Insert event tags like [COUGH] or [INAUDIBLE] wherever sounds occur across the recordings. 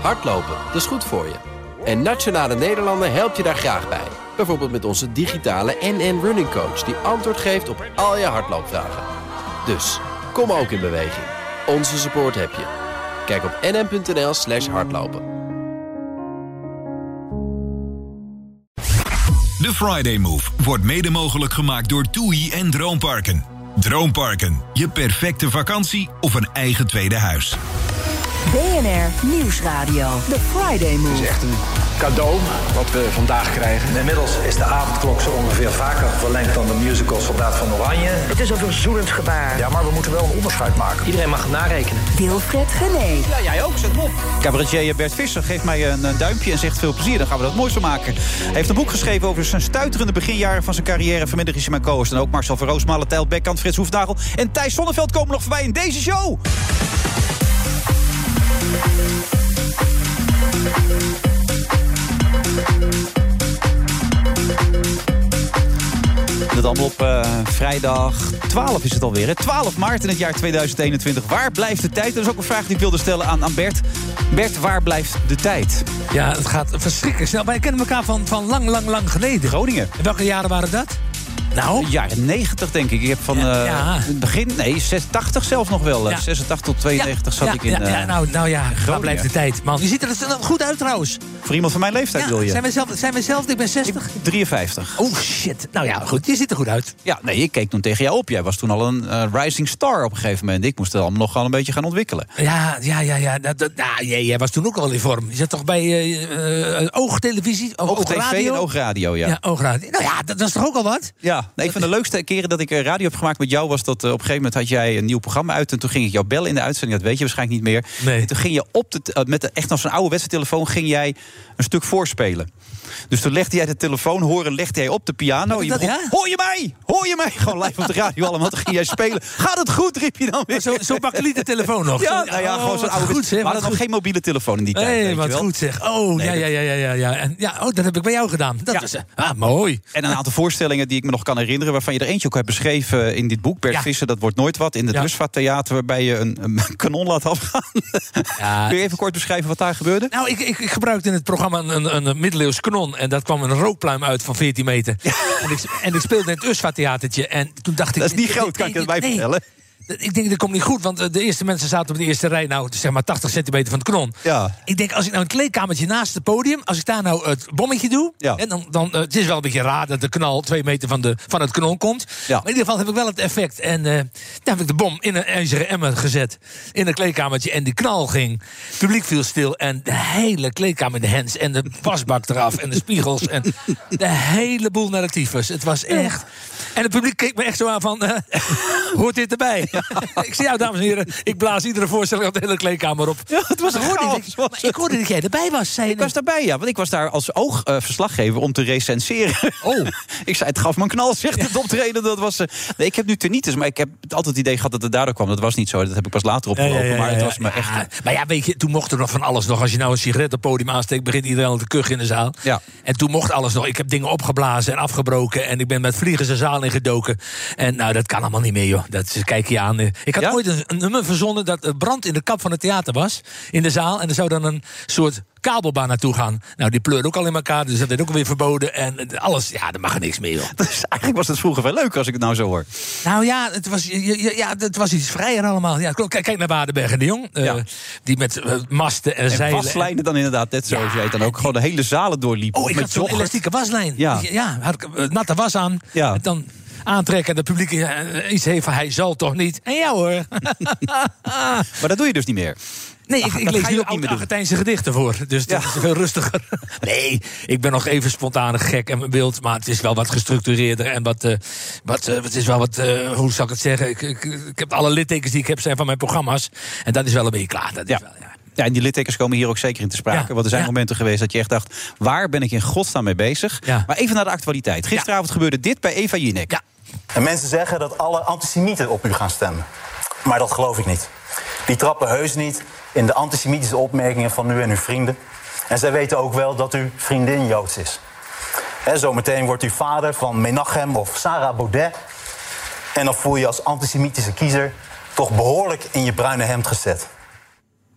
Hardlopen, dat is goed voor je. En Nationale Nederlanden helpt je daar graag bij. Bijvoorbeeld met onze digitale NN Running Coach... die antwoord geeft op al je hardloopvragen. Dus, kom ook in beweging. Onze support heb je. Kijk op nn.nl slash hardlopen. De Friday Move wordt mede mogelijk gemaakt door TUI en Droomparken. Droomparken, je perfecte vakantie of een eigen tweede huis. BNR Nieuwsradio. The Friday Move. Het is echt een cadeau wat we vandaag krijgen. Inmiddels is de avondklok zo ongeveer vaker verlengd dan de musical Soldaat van Oranje. Het is een verzoenend gebaar. Ja, maar we moeten wel een onderscheid maken. Iedereen mag narekenen. Wilfred Gené. Ja, jij ook, zet op. Cabaretier Bert Visser geeft mij een, een duimpje en zegt veel plezier. Dan gaan we dat moois van maken. Hij heeft een boek geschreven over zijn stuiterende beginjaren van zijn carrière. Vanmiddag is hij mijn co-host. En ook Marcel van Roosmalen, Tijl Bekkant, Frits Hoefnagel en Thijs Sonneveld komen nog voorbij in deze show. Dat allemaal op eh, vrijdag 12 is het alweer. Hè? 12 maart in het jaar 2021. Waar blijft de tijd? Dat is ook een vraag die ik wilde stellen aan, aan Bert. Bert, waar blijft de tijd? Ja, het gaat verschrikkelijk snel. Wij kennen elkaar van, van lang, lang, lang geleden. Groningen. En welke jaren waren dat? Nou? De jaren 90 denk ik. Ik heb van Ja, eh, ja. het begin, nee, 86 zelfs nog wel. eh, Ja. 86 tot 92 zat ja, ik in. ja, ja, eh, nou, nou ja, waar blijft de tijd? Man, je ziet er er goed uit trouwens. Voor iemand van mijn leeftijd Ja, wil je. Zijn we zelf, zijn we zelf? Ik ben 60. 53. Oh shit. Nou ja, goed. Je ziet er goed uit. Ja, nee, ik keek toen tegen jou op. Jij was toen al een eh, rising star op een gegeven moment. Ik moest het allemaal nog wel een beetje gaan ontwikkelen. Ja, ja, ja. ja. Dat, dat, nou, jij, jij was toen ook al in vorm. Je zat toch bij Oogtelevisie? Oog, Oog TV Oogradio? en Oogradio, ja. Ja, Oogradio. Nou ja, dat, dat is toch ook al wat? Ja, nee, een van de leukste keren dat ik eh, radio heb gemaakt met jou... was dat eh, op een gegeven moment had jij een nieuw programma uit... en toen ging ik jou bellen in de uitzending, dat weet je waarschijnlijk niet meer. Nee. En toen ging je op de, eh, met de, echt als zo'n oude wedstrijdtelefoon... ging jij een stuk voorspelen. Dus toen legde jij de telefoon, horen, legde jij op de piano. je dat, begon? Hoor je mij? Hoor je mij? [LAUGHS] Gewoon live op de radio allemaal. Toen ging jij spelen. Gaat het goed, riep je dan weer. Zo'n zo bakkeliete telefoon nog. [LAUGHS] Ja, nou ja, Oh, gewoon zo'n oude goed, zeg. We hadden wat nog geen mobiele telefoon in die tijd. Je wat goed zeg. Oh, Nee, ja, dat- ja, ja, ja, ja, ja. En, ja. Oh, dat heb ik bij jou gedaan. Dat eh, ah, mooi. En een aantal voorstellingen die ik me nog kan herinneren... waarvan je er eentje ook hebt beschreven in dit boek. Bert Ja. Visser, dat wordt nooit wat. In het. Rustvaarttheater, waarbij je een, een [LAUGHS] kanon laat afgaan. Kun je even kort beschrijven wat daar gebeurde? Nou, ik, ik, ik gebruikte in het programma een, een, een middeleeuws kanon. En dat kwam een rookpluim uit van 14 meter. En, ik, en ik speelde in het Usva-theatertje. En toen dacht ik... Dat is niet groot, kan ik het bij vertellen. Ik denk, dat komt niet goed, want eh, de eerste mensen zaten op de eerste rij... nou, zeg maar 80 centimeter van het kanon. Ja. Ik denk, als ik nou een kleedkamertje naast het podium... als ik daar nou het bommetje doe... Ja. En dan, dan, eh, het is wel een beetje raar dat de knal twee meter van, de, van het kanon komt. Ja. Maar in ieder geval heb ik wel het effect. En eh daar heb ik de bom in een ijzeren emmer gezet. In een kleedkamertje. En die knal ging. Het publiek viel stil. En de hele kleedkamer in de hens. En de wasbak eraf. En de spiegels. En [LAUGHS] de hele boel naar de tyfus. Het was echt... En het publiek keek me echt zo aan van... eh, [LAUGHS] hoort dit erbij? ik zei, ja, dames en heren, ik blaas iedere voorstelling op de hele kleedkamer op. Ja, het was een chaos, ik, maar ik hoorde dat jij erbij was, zei Ik was daarbij, ja. Want ik was daar als oogverslaggever om te recenseren. Oh. [LAUGHS] ik zei, het gaf me een knal, zegt het optreden. Dat was, eh, nee, ik heb nu tinnitus, maar ik heb altijd het idee gehad dat het daardoor kwam. Dat was niet zo, dat heb ik pas later opgelopen. maar het was me echt... Ja, maar ja, weet je, toen mocht er nog van alles nog. Als je nou een sigaret op het podium aansteekt, begint iedereen al te kuchen in de zaal. Ja. En toen mocht alles nog. Ik heb dingen opgeblazen en afgebroken. En ik ben met vliegers de zaal ingedoken. En nou, dat kan allemaal niet meer, joh. Dat is- kijk je aan. Ik had Ja? ooit een, een nummer verzonnen dat er brand in de kap van het theater was. In de zaal. En er zou dan een soort kabelbaan naartoe gaan. Nou, die pleurde ook al in elkaar. Dus dat werd ook weer verboden. En alles, ja, er mag er niks meer. [LAUGHS] Dus eigenlijk was het vroeger wel leuk als ik het nou zo hoor. Nou ja, het was, ja, het was iets vrijer allemaal. Ja, kijk, kijk naar Waardenberg en de Jong. eh, Ja. Die met eh, masten en, En zeilen. waslijnen dan inderdaad, net zoals jij dan ook gewoon de hele zalen doorliep. Oh, ik met had zo'n elastieke waslijn. Ja. ja had ik eh, natte was aan. Ja. En dan aantrekken en de publiek iets heeft van hij zal toch niet. En ja hoor. [LAUGHS] [LAUGHS] Maar dat doe je dus niet meer. Nee, ik, lees nu ook niet meer doen. Argentijnse gedichten voor. [LAUGHS] Dus dat Ja. is veel rustiger. [LAUGHS] Nee, ik ben nog even spontaan gek en wild. Maar het is wel wat gestructureerder. En wat, eh, wat, eh, het is wel wat, eh, hoe zal ik het zeggen? Ik, ik, ik heb alle littekens die ik heb zijn van mijn programma's. En dat is wel een beetje klaar. Dat is Ja. wel, ja. Ja, en die littekens komen hier ook zeker in te sprake. Ja, Want er zijn ja. momenten geweest dat je echt dacht... waar ben ik in godsnaam mee bezig? Ja. Maar even naar de actualiteit. Gisteravond gebeurde dit bij Eva Jinek. Ja. En mensen zeggen dat alle antisemieten op u gaan stemmen. Maar dat geloof ik niet. Die trappen heus niet in de antisemitische opmerkingen van u en uw vrienden. En zij weten ook wel dat uw vriendin Joods is. Hè, zometeen wordt u vader van Menachem of Sarah Baudet. En dan voel je als antisemitische kiezer toch behoorlijk in je bruine hemd gezet.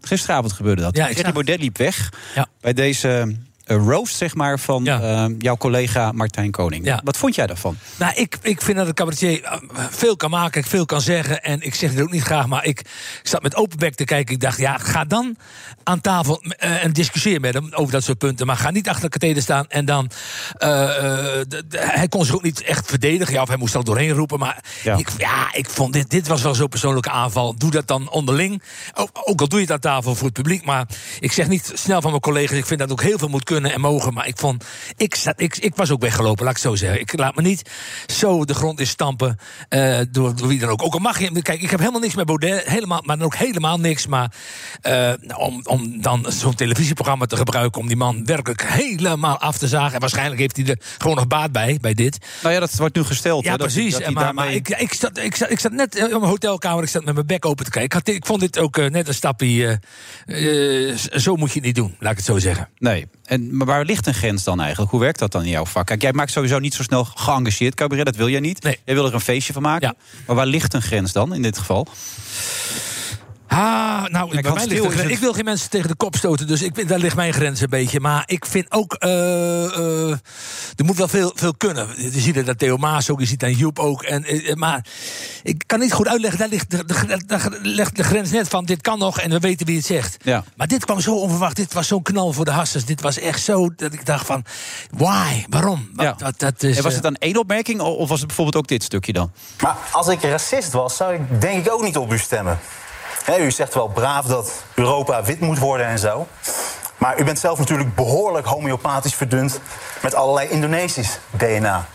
Gisteravond gebeurde dat. Ja, Thierry Baudet liep weg Ja. bij deze roast, zeg maar, van Ja. eh, jouw collega Martijn Koning. Ja. Wat vond jij daarvan? Nou, ik, ik vind dat een cabaretier eh, veel kan maken, veel kan zeggen. En ik zeg het ook niet graag, maar ik, zat met open bek te kijken. Ik dacht, ja, ga dan aan tafel eh, en discussieer met hem over dat soort punten. Maar ga niet achter de katheder staan en dan... eh, eh, hij kon zich ook niet echt verdedigen. Ja, of hij moest er doorheen roepen. Maar Ja. Ik, ja, ik vond dit, dit was wel zo'n persoonlijke aanval. Doe dat dan onderling. Ook, ook al doe je het aan tafel voor het publiek. Maar ik zeg niet snel van mijn collega's. Ik vind dat ook heel veel moet kunnen en mogen. Maar ik vond, ik, zat, ik, ik was ook weggelopen, laat ik het zo zeggen. Ik laat me niet zo de grond in stampen eh, door, door wie dan ook. Ook al mag je, kijk, ik heb helemaal niks met Baudet, helemaal, maar dan ook helemaal niks. Maar eh, om, om dan zo'n televisieprogramma te gebruiken om die man werkelijk helemaal af te zagen. En waarschijnlijk heeft hij er gewoon nog baat bij, bij dit. Nou ja, dat wordt nu gesteld. Ja, dat- precies. dat maar, ik, ik, zat, ik, zat, ik zat net in mijn hotelkamer, ik zat met mijn bek open te kijken. Ik, had, dit- ik vond dit ook eh, net een stapje. eh, eh, zo moet je het niet doen, laat ik het zo zeggen. Nee. En, maar waar ligt een grens dan eigenlijk? Hoe werkt dat dan in jouw vak? Kijk, jij maakt sowieso niet zo snel geëngageerd cabaret, dat wil jij niet. Nee. Jij wil er een feestje van maken. Ja. Maar waar ligt een grens dan in dit geval? Ah, nou, bij mij het- ik wil geen mensen tegen de kop stoten, dus ik, vind- daar ligt mijn grens een beetje. Maar ik vind ook, eh, eh, er moet wel veel, veel kunnen. Je ziet het aan Theo Maas ook, je ziet aan Joep ook. En, eh, maar ik kan niet goed uitleggen, daar ligt de, de, daar ligt de grens net van, dit kan nog en we weten wie het zegt. Ja. Maar dit kwam zo onverwacht, dit was zo'n knal voor de hassers. Dit was echt zo, dat ik dacht van, why, waarom? Wat, Ja. wat- dat is, en was het dan één opmerking of was het bijvoorbeeld ook dit stukje dan? Maar als ik racist was, zou ik denk ik ook niet op u stemmen. U zegt wel braaf dat Europa wit moet worden en zo. Maar u bent zelf natuurlijk behoorlijk homeopathisch verdund met allerlei Indonesisch DNA.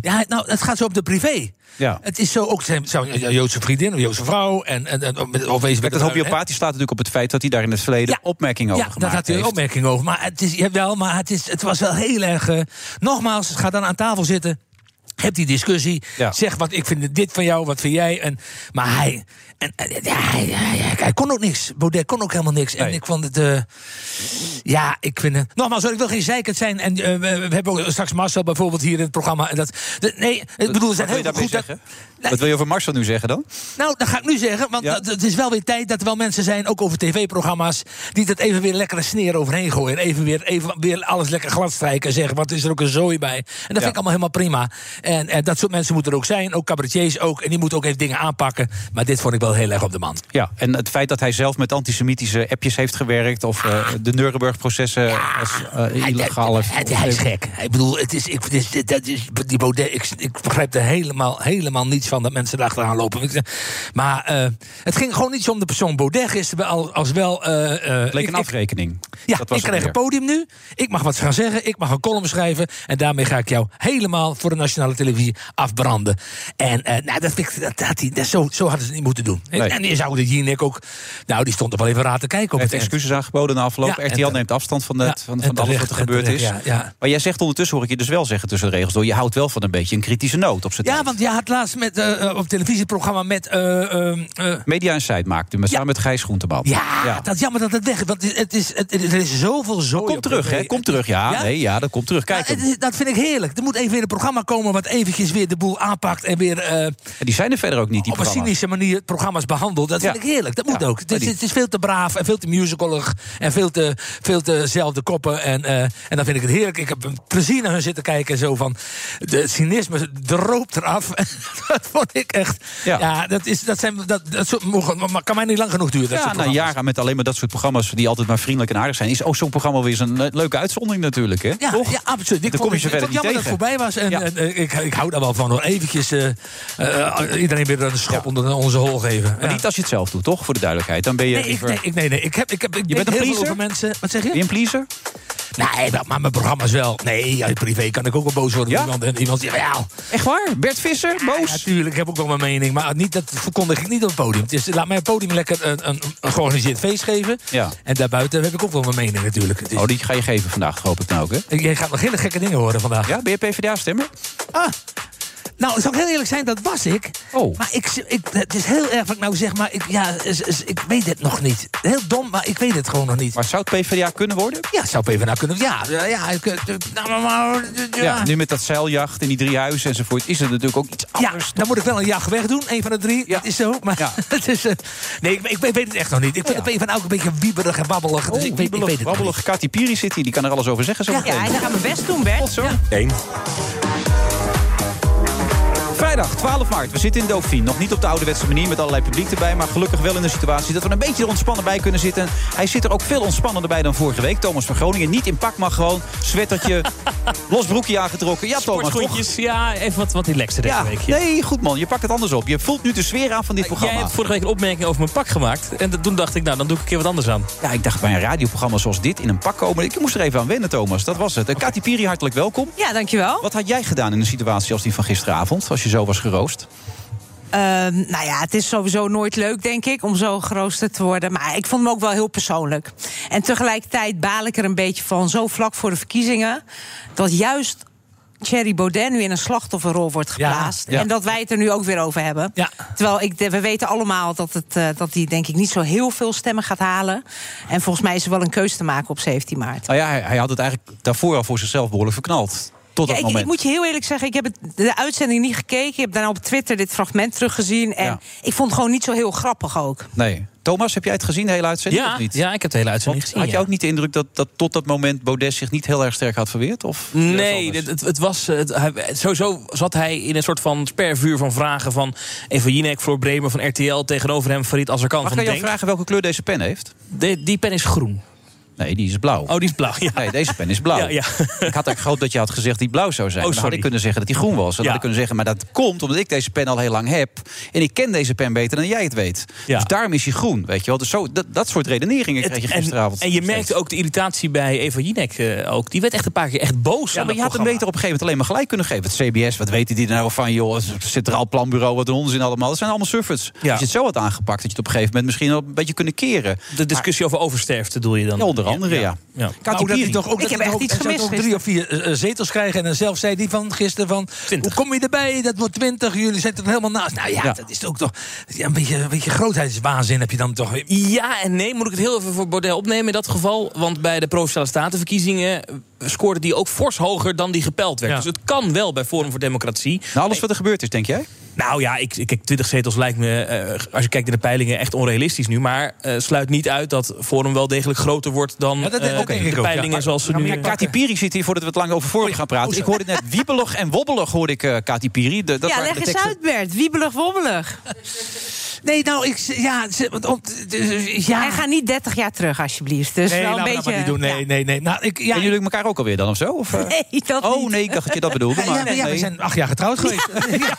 Ja, nou, het gaat zo op de privé. Ja. Het is zo ook zijn, zijn Joodse vriendin of Joodse vrouw. En, en, en of wees Kijk, dat homeopathie slaat natuurlijk op het feit dat hij daar in het verleden opmerkingen over ja, gemaakt daar had hij een opmerking over. Maar het is ja, wel, maar het, is, het was wel heel erg. eh, nogmaals, ga dan aan tafel zitten. Heb die discussie. Ja. Zeg wat ik vind dit van jou, wat vind jij. En, maar hij, en, en, ja, hij, hij, hij- kon ook niks. Baudet kon ook helemaal niks. En ik vond het. eh, ja, ik vind het. Nogmaals, ik wil geen zeikend zijn. En eh, we, hebben ook straks Marcel bijvoorbeeld hier in het programma. En dat, de- nee, ik bedoel, zijn Wat wil je heel goed. dat- Wat wil je over Marcel nu zeggen dan? nou, dat ga ik nu zeggen, want Ja. het- is wel weer tijd dat er wel mensen zijn, ook over tv-programma's, die dat even weer lekker een sneer overheen gooien. En even weer, even weer alles lekker glad strijken en zeggen, wat is er ook een zooi bij. En dat vind ik allemaal helemaal prima. En, en dat soort mensen moeten er ook zijn, ook cabaretiers ook. En die moeten ook even dingen aanpakken. Maar dit vond ik wel heel erg op de man. Ja, en het feit dat hij zelf met antisemitische appjes heeft gewerkt... of eh, de Nuremberg-processen als illegaal heeft... Hij, hij, hij is gek. Ik bedoel, het is, ik, dat is, die Baudet, ik, ik begrijp er helemaal, helemaal niets van dat mensen erachteraan lopen. Maar eh, het ging gewoon niet zo om de persoon Baudet gisteren, als, als wel... Het leek een afrekening. Ja, Dat was ik krijg een podium nu. Ik mag wat gaan zeggen. Ik mag een column schrijven. En daarmee ga ik jou helemaal voor de nationale televisie afbranden. En nou, dat, vind ik, dat, zo, zo hadden ze het niet moeten doen. En- Nee. En je zou de Jinek ook... Nou, die stond er wel even raar te kijken op heeft het excuses aangeboden na afloop. Ja, RTL neemt afstand van, het, Ja, van, van alles wat er gebeurd is. ja, ja. Maar jij zegt ondertussen, hoor ik je dus wel zeggen tussen de regels door... je houdt wel van een beetje een kritische noot op Ja, tijd. want je had laatst met, eh, op televisieprogramma met... eh, eh, Media Insight maakt u met, Ja. samen met Gijs Groenteman. ja, dat is jammer dat het weg is. Want het is, het het, er is zoveel zo. Komt terug, hè? Komt terug, ja. Nee, ja, dat komt terug. Kijk, het dat vind ik heerlijk. Er moet even weer een programma komen wat eventjes weer de boel aanpakt en weer en die zijn er verder ook niet, die op een programma's. cynische manier programma's behandelt. Dat vind ik heerlijk. Dat moet ook. Het is, het is veel te braaf en veel te musicalig en veel te, veel te zelfde koppen. En, eh, en dan vind ik het heerlijk. Ik heb een plezier naar hun zitten kijken. Zo van, de cynisme droopt eraf. [LAUGHS] dat vond ik echt... Ja. Dat, is, dat, zijn, dat, dat maar kan mij niet lang genoeg duren. Dat Ja, na programma's. jaren met alleen maar dat soort programma's... die altijd maar vriendelijk en aardig zijn... is ook zo'n programma weer eens een le- leuke uitzondering natuurlijk, hè? Ja, Toch? ja, absoluut. Ik Dan vond, kom je verder niet jammer dat het voorbij was. En, Ja. en, eh, ik, ik hou daar wel van. Nog eventjes eh, eh, iedereen weer een schop onder onze hol geven. Maar Ja. niet als je het zelf doet, toch? Voor de duidelijkheid. Dan ben je Nee, ik, nee, ik, nee, nee. Ik heb, ik heb, ik Je bent een heel veel pleaser? mensen. Wat zeg je? Ben je een pleaser? Nee, maar mijn programma's wel. Nee, uit privé kan ik ook wel boos worden. Ja? Iemand, en iemand zegt, ja, Echt waar? Bert Visser? Boos? natuurlijk, ik heb ook wel mijn mening. Maar niet, dat verkondig ik niet op het podium. Dus laat mij op het podium lekker een, een, een georganiseerd feest geven. Ja. En daarbuiten heb ik ook wel mijn mening natuurlijk. Dus, Oh, die ga je geven vandaag, hoop ik nou ook, hè? Jij gaat nog hele gekke dingen horen vandaag. Ja, ben je PvdA-stemmer? Ah, Nou, zou ik heel eerlijk zijn, dat was ik. Oh. Maar ik, ik, het is heel erg wat ik nou zeg, maar ik, ja, is- is- ik weet het nog niet. Heel dom, maar ik weet het gewoon nog niet. Maar zou het PvdA kunnen worden? Ja, zou PvdA kunnen. Ja, ja, ja. ik, eh, nou, Ja. ja. nu met dat zeiljacht in die drie huizen enzovoort... is het natuurlijk ook iets Ja, anders. dan moet ik wel een jacht wegdoen, een van de drie. Ja. Dat is zo. Maar Ja. [LAUGHS] het is, eh, nee, ik, ik weet het echt nog niet. Ik vind Ja. het PvdA ook een beetje wieberig en wabbelig. Dus Oh, ik, weet, ik weet het wabbelig. Kati Piri zit hier, die kan er alles over zeggen zo Ja, meteen. en dan gaan we best doen, Bert. Tot zo. Eén. fa Vrijdag 12 maart. We zitten in Dauphine. Nog niet op de ouderwetse manier met allerlei publiek erbij. Maar gelukkig wel in de situatie dat we een beetje er ontspannen bij kunnen zitten. Hij zit er ook veel ontspannender bij dan vorige week. Thomas van Groningen. Niet in pak, maar gewoon sweatertje, [LAUGHS] los broekje aangetrokken. Ja, Thomas, toch? Ja, even wat, wat relaxter deze Ja, week. Ja. nee, goed man. Je pakt het anders op. Je voelt nu de sfeer aan van dit Jij programma. hebt vorige week een opmerking over mijn pak gemaakt. En dat- toen dacht ik, nou, dan doe ik een keer wat anders aan. Ja, ik dacht bij een radioprogramma zoals dit in een pak komen. Ik moest er even aan wennen, Thomas. Dat was het. En Kati Piri, hartelijk welkom. Ja, dankjewel. Wat had jij gedaan in een situatie als die van gisteravond? Als je zo was geroost? Ehm, nou ja, het is sowieso nooit leuk, denk ik, om zo geroosterd te worden. Maar ik vond hem ook wel heel persoonlijk. En tegelijkertijd baal ik er een beetje van, zo vlak voor de verkiezingen... dat juist Thierry Baudet nu in een slachtofferrol wordt geplaatst. ja. En dat wij het er nu ook weer over hebben. Ja. Terwijl ik, we weten allemaal dat, het, eh, dat hij denk ik niet zo heel veel stemmen gaat halen. En volgens mij is er wel een keuze te maken op 17 maart. Nou ja, hij, hij had het eigenlijk daarvoor al voor zichzelf behoorlijk verknald. Tot Ja, dat ik, moment. ik moet je heel eerlijk zeggen, ik heb het, de uitzending niet gekeken. Ik heb daarna op Twitter dit fragment teruggezien. En Ja. ik vond het gewoon niet zo heel grappig ook. Nee. Thomas, heb jij het gezien, de hele uitzending? Ja, of niet? ja, ik heb de hele uitzending Want gezien. had je ja. ook niet de indruk dat, dat tot dat moment Baudet zich niet heel erg sterk had verweerd? Of Nee, het, het, het was, het, hij- sowieso zat hij in een soort van spervuur van vragen van Eva Jinek, Floor Bremer van RTL tegenover hem, Farid Azarkan Mag van ik jou Denk. vragen welke kleur deze pen heeft? De- die pen is groen. Nee, die is blauw. Oh, die is blauw. Ja. Nee, deze pen is blauw. [LAUGHS] Ja, ja. Ik had eigenlijk gehoopt dat je had gezegd die blauw zou zijn. Oh, dan had ik kunnen zeggen dat die groen was. Dan had ik kunnen zeggen, maar dat komt omdat ik deze pen al heel lang heb. En ik ken deze pen beter dan jij het weet. Dus daarom is hij groen, weet je wel. Dus zo, dat, dat soort redeneringen kreeg je gisteravond. En, en je merkte ook de irritatie bij Eva Jinek eh, ook. Die werd echt een paar keer echt boos. Ja, maar je had hem beter op een gegeven moment alleen maar gelijk kunnen geven. Het CBS, wat weten die er nou van, joh? Het Centraal Planbureau, wat een onzin allemaal. Dat zijn allemaal surfers. Ja. Als je het zo had aangepakt, dat je het op een gegeven moment misschien wel een beetje kunnen keren. De discussie over oversterfte doe je dan. Ja, andere, ja. ja. Kati Nou, toch ook, Ik dat heb echt iets ook- gemist toch drie of vier eh, zetels krijgen. En zelf zei hij van gisteren van... Twintig. Hoe kom je erbij? Dat wordt twintig. Jullie zitten er helemaal naast. Nou ja, Ja. dat is ook toch... Ja, een, beetje, een beetje grootheidswaanzin heb je dan toch weer. Ja en nee, moet ik het heel even voor Baudet opnemen in dat geval. Want bij de Provinciale Statenverkiezingen scoorde die ook fors hoger dan die gepeld werd. Ja. Dus het kan wel bij Forum voor Democratie. Nou, alles wat er gebeurd is, denk jij? Nou ja, ik, ik, kijk, 20 zetels lijkt me, eh, als je kijkt naar de peilingen, echt onrealistisch nu. Maar eh, sluit niet uit dat Forum wel degelijk groter wordt dan Ja, dat- eh, de ook, peilingen ja. zoals ze nu... maar Kati Piri zit hier voordat we het lang over Forum gaan praten. Ik hoorde net wiebelig en wobbelig, hoorde ik eh Kati Piri. De, dat ja, leg de eens uit, Bert. Wiebelig, wobbelig. Nee, nou, ik... Ja, ze- want op- dus, ja. En ga niet 30 jaar terug, alsjeblieft. Dus Nee, wel een beetje. maar niet doen. Nee, ja. nee, nee. Nou, ik, ja, Kennen jullie elkaar ook alweer dan of zo? Of, eh? Nee, dat Oh niet. nee, ik dacht dat je dat bedoelde. Ja, Maar, ja, maar ja, we nee. zijn acht jaar getrouwd geweest. ja. [LAUGHS]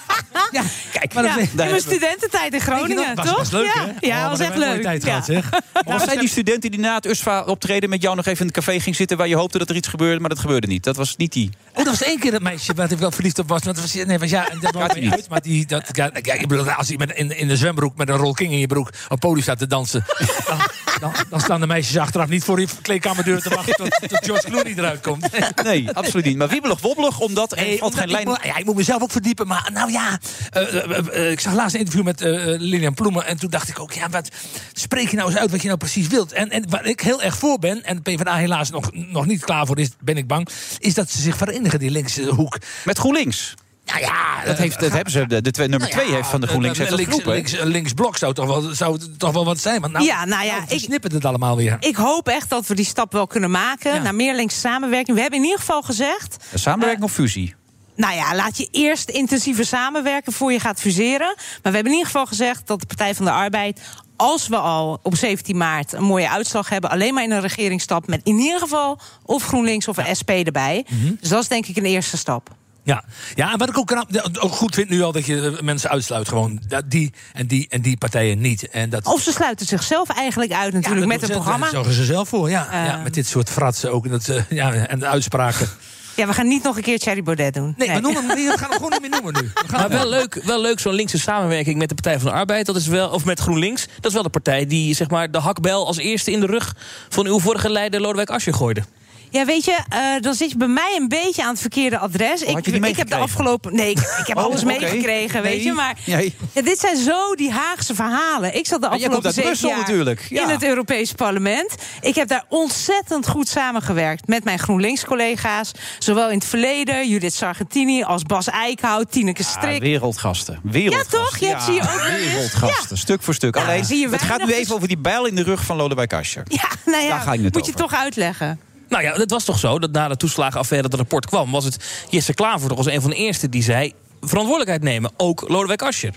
ja. Kijk, Maar dat- in mijn studententijd in Groningen, was toch? best leuk, ja, hè? ja Oh, was echt leuk. tijd ja. gehad, zeg. was zij die studenten die na het USFA optreden met jou nog even in het café ging zitten... waar je hoopte dat er iets gebeurde, maar dat gebeurde niet. Dat was niet die. Oh, dat was één keer dat meisje waar ik wel verliefd op was. Want dat was, nee, was ja, en dat niet. uit. Maar die, dat, ja, ik bedoel, als je met, in, in de zwembroek met een Roll King in je broek op podium staat te dansen... [LAUGHS] dan, dan, dan staan de meisjes achteraf niet voor je kleedkamerdeur te wachten tot, tot George Clooney eruit komt. Nee, absoluut niet. Maar wiebelig wobbelig, omdat er Nee, valt omdat geen ik, lijn... moet- ja, ik moet mezelf ook verdiepen. Maar nou ja, eh, eh, eh, ik zag laatst een interview met eh, Lilian Ploemen. En toen dacht ik ook, ja, wat spreek je nou eens uit wat je nou precies wilt? En, en waar ik heel erg voor ben, en de PvdA helaas nog, nog niet klaar voor is, ben ik bang, is dat ze zich verenigen, die linkse hoek. Met GroenLinks. Nou ja, Dat, heeft, dat hebben ze, de, de twee, nummer nou ja, twee heeft van de GroenLinks heeft dat links, geroepen. hè? links, linksblok zou toch wel, zou toch wel wat zijn. Want nou, Ja, nou ja, ik ik- snippen het allemaal weer. Ik hoop echt dat we die stap wel kunnen maken Ja. naar meer linkse samenwerking. We hebben in ieder geval gezegd. Samenwerking of fusie? Nou ja, laat je eerst intensiever samenwerken voor je gaat fuseren. Maar we hebben in ieder geval gezegd dat de Partij van de Arbeid. Als we al op 17 maart een mooie uitslag hebben, alleen maar in een regering stapt met in ieder geval of GroenLinks of een SP erbij. Mhm. Dus dat is denk ik een eerste stap. Ja. ja, en wat ik ook, knap- ook goed vind nu al dat je eh, mensen uitsluit. Gewoon dat die en die en die partijen niet. En dat, Of ze sluiten zichzelf eigenlijk uit natuurlijk Ja, met ze- programma. Daar zorgen ze zelf voor, ja. Ja met dit soort fratsen ook. en Dat, ja, en de uitspraken. Ja, we gaan niet nog een keer Thierry Baudet doen. Nee, we, noemen, we gaan hem gewoon niet meer noemen nu. We gaan Maar wel leuk, wel leuk zo'n linkse samenwerking met de Partij van de Arbeid. Dat is wel, of met GroenLinks. Dat is wel de partij die zeg maar, de hakbel als eerste in de rug van uw vorige leider Lodewijk Asscher gooide. Ja, weet je, eh, dan zit je bij mij een beetje aan het verkeerde adres. Oh, die ik heb de afgelopen. Nee, ik, ik heb [LAUGHS] Oh, alles meegekregen, weet Nee. je. Maar Nee. ja, dit zijn zo die Haagse verhalen. Ik zat de afgelopen zeven Brussel jaar natuurlijk, ja. in het Europees Parlement. Ik heb daar ontzettend goed samengewerkt met mijn GroenLinks-collega's. Zowel in het verleden, Judith Sargentini, als Bas Eickhout, Tineke Strik. wereldgasten. wereldgasten. Ja, toch? Je hebt- zie je ook. Wereldgasten, stuk voor stuk. Alleen, zie je het gaat nu even over die bijl in de rug van Lodewijk Asscher. Ja, nou ja, Daar ga ik het moet je toch uitleggen. Nou ja, het was toch zo dat na de toeslagenaffaire dat rapport kwam... was het Jesse Klaver toch als een van de eerste die zei... verantwoordelijkheid nemen, ook Lodewijk Asscher.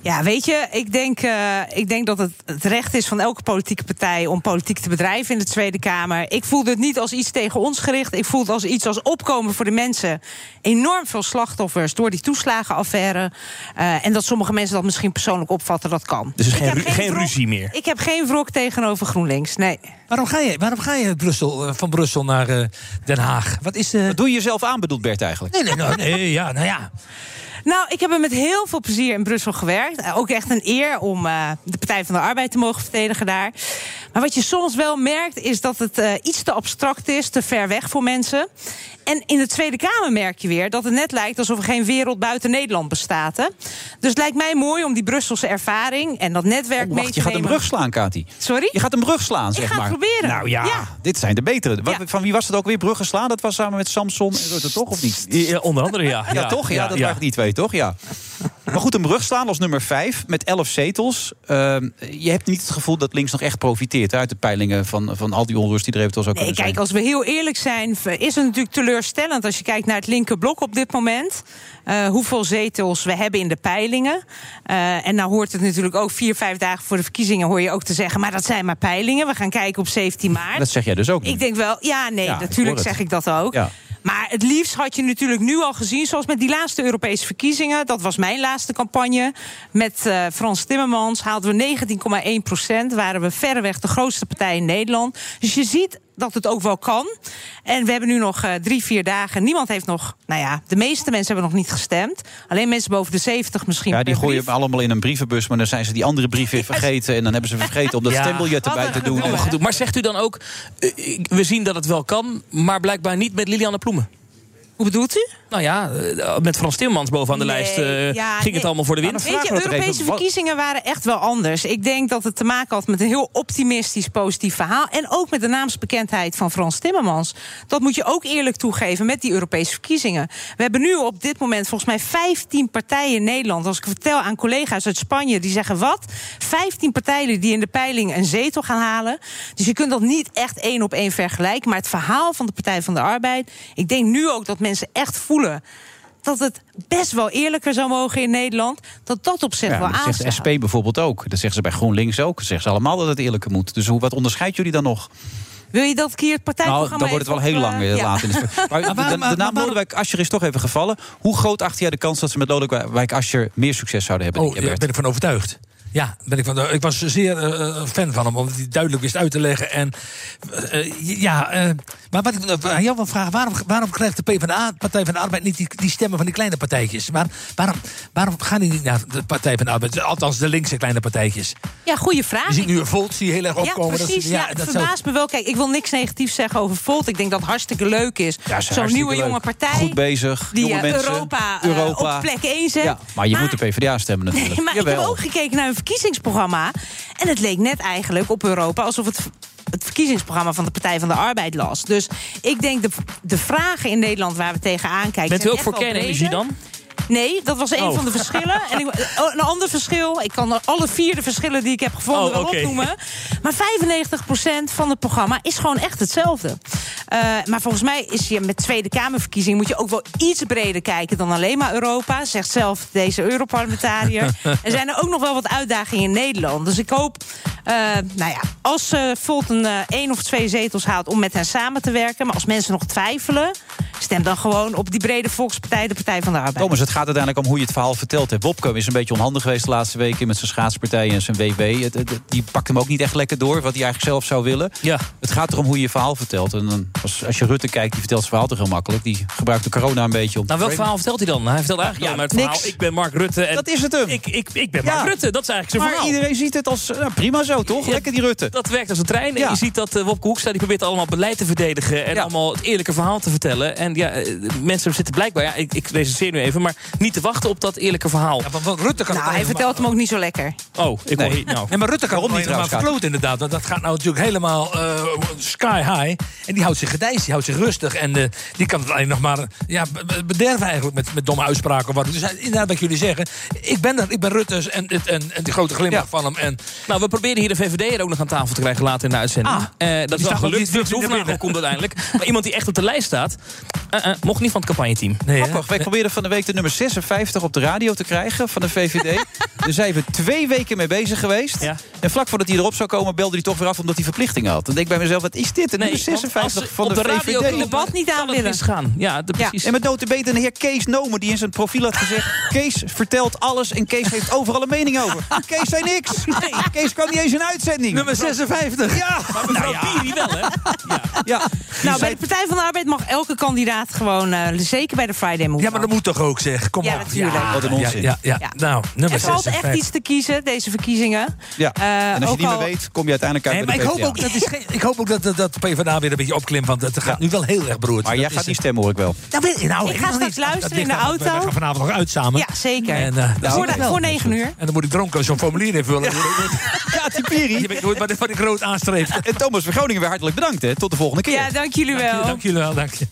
Ja, weet je, ik denk, eh, ik denk dat het het recht is van elke politieke partij om politiek te bedrijven in de Tweede Kamer. Ik voelde het niet als iets tegen ons gericht. Ik voelde het als iets als opkomen voor de mensen. Enorm veel slachtoffers door die toeslagenaffaire. Eh, en dat sommige mensen dat misschien persoonlijk opvatten, dat kan. Dus geen, ru- geen wrok- ruzie meer. Ik heb geen wrok tegenover GroenLinks, nee. Waarom ga je, waarom ga je Brussel, eh, van Brussel naar Den Haag? Wat is. Wat doe je jezelf aan, bedoelt Bert eigenlijk? Nee, nee, nou, nee, ja, nou ja. Nou, ik heb er met heel veel plezier in Brussel gewerkt. Eh, Ook echt een eer om eh, de Partij van de Arbeid te mogen verdedigen daar. Maar wat je soms wel merkt, is dat het eh, iets te abstract is, te ver weg voor mensen. En in de Tweede Kamer merk je weer dat het net lijkt alsof er geen wereld buiten Nederland bestaat. Hè? Dus het lijkt mij mooi om die Brusselse ervaring en dat netwerk mee Wacht, te je gaat een nemen. brug slaan, Kati. Sorry? Je gaat een brug slaan, zeg ga het maar. proberen. Nou ja, Ja. dit zijn de betere. Ja. Van wie was het ook weer? Bruggen slaan? Dat was samen met Samson en Rutte, toch? Of niet? Ja, onder andere, ja. Ja, toch? Ja, dat waren die twee, toch? Ja. Maar goed, een brug slaan als nummer vijf met elf zetels. Ehm, je hebt niet het gevoel dat links nog echt profiteert uit de peilingen van, van al die onrust die er eventueel zou Nee, kunnen kijk, zijn. als we heel eerlijk zijn, is het natuurlijk teleurstellend als je kijkt naar het linkerblok op dit moment. eh, hoeveel zetels we hebben in de peilingen. Eh, en nou hoort het natuurlijk ook vier, vijf dagen voor de verkiezingen hoor je ook te zeggen, maar dat zijn maar peilingen. We gaan kijken op 17 maart. Dat zeg jij dus ook niet. Ik denk wel, ja, nee, Ja, natuurlijk zeg ik dat ook. Ja. Maar het liefst had je natuurlijk nu al gezien, zoals met die laatste Europese verkiezingen. Dat was mijn laatste campagne. Met eh, Frans Timmermans haalden we 19,1 procent. Waren we verreweg de grootste partij in Nederland. Dus je ziet dat het ook wel kan. En we hebben nu nog eh, drie, vier dagen. Niemand heeft nog, nou ja, de meeste mensen hebben nog niet gestemd. Alleen mensen boven de 70 misschien. Ja, die gooien brief. allemaal in een brievenbus, maar dan zijn ze die andere brief weer vergeten. En dan hebben ze vergeten om dat Ja. stembiljet erbij te doen. gedoe. Maar zegt u dan ook, eh, we zien dat het wel kan... maar blijkbaar niet met Lilianne Ploemen? Hoe bedoelt u? Nou ja, eh, met Frans Timmermans bovenaan de Nee, lijst eh, ja, ging nee. het allemaal voor de wind. Weet je, Europese even, verkiezingen waren echt wel anders. Ik denk dat het te maken had met een heel optimistisch, positief verhaal. En ook met de naamsbekendheid van Frans Timmermans. Dat moet je ook eerlijk toegeven met die Europese verkiezingen. We hebben nu op dit moment volgens mij 15 partijen in Nederland. Als ik vertel aan collega's uit Spanje, die zeggen wat? 15 partijen die in de peiling een zetel gaan halen. Dus je kunt dat niet echt één op één vergelijken. Maar het verhaal van de Partij van de Arbeid. Ik denk nu ook dat mensen echt voelen dat het best wel eerlijker zou mogen in Nederland. Dat dat op zich Ja, wel dat zegt de aanstaat. SP bijvoorbeeld ook. Dat zeggen ze bij GroenLinks ook. Dat zeggen ze allemaal dat het eerlijker moet. Dus hoe, wat onderscheidt jullie dan nog? Wil je dat ik hier het Nou, partijprogramma dan wordt het wel heel lang eh, eh, ja. laat in de [LAUGHS] Maar waarom- naam Lodewijk Asscher is toch even gevallen. Hoe groot acht jij de kans dat ze met Lodewijk Asscher meer succes zouden hebben? Oh, je, daar ben ik van overtuigd. Ja, ben ik, van, ik was zeer eh, fan van hem, omdat hij duidelijk wist uit te leggen. En eh, ja, eh, maar wat ik eh, aan jou wil vragen, waarom, waarom krijgt de PvdA, Partij van de Arbeid, niet die, die stemmen van die kleine partijtjes? Waar, waarom, waarom gaan die niet naar de Partij van de Arbeid? Althans, de linkse kleine partijtjes. Ja, goede vraag. Je ziet nu een Volt die heel erg Ja, opkomen. Dat is- precies. Ja, het dat verbaast me wel. Kijk, ik wil niks negatiefs zeggen over Volt. Ik denk dat het hartstikke leuk is. Ja, Zo'n nieuwe leuk. jonge partij. Goed bezig, Die jonge eh, mensen. Europa, eh, Europa. op plek 1 zet. Ja, maar je moet de PvdA stemmen [LAUGHS] natuurlijk. Nee, maar ik heb ook gekeken naar een verkiezingsprogramma. En het leek net eigenlijk op Europa alsof het het verkiezingsprogramma van de Partij van de Arbeid las. Dus ik denk de, de vragen in Nederland waar we tegenaan kijken. Bent u ook voor kernenergie dan? Nee, dat was een Oh. van de verschillen. En ik, oh, een ander verschil, ik kan alle vier de verschillen die ik heb gevonden Oh, wel opnoemen. Maar 95% van het programma is gewoon echt hetzelfde. Eh, maar volgens mij is je met Tweede Kamerverkiezingen... moet je ook wel iets breder kijken dan alleen maar Europa. Zegt zelf deze Europarlementariër. [LAUGHS] er zijn er ook nog wel wat uitdagingen in Nederland. Dus ik hoop, eh, nou ja, als uh, Volt een eh, één of twee zetels haalt... om met hen samen te werken. Maar als mensen nog twijfelen... stem dan gewoon op die brede volkspartij, de Partij van de Arbeid. Thomas, het gaat uiteindelijk om hoe je het verhaal vertelt. Hè. Wopke is een beetje onhandig geweest de laatste weken... met zijn schaatspartij en zijn WW. Het, het- die pakt hem ook niet echt lekker door, wat hij eigenlijk zelf zou willen. Ja. Het gaat erom hoe je je verhaal vertelt. En dan, als, als je Rutte kijkt, die vertelt zijn verhaal toch heel makkelijk. Die gebruikt de corona een beetje om Nou, welk verhaal vertelt hij dan? Hij vertelt eigenlijk alleen maar het verhaal. niks. Ik ben Mark Rutte. En Dat is het hem. Ik, ik, ik ben Ja. Mark Rutte. Dat is eigenlijk zijn Maar verhaal. iedereen ziet het als nou, prima zo, toch? Ja, Lekker die Rutte. Dat werkt als een trein. Ja. En je ziet dat eh, Wopke Hoekstra die probeert allemaal beleid te verdedigen. En Ja. allemaal het eerlijke verhaal te vertellen. En ja, eh, mensen zitten blijkbaar, ja, ik, ik recenseer nu even... maar niet te wachten op dat eerlijke verhaal. Ja, want- Rutte kan Nou, het hij vertelt hem ook niet zo lekker. Oh, ik hoor Nee. niet. Nou. Maar Rutte kan het niet trouwens, verkloten inderdaad. Want dat gaat nou natuurlijk helemaal eh, sky high. En die houdt zich gedijst, die houdt zich rustig. En eh, die kan het alleen nog maar ja, be- be- bederven eigenlijk met, met domme uitspraken. Wat. Dus inderdaad wat jullie zeggen. Ik ben, er, ik ben Rutte en, en, en, en die grote glimlach Ja. van hem. En Nou, we proberen hier de VVD er ook nog aan tafel te krijgen later in de uitzending. Ah, Eh, dat is wel ook gelukt. niet Hoefnagel komt uiteindelijk. Maar iemand die echt op de lijst staat... eh, eh, mocht niet van het campagneteam. nee? Grappig. Wij probeerden van de week de nummer 56 op de radio te krijgen van de VVD. [LAUGHS] Daar zijn we twee weken mee bezig geweest. Ja. En vlak voordat hij erop zou komen, belde hij toch weer af omdat hij verplichtingen had. Dan denk ik bij mezelf, wat is dit? De nummer want als 56 ze van de, de radio VVD. komen, debat niet aan het willen. misgaan. Ja, de, precies. En met notabene de heer Kees Nomen, die in zijn profiel had gezegd... [LAUGHS] Kees vertelt alles en Kees heeft overal een mening over. [LAUGHS] Kees zei niks. Kees kwam niet eens in uitzending. Nummer 56. Ja, Nou ja. Piri wel, hè? ja. Nou, bij de Partij van de Arbeid mag elke kandidaat gewoon, eh, zeker bij de Friday Move. Ja, maar dat moet toch ook, zeg. Kom Ja, op. natuurlijk. Wat een onzin. Ja, ja, ja. Ja. Nou, nummer Er valt 56. echt iets te kiezen, deze verkiezingen. ja. Eh, en als je niet meer al- weet, kom je uiteindelijk uit Nee, bij maar de ik hoop, ook, dat is geen, ik hoop ook dat, dat, PvdA weer een beetje opklimt. Want het gaat nu wel heel erg broertje. Maar jij gaat niet stemmen, hoor ik wel. Nou, nou, Ik ga nog straks niet. Dat luisteren in de aan- we- auto. gaan vanavond nog uit samen. Ja, zeker. Eh, voor, voor negen uur. En dan moet ik dronken zo'n formulier invullen. [LAUGHS] Ja, die Piri. Je weet nooit wat ik rood aanstreef. En Thomas van Groningen weer hartelijk bedankt. Hè. Tot de volgende keer. Ja, dank jullie wel. Dank jullie wel, dank je.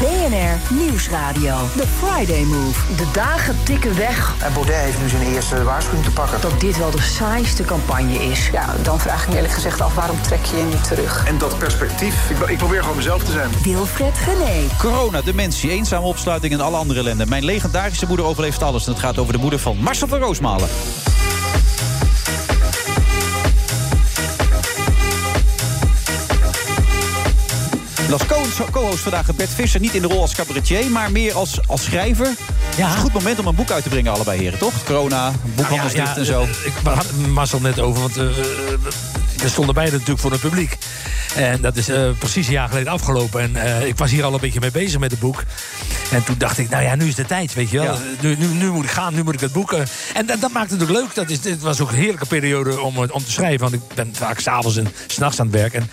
BNR Nieuwsradio. The Friday Move. De dagen tikken weg. En Baudet heeft nu zijn eerste waarschuwing te pakken. Dat dit wel de saaiste campagne is. Ja, dan vraag ik me eerlijk gezegd af waarom trek je je niet terug? En dat perspectief, ik, ik probeer gewoon mezelf te zijn. Wilfred Gené. Corona, dementie, eenzame opsluiting en alle andere ellende. Mijn legendarische moeder overleeft alles. En het gaat over de moeder van Marcel van Roosmalen. En als co- co-host vandaag Bert Visser. Niet in de rol als cabaretier, maar meer als, als schrijver. Het is een goed moment om een boek uit te brengen, allebei heren, toch? Corona, boekhandelsdicht Ja, en zo. eh, Ik had het Marcel net over, want eh, we stonden beide natuurlijk voor het publiek. En dat is eh, precies een jaar geleden afgelopen. En eh, ik was hier al een beetje mee bezig met het boek. En toen dacht ik, nou ja, nu is de tijd, weet je wel. Ja. Nu, nu, nu moet ik gaan, nu moet ik het boeken. En dat, dat maakt het ook leuk. Dat is, het was ook een heerlijke periode om, om te schrijven. Want ik ben vaak s'avonds en s'nachts aan het werk. En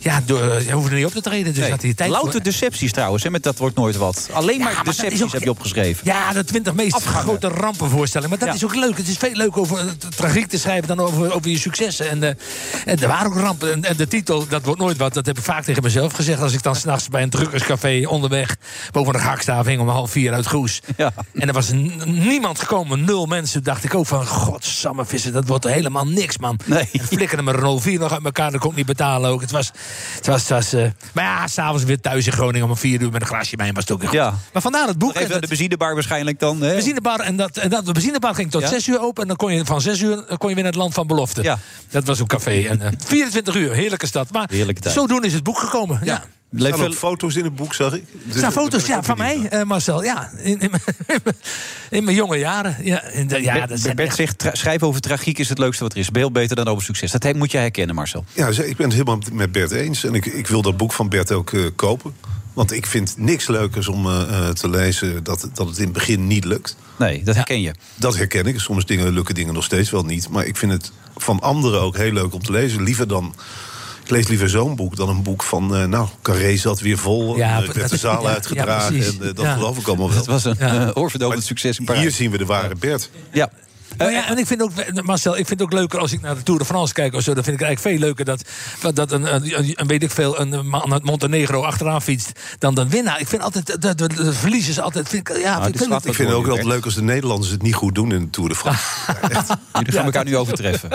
ja, door, je hoeft er niet op te treden. Dus Nee. had hij tijd voor. Louter decepties trouwens, hè, met dat wordt nooit wat. Alleen maar decepties ook- heb je opgeschreven. Ja, de 20 meest grote rampenvoorstellingen. Maar dat Ja. is ook leuk. Het is veel leuk over tragiek te schrijven dan over, over je successen. En, eh, en er waren ook rampen. En, en de titel, dat wordt nooit wat. Dat heb ik vaak tegen mezelf gezegd. Als ik dan s'nachts bij een drukkerscafé onderweg boven de gakstaaf hing om half vier uit Goes. [LAUGHS] Ja. En er was niemand gekomen, nul mensen. Dacht ik ook van, godsamme vissen, dat wordt helemaal niks, man. Nee. En flikkerde mijn Renault 4 nog uit elkaar, dat kon ik niet betalen ook. Het was, het was, het was eh, maar ja, s'avonds weer thuis in Groningen om vier uur met een glaasje wijn was het ook weer goed. Ja. Maar vandaar het boek. Even dat- de benzinebar waarschijnlijk dan. Hè? benzinebar en dat, en dat, de benzinebar ging tot Ja? 6 uur open. En dan kon je van 6 uur kon je weer naar het land van belofte. Ja. Dat was een café. En, eh, 24 uur, heerlijke stad. Maar Heerlijke tijd. zodoende is het boek gekomen. Ja. Er staan ook foto's in het boek, zag ik. Er staan foto's ja, van mij, eh, Marcel. Ja, in, in, mijn- [LAUGHS] in mijn jonge jaren. Ja, in de- ja, Bert- dat zijn Bert echt- zegt, schrijven over tragiek is het leukste wat er is. Beeld beter dan over succes. Dat moet jij herkennen, Marcel. Ja, ik ben het helemaal met Bert eens. En ik, ik wil dat boek van Bert ook eh, kopen. Want ik vind niks leukers om eh, eh, te lezen dat, dat het in het begin niet lukt. Nee, dat herken je. Dat herken ik. Soms dingen, lukken dingen nog steeds wel niet. Maar ik vind het van anderen ook heel leuk om te lezen. Liever dan... Ik lees liever zo'n boek dan een boek van... eh, nou, Carré zat weer vol. Ja, dat werd de zaal ja, uitgedragen. ja, en eh, dat Ja. geloof ik allemaal wel. Het was een Ja. eh, oorverdovend succes in Parijs. Hier zien we de ware Bert. Ja. Nou ja, en ik vind ook, Marcel, ik vind het ook leuker als ik naar de Tour de France kijk of zo. Dan vind ik eigenlijk veel leuker dat, dat een, een, een- weet ik veel, een man uit Montenegro achteraan fietst dan de winnaar. Ik vind altijd, dat de, de verliezers altijd, vind ik, ja, dit vind ik, vind het ook wel leuk als de Nederlanders het niet goed doen in de Tour de France. [LAUGHS] Jullie gaan elkaar nu overtreffen.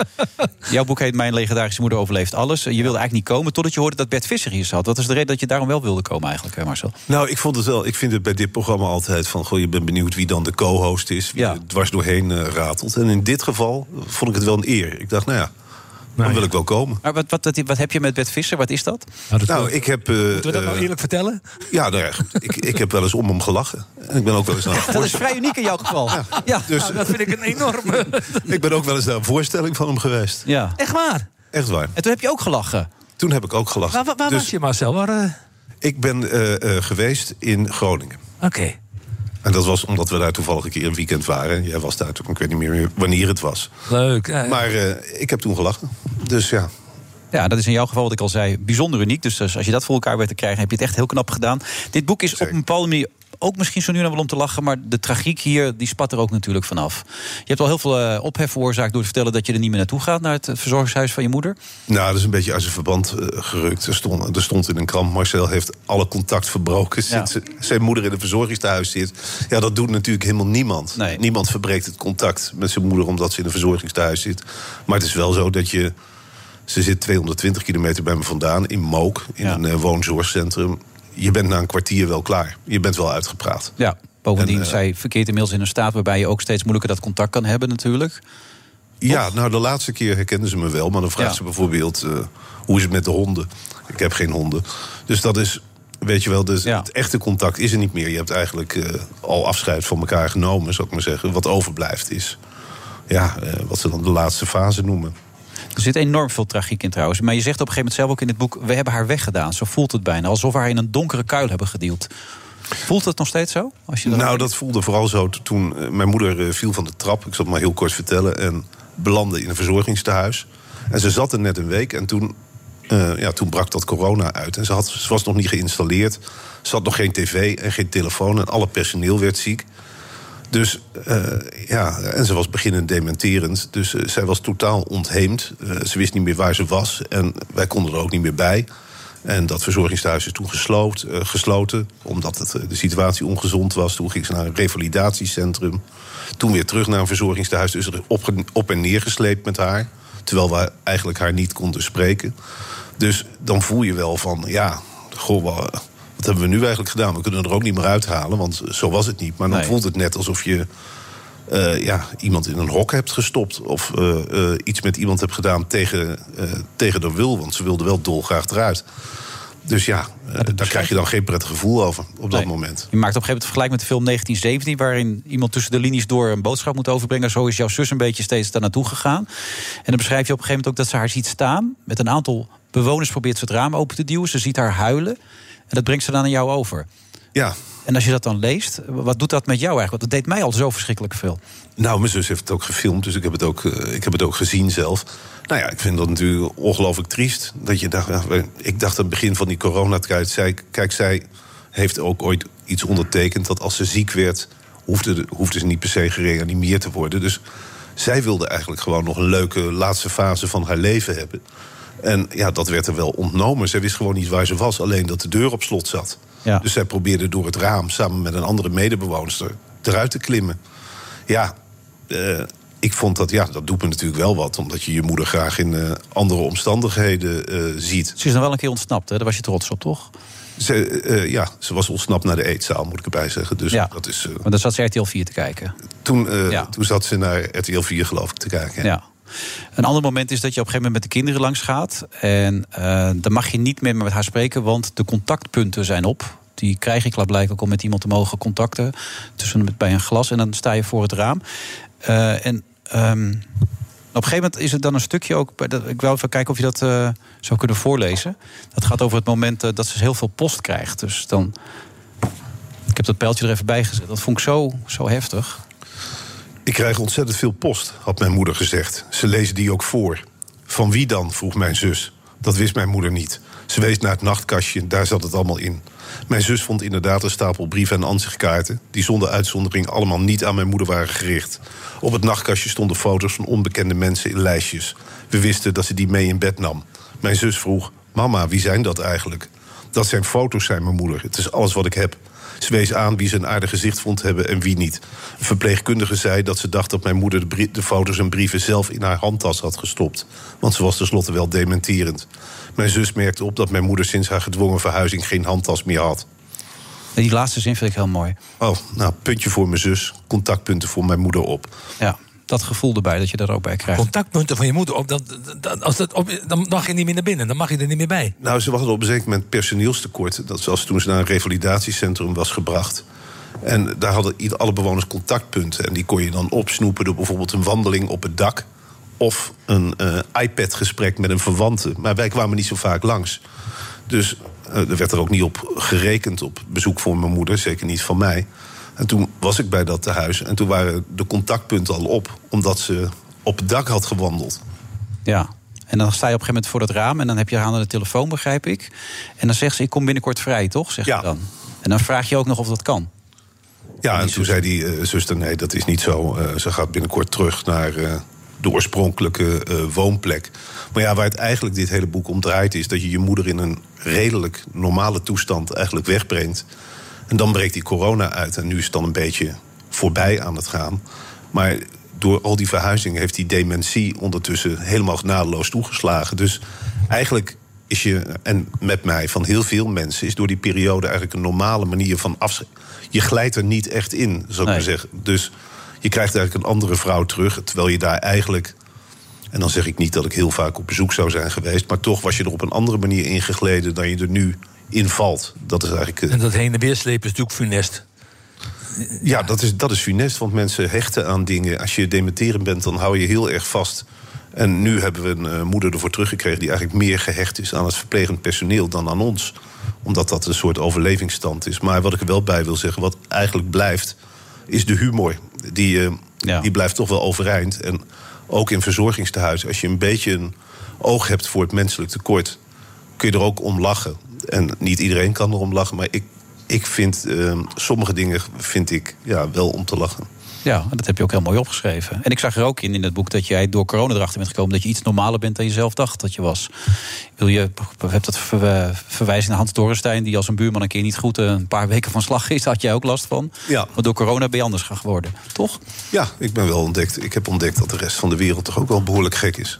Jouw boek heet Mijn legendarische moeder overleeft alles. Je wilde eigenlijk niet komen totdat je hoorde dat Bert Visser hier zat. Wat is de reden dat je daarom wel wilde komen eigenlijk, hè, Marcel? Nou, ik vond het wel. Ik vind het bij dit programma altijd van. Goh, je bent benieuwd wie dan de co-host is. Wie Ja. er dwars doorheen eh, ratelt. En in dit geval vond ik het wel een eer. Ik dacht, nou ja, dan wil ik wel komen. Maar wat, wat, wat, wat heb je met Bert Visser? Wat is dat? Nou, ik heb... eh, Moeten we dat nou eh, eerlijk vertellen? Ja, nou ja, ik, ik heb wel eens om hem gelachen. En ik ben ook wel eens naar een Dat is vrij uniek in jouw geval. Ja, Dus- Nou, dat vind ik een enorme... [LAUGHS] Ik ben ook wel eens naar een voorstelling van hem geweest. ja. Echt waar? Echt waar. En toen heb je ook gelachen. Toen heb ik ook gelachen. Waar, waar, waar Dus was je, Marcel? Waar, eh, Ik ben eh, eh, geweest in Groningen. Oké. En dat was omdat we daar toevallig een keer een weekend waren. Jij was daar toen, ik weet niet meer wanneer het was. Leuk. Maar eh, ik heb toen gelachen. Dus ja, Ja, dat is in jouw geval, wat ik al zei, bijzonder uniek. Dus als je dat voor elkaar weet te krijgen, heb je het echt heel knap gedaan. Dit boek is op een bepaalde manier ook misschien zo nu en dan wel om te lachen... maar de tragiek hier, die spat er ook natuurlijk vanaf. Je hebt al heel veel eh, ophef veroorzaakt door te vertellen... dat je er niet meer naartoe gaat, naar het verzorgingshuis van je moeder. nou, dat is een beetje uit zijn verband eh, gerukt. Er stond, er stond in een krant, Marcel heeft alle contact verbroken... sinds zijn moeder in een verzorgingstehuis zit. Ja, dat doet natuurlijk helemaal niemand. Niemand verbreekt het contact met zijn moeder... omdat ze in een verzorgingstehuis zit. Maar het is wel zo dat je... Ze zit 220 kilometer bij me vandaan, in Mook, in een eh, woonzorgcentrum. Je bent na een kwartier wel klaar. Je bent wel uitgepraat. Ja, bovendien, En, eh, zij verkeert inmiddels in een staat... waarbij je ook steeds moeilijker dat contact kan hebben natuurlijk. Ja, nou de laatste keer herkenden ze me wel. Maar dan vraagt Ja. ze bijvoorbeeld, eh, hoe is het met de honden? Ik heb geen honden. Dus dat is, weet je wel, dus het echte contact is er niet meer. Je hebt eigenlijk eh, al afscheid van elkaar genomen, zou ik maar zeggen. Wat overblijft is, ja, wat ze dan de laatste fase noemen. Er zit enorm veel tragiek in trouwens. Maar je zegt op een gegeven moment zelf ook in het boek... we hebben haar weggedaan, zo voelt het bijna. Alsof we haar in een donkere kuil hebben geduwd. Voelt het nog steeds zo? Als je Nou, dat voelde vooral zo toen eh, mijn moeder eh, viel van de trap. Ik zal het maar heel kort vertellen. En belandde in een verzorgingstehuis. En ze zat er net een week en toen, eh, ja, toen brak dat corona uit. En ze, had, ze was nog niet geïnstalleerd. Ze had nog geen tv en geen telefoon. En alle personeel werd ziek. Dus eh, ja, en ze was beginnend dementerend. Dus eh, zij was totaal ontheemd. Eh, ze wist niet meer waar ze was. En wij konden er ook niet meer bij. En dat verzorgingstehuis is toen gesloopt, gesloten. Omdat het, de situatie ongezond was. Toen ging ze naar een revalidatiecentrum. Toen weer terug naar een verzorgingstehuis. Dus er op, op en neer gesleept met haar. Terwijl we eigenlijk haar niet konden spreken. Dus dan voel je wel van, ja, goh, wat hebben we nu eigenlijk gedaan? We kunnen er ook niet meer uithalen, want zo was het niet. Maar dan Nee. voelt het net alsof je eh, ja, iemand in een hok hebt gestopt. Of eh, eh, iets met iemand hebt gedaan tegen, tegen de wil. Want ze wilde wel dolgraag eruit. Dus ja, daar krijg je dan geen prettig gevoel over op dat Nee. moment. Je maakt op een gegeven moment vergelijk met de film 1917... waarin iemand tussen de linies door een boodschap moet overbrengen. Zo is jouw zus een beetje steeds daar naartoe gegaan. En dan beschrijf je op een gegeven moment ook dat ze haar ziet staan... met een aantal bewoners probeert ze het raam open te duwen. Ze ziet haar huilen. En dat brengt ze dan aan jou over. Ja. En als je dat dan leest, wat doet dat met jou eigenlijk? Want dat deed mij al zo verschrikkelijk veel. Nou, mijn zus heeft het ook gefilmd, dus ik heb het ook, eh, ik heb het ook gezien zelf. Nou ja, ik vind dat natuurlijk ongelooflijk triest. Dat je dacht, we- ik dacht aan het begin van die coronatijd... Zij, kijk, zij heeft ook ooit iets ondertekend... dat als ze ziek werd, hoefde, de- hoefde ze niet per se gereanimeerd te worden. Dus zij wilde eigenlijk gewoon nog een leuke laatste fase van haar leven hebben. En ja, dat werd er wel ontnomen. Zij wist gewoon niet waar ze was, alleen dat de deur op slot zat. Ja. Dus zij probeerde door het raam samen met een andere medebewoonster eruit te klimmen. Ja, eh, ik vond dat, ja, dat doet me natuurlijk wel wat. Omdat je je moeder graag in eh, andere omstandigheden eh, ziet. Ze is nog wel een keer ontsnapt, hè? daar was je trots op, toch? Ze, ja, ze was ontsnapt naar de eetzaal, moet ik erbij zeggen. Dus Ja. dat is, Maar dan zat ze RTL 4 te kijken. toen, Ja. toen zat ze naar RTL 4, geloof ik, te kijken. Ja. Een ander moment is dat je op een gegeven moment met de kinderen langs gaat. En eh, dan mag je niet meer met haar spreken, want de contactpunten zijn op. Die krijg ik blijkbaar om met iemand te mogen contacten. Tussen bij een glas. En dan sta je voor het raam. Eh, en ehm, op een gegeven moment is het dan een stukje ook. Ik wil even kijken of je dat eh, zou kunnen voorlezen. Dat gaat over het moment dat ze heel veel post krijgt. Dus dan. Ik heb dat pijltje er even bij gezet. Dat vond ik zo, zo heftig. Ik krijg ontzettend veel post, had mijn moeder gezegd. Ze lezen die ook voor. Van wie dan, vroeg mijn zus. Dat wist mijn moeder niet. Ze wees naar het nachtkastje, daar zat het allemaal in. Mijn zus vond inderdaad een stapel brieven en ansichtkaarten... die zonder uitzondering allemaal niet aan mijn moeder waren gericht. Op het nachtkastje stonden foto's van onbekende mensen in lijstjes. We wisten dat ze die mee in bed nam. Mijn zus vroeg, mama, wie zijn dat eigenlijk? Dat zijn foto's, zei mijn moeder. Het is alles wat ik heb. Ze wees aan wie ze een aardig gezicht vond hebben en wie niet. Een verpleegkundige zei dat ze dacht dat mijn moeder de, de foto's en brieven zelf in haar handtas had gestopt. Want ze was tenslotte wel dementerend. Mijn zus merkte op dat mijn moeder sinds haar gedwongen verhuizing geen handtas meer had. Die laatste zin vind ik heel mooi. Oh, nou, puntje voor mijn zus, contactpunten voor mijn moeder op. Ja. Dat gevoel erbij, dat je daar ook bij krijgt. Contactpunten van je moeder, op, dat, dat, als dat op, dan mag je niet meer naar binnen. Dan mag je er niet meer bij. Nou, ze hadden op een zeker moment personeelstekort. Dat was toen ze naar een revalidatiecentrum was gebracht. En daar hadden ieder- alle bewoners contactpunten. En die kon je dan opsnoepen door bijvoorbeeld een wandeling op het dak. Of een eh, iPad-gesprek met een verwante. Maar wij kwamen niet zo vaak langs. Dus eh, er werd er ook niet op gerekend op bezoek voor mijn moeder. Zeker niet van mij. En toen was ik bij dat tehuis. En toen waren de contactpunten al op. Omdat ze op het dak had gewandeld. Ja. En dan sta je op een gegeven moment voor dat raam en dan heb je haar aan de telefoon, begrijp ik. En dan zegt ze: Ik kom binnenkort vrij, toch? Zeg je dan. En dan vraag je ook nog of dat kan. Ja, en toen zei die eh, zuster: nee, dat is niet zo. Eh, ze gaat binnenkort terug naar eh, de oorspronkelijke woonplek. Maar ja, waar het eigenlijk dit hele boek om draait, is dat je je moeder in een redelijk normale toestand eigenlijk wegbrengt. En dan breekt die corona uit. En nu is het dan een beetje voorbij aan het gaan. Maar door al die verhuizingen heeft die dementie ondertussen helemaal nadeloos toegeslagen. Dus eigenlijk is je, en met mij van heel veel mensen, is door die periode eigenlijk een normale manier van afscheid. Je glijdt er niet echt in, zou ik maar zeggen. Dus je krijgt eigenlijk een andere vrouw terug. Terwijl je daar eigenlijk. En dan zeg ik niet dat ik heel vaak op bezoek zou zijn geweest. Maar toch was je er op een andere manier ingegleden dan je er nu in valt. Dat is eigenlijk. eh, En dat heen en weer slepen is natuurlijk funest. Ja, dat is, dat is funest, want mensen hechten aan dingen. Als je dementerend bent, dan hou je heel erg vast. En nu hebben we een eh, moeder ervoor teruggekregen... die eigenlijk meer gehecht is aan het verplegend personeel dan aan ons. Omdat dat een soort overlevingsstand is. Maar wat ik er wel bij wil zeggen, wat eigenlijk blijft... is de humor. Die, eh, die blijft toch wel overeind. En ook in verzorgingstehuizen, als je een beetje een oog hebt voor het menselijk tekort... kun je er ook om lachen. En niet iedereen kan erom lachen, maar ik, ik vind eh, sommige dingen vind ik, ja, wel om te lachen. Ja, dat heb je ook heel mooi opgeschreven. En ik zag er ook in in het boek dat jij door corona erachter bent gekomen dat je iets normaler bent dan je zelf dacht dat je was. Wil je hebt dat eh, verwijzing naar Hans Dorrestein, die als een buurman een keer niet goed eh, een paar weken van slag is, had jij ook last van. Ja. Maar door corona ben je anders gaan geworden, toch? Ja, ik ben wel ontdekt. Ik heb ontdekt dat de rest van de wereld toch ook wel behoorlijk gek is.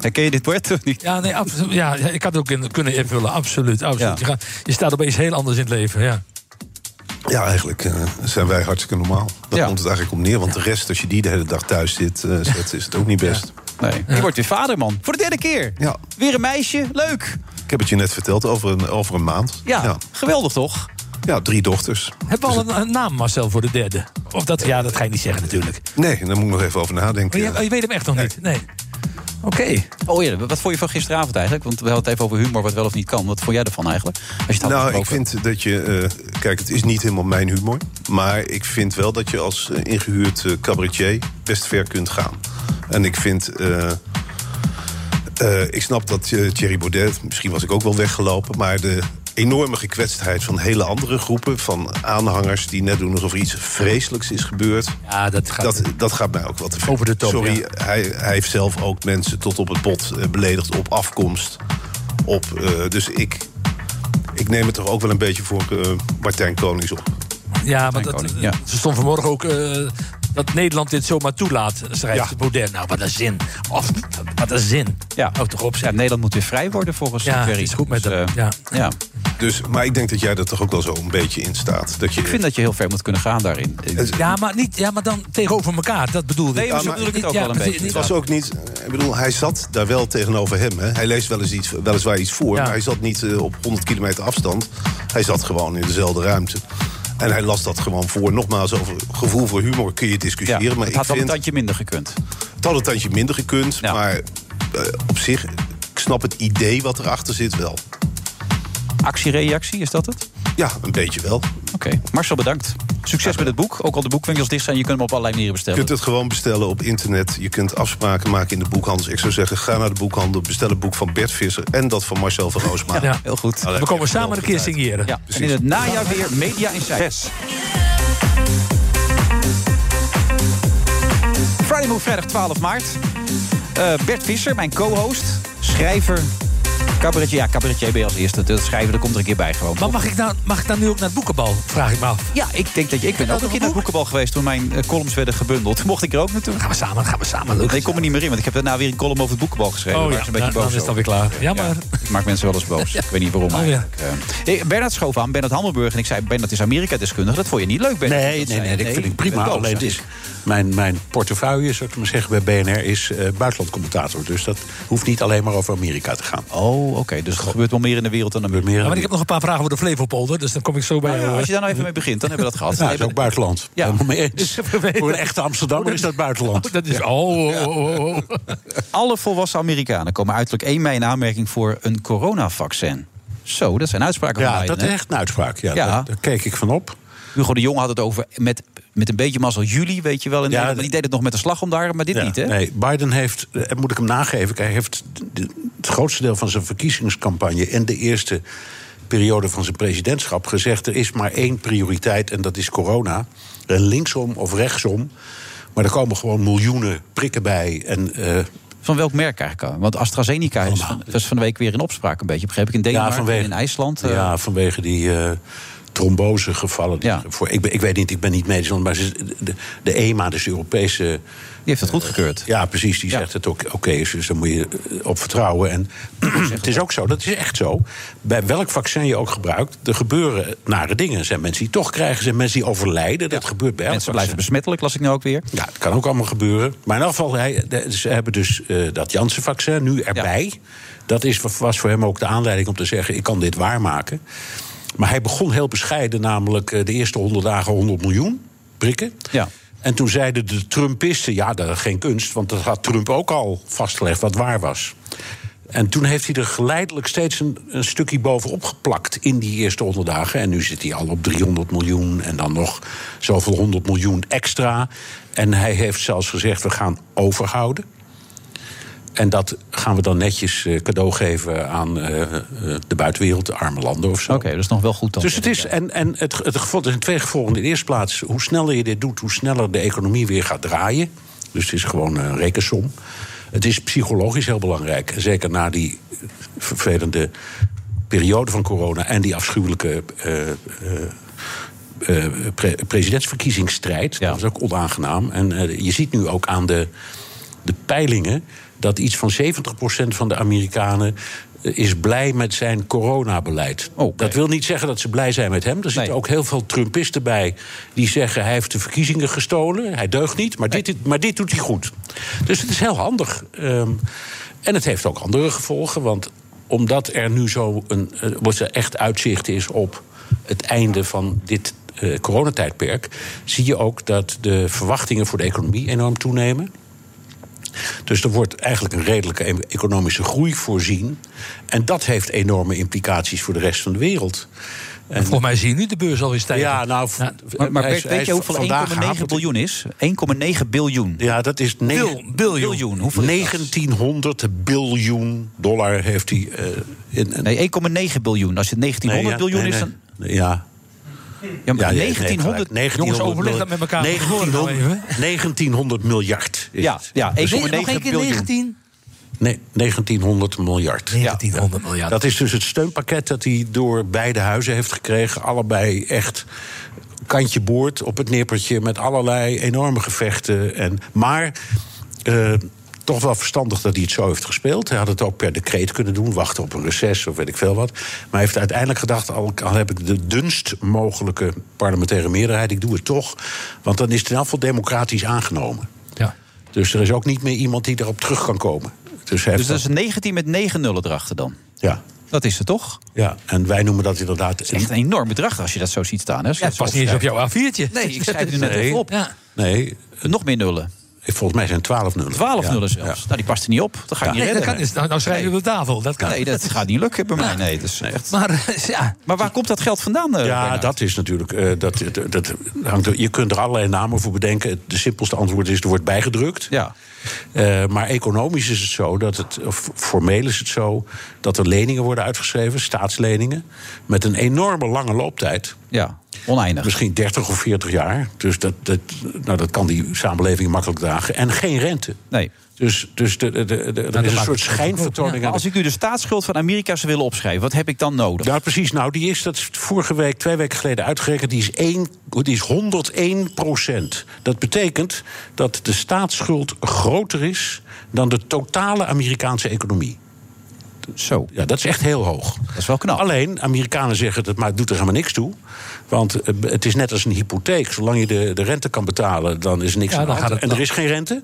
Herken je dit woord of niet? Ja, nee, absoluut. ja, ik had het ook in, kunnen invullen. Absoluut. absoluut. Je, gaat, je staat opeens heel anders in het leven. Ja. Ja, eigenlijk eh, zijn wij hartstikke normaal. Daar komt het eigenlijk om neer. Want de rest, als je die de hele dag thuis zit, eh, zet, is het ook niet best. Nee. Je wordt weer vader, man. Voor de derde keer. Ja. Weer een meisje. Leuk. Ik heb het je net verteld over een, over een maand. Ja, geweldig toch? Ja, drie dochters. Hebben we al een, een naam, Marcel, voor de derde? Of dat, ja, dat ga je niet zeggen natuurlijk. Nee, daar moet ik nog even over nadenken. Maar je, je weet hem echt nog niet? Nee. Oké. Oh ja, wat vond je van gisteravond eigenlijk? Want we hadden het even over humor, wat wel of niet kan. Wat vond jij ervan eigenlijk? Als je het had Nou, ik vind dat je. eh, kijk, het is niet helemaal mijn humor. Maar ik vind wel dat je als eh, ingehuurd eh, cabaretier best ver kunt gaan. En ik vind. eh, eh, ik snap dat Thierry Baudet, misschien was ik ook wel weggelopen, maar de enorme gekwetstheid van hele andere groepen, van aanhangers die net doen alsof er iets vreselijks is gebeurd. Ja, dat gaat, dat, dat gaat mij ook wat te ver. Over de top, Sorry, ja. hij, hij heeft zelf ook mensen tot op het bot eh, beledigd op afkomst. Op, eh, dus ik, ik neem het toch ook wel een beetje voor eh, Martijn Konings op. Ja, maar dat, ja. ze stond vanmorgen ook eh, dat Nederland dit zomaar toelaat, schrijft Ja. Baudet. Nou, wat een zin. Of, wat een zin. Ja. Ook toch op Ja, Nederland moet weer vrij worden volgens Ja, het is goed met Dus, hem. eh, Ja. ja. Dus, maar ik denk dat jij er toch ook wel zo een beetje in staat. Dat je, Ik vind dat je heel ver moet kunnen gaan daarin. Ja, maar, niet, ja, maar dan tegenover elkaar. Dat bedoelde Nee, ik. maar zo bedoel ik het ook wel een beetje. Het was ook niet. Ik bedoel, hij zat daar wel tegenover hem. Hè. Hij leest wel eens iets, weliswaar iets voor, Ja. maar hij zat niet eh, op 100 kilometer afstand. Hij zat gewoon in dezelfde ruimte. En hij las dat gewoon voor. Nogmaals, over gevoel voor humor kun je discussiëren. Ja, maar het ik had wel een tandje minder gekund. het had een tandje minder gekund. Maar eh, op zich, ik snap het idee wat erachter zit wel. Actie-reactie, is dat het? Ja, een beetje wel. Oké, Marcel bedankt. Succes met het boek. Ook al de boekwinkels dicht zijn, je kunt hem op allerlei manieren Je bestellen. kunt het gewoon bestellen op internet. Je kunt afspraken maken in de boekhandels. Ik zou zeggen, ga naar de boekhandel, bestel het boek van Bert Visser... en dat van Marcel van Roosmalen. Ja. Heel goed. Nou, We komen samen een keer signeren. Ja, en in het najaar weer Media Insight. Friday Move, vrijdag 12 maart. Eh, Bert Visser, mijn co-host, schrijver, cabaretier. Ja, cabaretier ben je als eerste. Dat schrijven, daar komt er een keer bij gewoon. Maar mag ik, nou, mag ik dan nu ook naar het boekenbal? Vraag ik me af. Ja, ik denk dat je. Ik ben ook een keer naar het boekenbal geweest toen mijn eh, columns werden gebundeld. [LAUGHS] Mocht ik er ook naartoe. Gaan we samen, gaan we samen. Nee, ik kom er niet meer in, want ik heb daarna weer een column over het boekenbal geschreven. Oh ja, een beetje dan boos is over. alweer klaar. Jammer. Ik maak mensen wel eens boos. [LAUGHS] Ik weet niet waarom Oh, ja. Eh, hey, Bernard schoof aan, Bernard Hammelburg. En ik zei, Bernard is Amerika-deskundige. Dat vond je niet leuk, Bernard? Nee, Dat nee, nee, je. dat vind ik prima. Alleen het is, mijn, mijn portefeuille, zou ik maar zeggen, bij BNR is eh, buitenlandcommentator. Dus dat hoeft niet alleen maar over Amerika te gaan. Oh, oké. Dus er gebeurt wel meer in de wereld dan Amerika. Ja, maar ik heb nog een paar vragen over de Flevopolder, dus dan kom ik zo bij jou. Als je daar nou even mee begint, dan hebben we dat gehad. [LAUGHS] Ja, dat is ook buitenland. Ja. Helemaal mee eens. Voor een echte Amsterdammer is dat buitenland. Dat is. Oh, oh, oh, oh. Alle volwassen Amerikanen komen uiterlijk 1 mei in aanmerking voor een coronavaccin. Zo, dat zijn uitspraken van Ja, Biden, dat is echt een uitspraak. Ja, Ja. Daar, daar keek ik van op. Hugo de Jong had het over met, met een beetje mazzel juli, weet je wel. In Ja, die deed het nog met een slag om daar, maar dit Ja, niet, hè? Nee, Biden heeft, eh, moet ik hem nageven, hij heeft de- het grootste deel van zijn verkiezingscampagne en de eerste periode van zijn presidentschap gezegd: er is maar één prioriteit en dat is corona. En linksom of rechtsom. Maar er komen gewoon miljoenen prikken bij. En, eh, Van welk merk eigenlijk? Want AstraZeneca is van, was van de week weer in opspraak een beetje. Begreep ik in Denemarken en in IJsland. eh, Ja, vanwege die eh trombosegevallen. die- Voor, ik, ben- ik weet niet, ik ben niet medisch, maar ze- de, de EMA, dus de Europese... Die heeft het goedgekeurd. ja, precies. Die zegt het ook oké is, dus daar moet je eh, op vertrouwen. En [CLEARS THROAT] het is ook zo, dat is echt zo. Bij welk vaccin je ook gebruikt, er gebeuren nare dingen. Er zijn mensen die toch krijgen, zijn mensen die overlijden. Dat gebeurt bij elk Mensen blijven besmettelijk, las ik nou ook weer. Ja, dat kan ook allemaal gebeuren. Maar in elk geval, hij, ze hebben dus eh, dat Janssen-vaccin nu erbij. Dat is, was voor hem ook de aanleiding om te zeggen... ik kan dit waarmaken. Maar hij begon heel bescheiden, namelijk eh, de eerste 100 dagen 100 miljoen prikken. Ja. En toen zeiden de Trumpisten, ja, dat is geen kunst... want dat had Trump ook al vastgelegd wat waar was. En toen heeft hij er geleidelijk steeds een, een stukje bovenop geplakt in die eerste 100 dagen. En nu zit hij al op 300 miljoen en dan nog zoveel 100 miljoen extra. En hij heeft zelfs gezegd, we gaan overhouden. En dat gaan we dan netjes eh, cadeau geven aan eh, eh, de buitenwereld, de arme landen of zo. Oké, dat is nog wel goed dan. Dus het is, en, en het, het gevolg er zijn twee gevolgen. In de eerste plaats, hoe sneller je dit doet, hoe sneller de economie weer gaat draaien. Dus het is gewoon een rekensom. Het is psychologisch heel belangrijk. Zeker na die vervelende periode van corona en die afschuwelijke pre- presidentsverkiezingsstrijd. Dat was ook onaangenaam. En je ziet nu ook aan de, de peilingen dat iets van 70% van de Amerikanen eh, is blij met zijn coronabeleid. Dat wil niet zeggen dat ze blij zijn met hem. Er zitten ook heel veel Trumpisten bij die zeggen... hij heeft de verkiezingen gestolen, hij deugt niet, maar, dit, maar dit doet hij goed. Dus het is heel handig. Ehm, en het heeft ook andere gevolgen, want omdat er nu zo een, eh, wat er echt uitzicht is op het einde van dit eh, coronatijdperk, zie je ook dat de verwachtingen voor de economie enorm toenemen. Dus er wordt eigenlijk een redelijke e- economische groei voorzien. En dat heeft enorme implicaties voor de rest van de wereld. En, Volgens mij zie je nu de beurs alweer stijgen. ja, nou, Maar, maar hij weet, is- weet hij je hoeveel vandaag 1,9 hapert- biljoen is? 1,9 biljoen. Ja, dat is negen- biljoen. Hoeveel is dat? 1900 biljoen dollar heeft hij. eh, in, in- Nee, 1,9 biljoen. Als het 1900 Nee, ja, biljoen nee, is, nee. dan... Ja. Ja, maar nee, 1900... nee, gelijk. Jongens, overleg dat met elkaar. van tevoren nou 1900, even. 1900 miljard. Is Ja, het. ja 1,9 Nog één keer biljoen. 19? Nee, 1900 miljard. 1900 miljard. Dat is dus het steunpakket dat hij door beide huizen heeft gekregen. Allebei echt kantje boord op het nippertje met allerlei enorme gevechten. En, maar eh, toch wel verstandig dat hij het zo heeft gespeeld. Hij had het ook per decreet kunnen doen, wachten op een reces of weet ik veel wat. Maar hij heeft uiteindelijk gedacht, al, al heb ik de dunst mogelijke parlementaire meerderheid, ik doe het toch. Want dan is het in elk geval democratisch aangenomen. Ja. Dus er is ook niet meer iemand die erop terug kan komen. Dus, hij Dus dat is 19 met 9 nullen erachter dan. Ja. Dat is het toch? Ja, en wij noemen dat inderdaad... Dat is echt een enorm bedrag als je dat zo ziet staan. Hè? Ja, het past niet eens op jouw A4'tje. Nee, ik schrijf het nu net Nee. even op. Ja. Nee, Nog meer nullen. Volgens mij zijn 12 nullen. 12 Ja. nullen zelfs. Nou, die past er niet op. Dat ga ik Nee, niet dat kan. Nou, nou schrijf je op de tafel. Dat kan. Nee, dat gaat niet lukken bij mij. Nee, dat is echt... Maar ja, Maar waar komt dat geld vandaan? eh, Ja, Bernard? dat is natuurlijk. eh, dat, dat, dat hangt er, je kunt er allerlei namen voor bedenken. De simpelste antwoord is: er wordt bijgedrukt. Ja. Eh, maar economisch is het zo dat het, of formeel is het zo, dat er leningen worden uitgeschreven, staatsleningen, met een enorme lange looptijd. Ja, oneindig. Misschien 30 of 40 jaar. Dus dat, dat, nou, dat kan die samenleving makkelijk dragen. En geen rente. Nee. Dus, dus de, de, de, de- er dat is een soort schijnvertoning. Als ik nu de staatsschuld van Amerika zou willen opschrijven, wat heb ik dan nodig? Ja, precies. Nou, die is, dat is vorige week, twee weken geleden uitgerekend. Die is, 1, die is 101 procent. Dat betekent dat de staatsschuld groter is dan de totale Amerikaanse economie. Zo. Ja, dat is echt heel hoog. Dat is wel knap. Alleen, Amerikanen zeggen het, maar het doet er helemaal niks toe. Want eh, het is net als een hypotheek. Zolang je de, de rente kan betalen, dan is er niks Ja, aan de dan hand. gaat het En er is geen rente.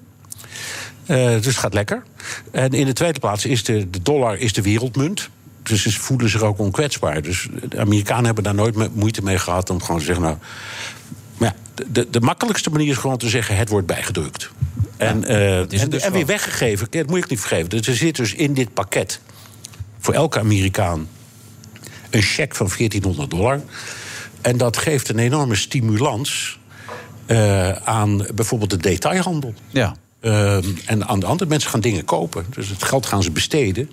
Eh, dus het gaat lekker. En in de tweede plaats is de, de dollar is de wereldmunt. Dus ze voelen zich ook onkwetsbaar. Dus de Amerikanen hebben daar nooit moeite mee gehad om gewoon te zeggen... nou, maar ja, de- de, makkelijkste manier is gewoon te zeggen: het wordt bijgedrukt. En, eh, en, dus en weer weggegeven. Dat moet ik niet vergeven. Dus er zit dus in dit pakket voor elke Amerikaan een cheque van 1400 dollar. En dat geeft een enorme stimulans eh, aan bijvoorbeeld de detailhandel. Ja. Ehm, en aan de andere mensen gaan dingen kopen. Dus het geld gaan ze besteden.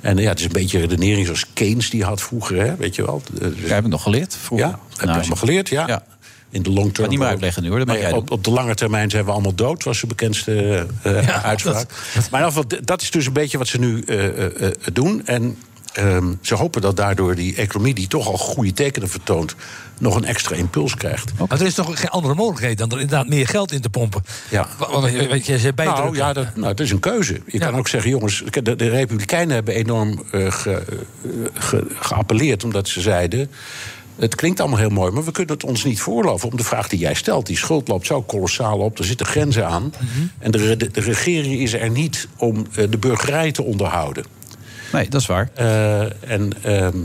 En ja, het is een beetje redenering zoals Keynes die had vroeger, hè, weet je wel. Jij hebt het nog geleerd vroeger. ja, heb je allemaal geleerd, ja. In de long term. niet meer uitleggen nu, hoor. Nee, op, op de lange termijn zijn we allemaal dood, was de bekendste eh, [LAUGHS] uitspraak. Maar in ieder geval, dat is dus een beetje wat ze nu eh, eh, eh, doen. En ehm, ze hopen dat daardoor die economie, die toch al goede tekenen vertoont, nog een extra impuls krijgt. Maar er is toch geen andere mogelijkheid dan er inderdaad meer geld in te pompen. Ja. Want je- weet je, ze bijdrukken. Nou ja, dat, nou, het is een keuze. Je kan ook zeggen, jongens, de, de Republikeinen hebben enorm eh, ge- eh, ge- geappelleerd omdat ze zeiden. Het klinkt allemaal heel mooi, maar we kunnen het ons niet voorloven. Om de vraag die jij stelt. Die schuld loopt zo kolossaal op, er zitten grenzen aan. Mhm. En de, re- de, regering is er niet om eh, de burgerij te onderhouden. Nee, dat is waar. Eh, en ehm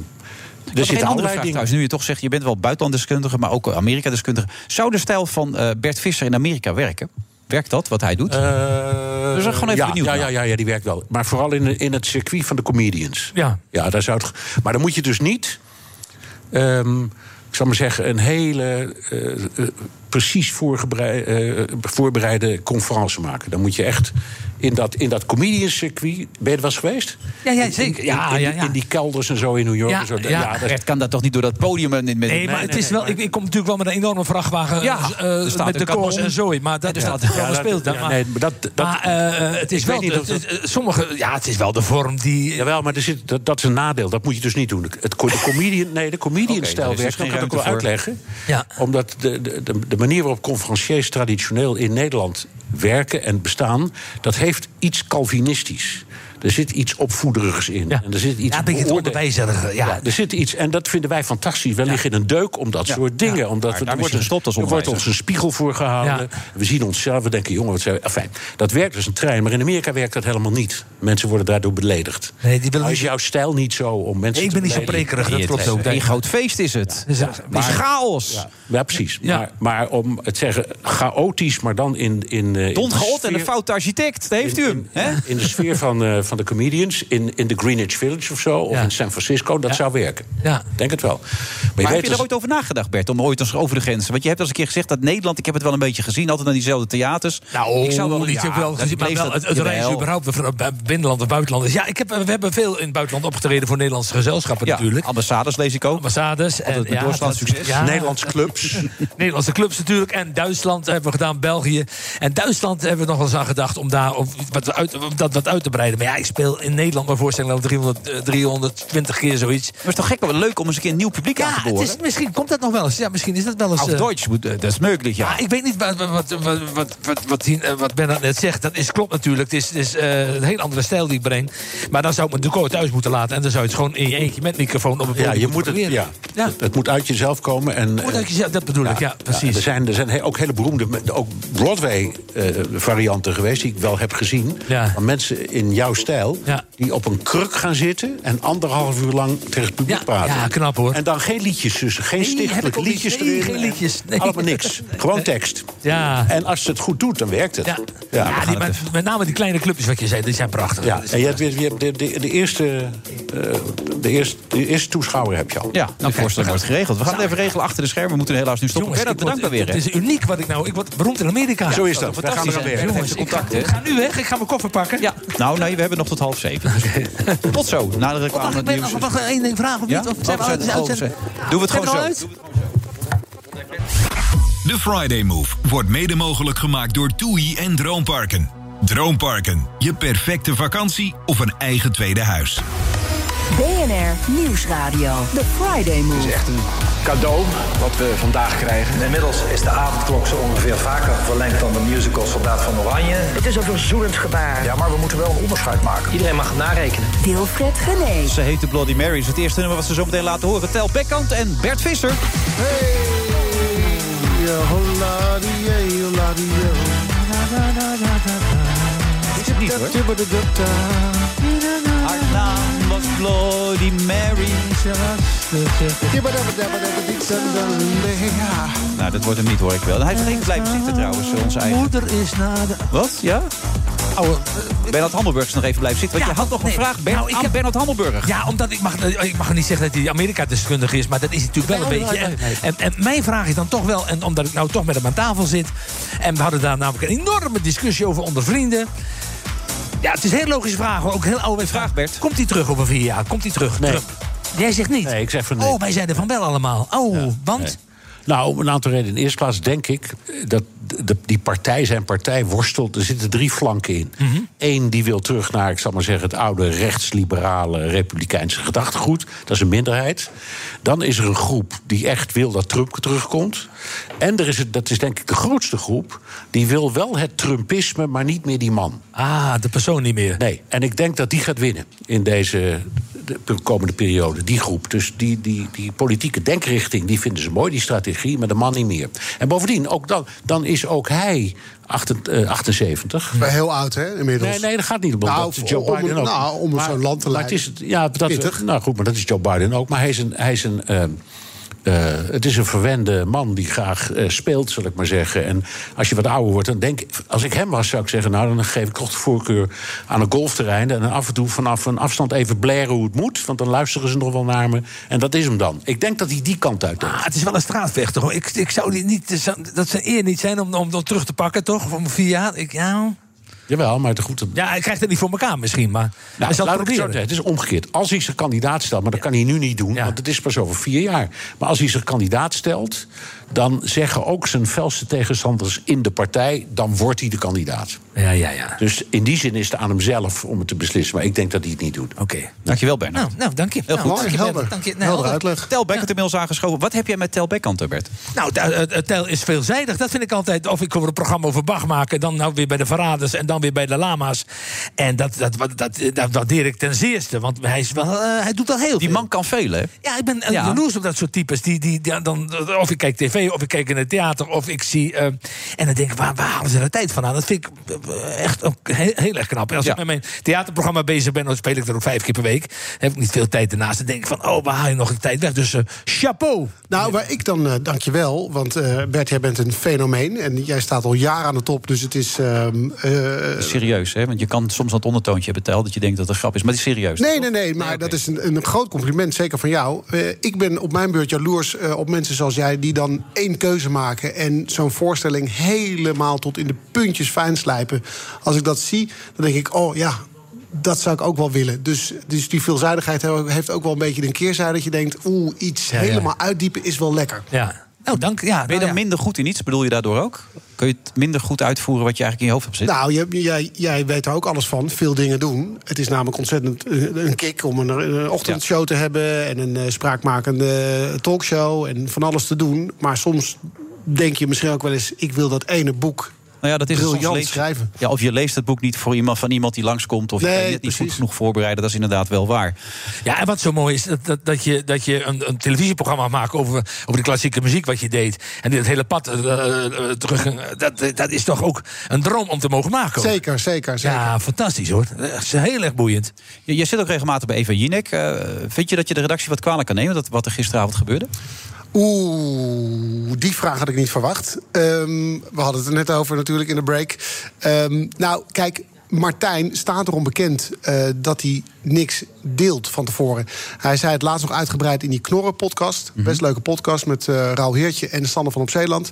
Er er zit een andere vraag dingen. trouwens. Nu je toch zegt, je bent wel buitenlanddeskundige, maar ook Amerika-deskundige. Zou de stijl van eh, Bert Visser in Amerika werken? Werkt dat, wat hij doet? Eh, dus ik gewoon even ja, benieuwd ja, ja, ja, ja, die werkt wel. Maar vooral in, in het circuit van de comedians. Ja. Ja, daar zou het, maar dan moet je dus niet... ehm, ik zal maar zeggen, een hele eh, eh, precies eh, voorbereide conferentie maken. Dan moet je echt in dat, in dat comedian-circuit... Ben je er wel eens geweest? Ja, ja, zeker. In, Ja, in, ja, ja. in die kelders en zo in New York. Ja, en zo. ja. dat- kan dat toch niet door dat podium en met Nee, maar het is wel. Ik, ik kom natuurlijk wel met een enorme vrachtwagen Ja, eh, staat met de koos en zooi. Maar dat is staat- dat dat, ja, maar nee, maar dat, dat, maar eh, het is ik wel. weet niet dat- het- eh, sommige, ja, het is wel de vorm die. Jawel, maar er zit, dat, dat is een nadeel. Dat moet je dus niet doen. Het, de comedian, nee, de comedian-stijl is werkt. dus Dat kan ik wel uitleggen. Ja. Omdat de, de, de, de manier waarop conferenciers traditioneel in Nederland werken en bestaan... dat heeft iets Calvinistisch. Er zit iets opvoederigs in. Ja. En er zit iets Ja, een beetje onderwijzerige, ja. er zit iets, en dat vinden wij fantastisch. We liggen in een deuk om dat Ja. soort dingen. Ja. Omdat we, er wordt, als er wordt ons een spiegel voor gehouden. Ja. We zien onszelf, we denken, jongen, wat zijn we... Enfin, dat werkt als een trein, maar in Amerika werkt dat helemaal niet. Mensen worden daardoor beledigd. Nee, die willen is niet- jouw stijl niet zo om mensen Ik te ben niet zo prekerig, dat klopt ook. Een groot feest is het. Dus, Het is chaos. Ja, ja, precies. Ja. Maar, maar om het zeggen, chaotisch, maar dan in... in eh, in Don en de sfeer- foute architect, daar heeft u hem. in, in de sfeer van, eh, van de comedians, in, in de Greenwich Village of zo, of Ja. in San Francisco, dat Ja. zou werken. Ja. Denk het wel. Maar, je heb je dus- er ooit over nagedacht, Bert, om ooit eens over de grenzen? Want je hebt al eens een keer gezegd dat Nederland, ik heb het wel een beetje gezien, altijd naar diezelfde theaters. Nou, ik zou wel niet ja, wel gezien, maar wel het, het reizen überhaupt bij binnenland of buitenland. Ja, ik heb, we hebben veel in het buitenland opgetreden voor Nederlandse gezelschappen Ja, natuurlijk. ambassades lees ik ook. Ambassades. Dat- succes. ja. Nederlandse clubs. [LAUGHS] Nederlandse clubs natuurlijk. En Duitsland hebben we gedaan, België. En Duitsland hebben we nog wel eens aan gedacht om daar om wat uit, om dat wat uit te breiden. Maar ja, ik speel in Nederland mijn voorstelling al 300, eh, 320 keer zoiets. Maar het is toch gek, wel leuk om eens een keer een nieuw publiek aan Ja, te het boren? is, misschien komt dat nog wel eens. Ja, misschien is dat wel eens. Auf eh, Deutsch, moet- eh, dat is mogelijk, ja. Ja, ik weet niet wat, wat, wat, wat, wat, wat, wat, hier, eh, Bernard net zegt. Dat is, klopt natuurlijk. Het is, het is eh, een heel andere stijl die ik breng. Maar dan zou ik me natuurlijk thuis moeten laten. En dan zou je het gewoon in je eentje met microfoon op het Ja, podium je moet het, proberen. ja. Ja. Het, het moet uit jezelf komen. En, Moet uit jezelf, dat bedoel ik, ja, precies. er zijn, er zijn he- ook hele beroemde, ook Broadway-varianten geweest... die ik wel heb gezien. Ja. Van mensen in jouw stijl... Ja. die op een kruk gaan zitten... en anderhalf uur lang tegen het publiek Ja, praten. ja, knap, hoor. En dan geen liedjes tussen. Geen Nee, niet. liedjes Nee, erin. geen en liedjes. [LAUGHS] Nee. Allemaal niks. Gewoon tekst. Ja. En als ze het goed doet, dan werkt het. Ja, Ja, ja, we die, met, met name die kleine clubjes wat je zei, die zijn prachtig. Ja, en je hebt, weer- je hebt de, de, de, eerste, eh, de, eerste, de eerste toeschouwer heb je al. Ja, nou, voorstel wordt geregeld. We gaan het even regelen achter de schermen. We moeten helaas nu stoppen. Jongens, bedankt word- weer. Het is uniek wat ik nou... Ik word beroemd in Amerika. Zo is dat. Wij gaan er fantastisch, aan werken. Jongens, ik, ga, contact, hè? ik ga nu weg. Ik ga mijn koffer pakken. Ja, nou nee, we hebben nog tot half zeven. Dus [LAUGHS] tot zo, na de reclame. wacht, ik ben, wacht, één ding vragen of Ja? niet? Of zijn we Doen we het gewoon zo. uit? De Friday Move wordt mede mogelijk gemaakt door TUI en Droomparken. Droomparken, je perfecte vakantie of een eigen tweede huis. BNR Nieuwsradio. The Friday Move. Het is echt een cadeau wat we vandaag krijgen. Inmiddels is de avondklok zo ongeveer vaker verlengd dan de musical Soldaat van Oranje. Het is een verzoenend gebaar. Ja, maar we moeten wel een onderscheid maken. Iedereen mag narekenen. Wilfred Gené. Ze heet de Bloody Mary. is het eerste nummer wat ze zo meteen laten horen. Tel Bekkant en Bert Visser. Is het niet hoor. Bloody Mary. Nou, dat wordt hem niet hoor ik wel. Hij is even blijven zitten trouwens, onze eigen. Moeder is naar de... Wat? Ja? Oude, Bernard Hammelburg is nog even blijven zitten. Want je had nog een vraag Bern, nou, ik heb- Bernard Hammelburg. Ja, omdat ik mag, ik mag niet zeggen dat hij Amerika-deskundige is, maar dat is natuurlijk wel een beetje. En, en, en mijn vraag is dan toch wel, en omdat ik nou toch met hem aan tafel zit, en we hadden daar namelijk een enorme discussie over onder vrienden. Ja, het is een heel logische vraag, hoor, ook een heel oude vraag. Bert. Komt hij terug over vier jaar? Komt hij terug? Nee. Trump? Jij zegt niet. Nee, ik zeg van nee. Oh, wij zeiden van wel allemaal. Oh, want? Nou, om een aantal redenen. In de eerste plaats denk ik dat de, die partij, zijn partij, worstelt. Er zitten drie flanken in. Eén die wil terug naar, ik zal maar zeggen, het oude rechtsliberale republikeinse gedachtegoed. Dat is een minderheid. Dan is er een groep die echt wil dat Trump terugkomt. En er is het, dat is denk ik de grootste groep. Die wil wel het Trumpisme, maar niet meer die man. Ah, de persoon niet meer. Nee, en ik denk dat die gaat winnen in deze de komende periode. Die groep. Dus die, die, die politieke denkrichting, die vinden ze mooi, die strategie, maar de man niet meer. En bovendien, ook dan, dan is ook hij acht- eh, 78. Maar heel oud, hè, inmiddels. Nee, nee, dat gaat niet om. Nou, dat Joe om- Biden ook. nou, om zo'n land te maar het leiden. is, het- ja, dat, Pittig. nou goed, maar dat is Joe Biden ook. Maar hij is een, hij is een eh, eh, het is een verwende man die graag eh, speelt, zal ik maar zeggen. En als je wat ouder wordt, dan denk ik... Als ik hem was, zou ik zeggen... nou, dan geef ik toch de voorkeur aan een golfterrein... en af en toe vanaf een afstand even blaren hoe het moet... want dan luisteren ze nog wel naar me. En dat is hem dan. Ik denk dat hij die kant uit. Ah, het is wel een straatvechter. Hoor. Ik, ik zou die niet, zou- dat zijn eer niet zijn om, om dat terug te pakken, toch? Om vier jaar. Ik, ja, Jawel, maar goed... het- ja, hij krijgt het niet voor elkaar misschien, maar hij Nou, zal het het proberen. zeggen. Het is omgekeerd. Als hij zich kandidaat stelt, maar dat kan hij nu niet doen, want het is pas over vier jaar. Maar als hij zich kandidaat stelt, dan zeggen ook zijn felste tegenstanders in de partij, dan wordt hij de kandidaat. Ja, ja, ja. Dus in die zin is het aan hem zelf om het te beslissen. Maar ik denk dat hij het niet doet. Oké. Dankjewel, Bernard. Nou, nou, dank je. Heel Nou, goed. dank je, helder. Dank je. Nou, Helder uitleg. Tel Beck het inmiddels aangeschoven. Wat heb jij met Tel Bekkant, Bert? Nou, het tel is veelzijdig. Dat vind ik altijd. Of ik over een programma over Bach maken, dan nou weer bij de Verraders en dan weer bij de Lama's. En dat, dat, dat, dat, dat waardeer ik ten zeerste, want hij, is wel, eh, hij doet al heel Die veel. man kan veel, hè? Ja, ik ben eh, Ja. jaloers op dat soort types. Die, die, die dan, of ik kijk tv, of ik kijk in het theater, of ik zie... eh, en dan denk ik, waar, waar halen ze de tijd vandaan? Dat vind ik eh, echt ook heel, heel erg knap. En als Ja. ik met mijn theaterprogramma bezig ben... dan speel ik er ook vijf keer per week. Dan heb ik niet veel tijd ernaast. Dan denk ik van, oh, waar haal je nog de tijd weg? Dus eh, chapeau. Nou, waar ik dan, eh dank je wel. Want eh, Bert, jij bent een fenomeen. En jij staat al jaren aan de top. Dus het is. ehm, eh, Serieus, hè? Want je kan soms dat ondertoontje hebben, Tel, dat je denkt dat het een grap is. Maar het is serieus. Nee, nee, nee, maar dat is een, een groot compliment, zeker van jou. Eh, ik ben op mijn beurt jaloers eh, op mensen zoals jij... die dan één keuze maken en zo'n voorstelling helemaal tot in de puntjes fijn slijpen. Als ik dat zie, dan denk ik, oh ja, dat zou ik ook wel willen. Dus, dus die veelzijdigheid he- heeft ook wel een beetje een keerzijde... dat je denkt, oeh, iets Ja, ja. helemaal uitdiepen is wel lekker. Ja. Nou, dank. Ja, Ben je dan nou ja. minder goed in iets? Bedoel je daardoor ook? Kun je het minder goed uitvoeren wat je eigenlijk in je hoofd hebt zitten? Nou, je- jij, jij weet er ook alles van. Veel dingen doen. Het is namelijk ontzettend eh, een kick om een, een ochtendshow te hebben... en een eh, spraakmakende talkshow en van alles te doen. Maar soms denk je misschien ook wel eens... ik wil dat ene boek Nou ja, dat is het briljant lezen. schrijven. Ja, of je leest het boek niet voor iemand van iemand die langskomt... of je kan je net niet goed genoeg voorbereiden. Dat is inderdaad wel waar. Ja, en wat zo mooi is, dat, dat, dat je, dat je een, een televisieprogramma maakt over, over de klassieke muziek wat je deed. En dit hele pad eh, eh, terug. eh, Dat, dat is toch ook een droom om te mogen maken. hoor. Zeker, zeker, zeker. Ja, fantastisch hoor. Dat is heel erg boeiend. Je, je zit ook regelmatig bij Eva Jinek. Vind je dat je de redactie wat kwalijk kan nemen... Dat, wat er gisteravond gebeurde? Oeh, die vraag had ik niet verwacht. Ehm, we hadden het er net over natuurlijk in de break. Ehm, nou, kijk, Martijn staat erom bekend eh, dat hij niks deelt van tevoren. Hij zei het laatst nog uitgebreid in die Knorren-podcast. Best leuke podcast met eh Raul Heertje en Sander van op Zeeland.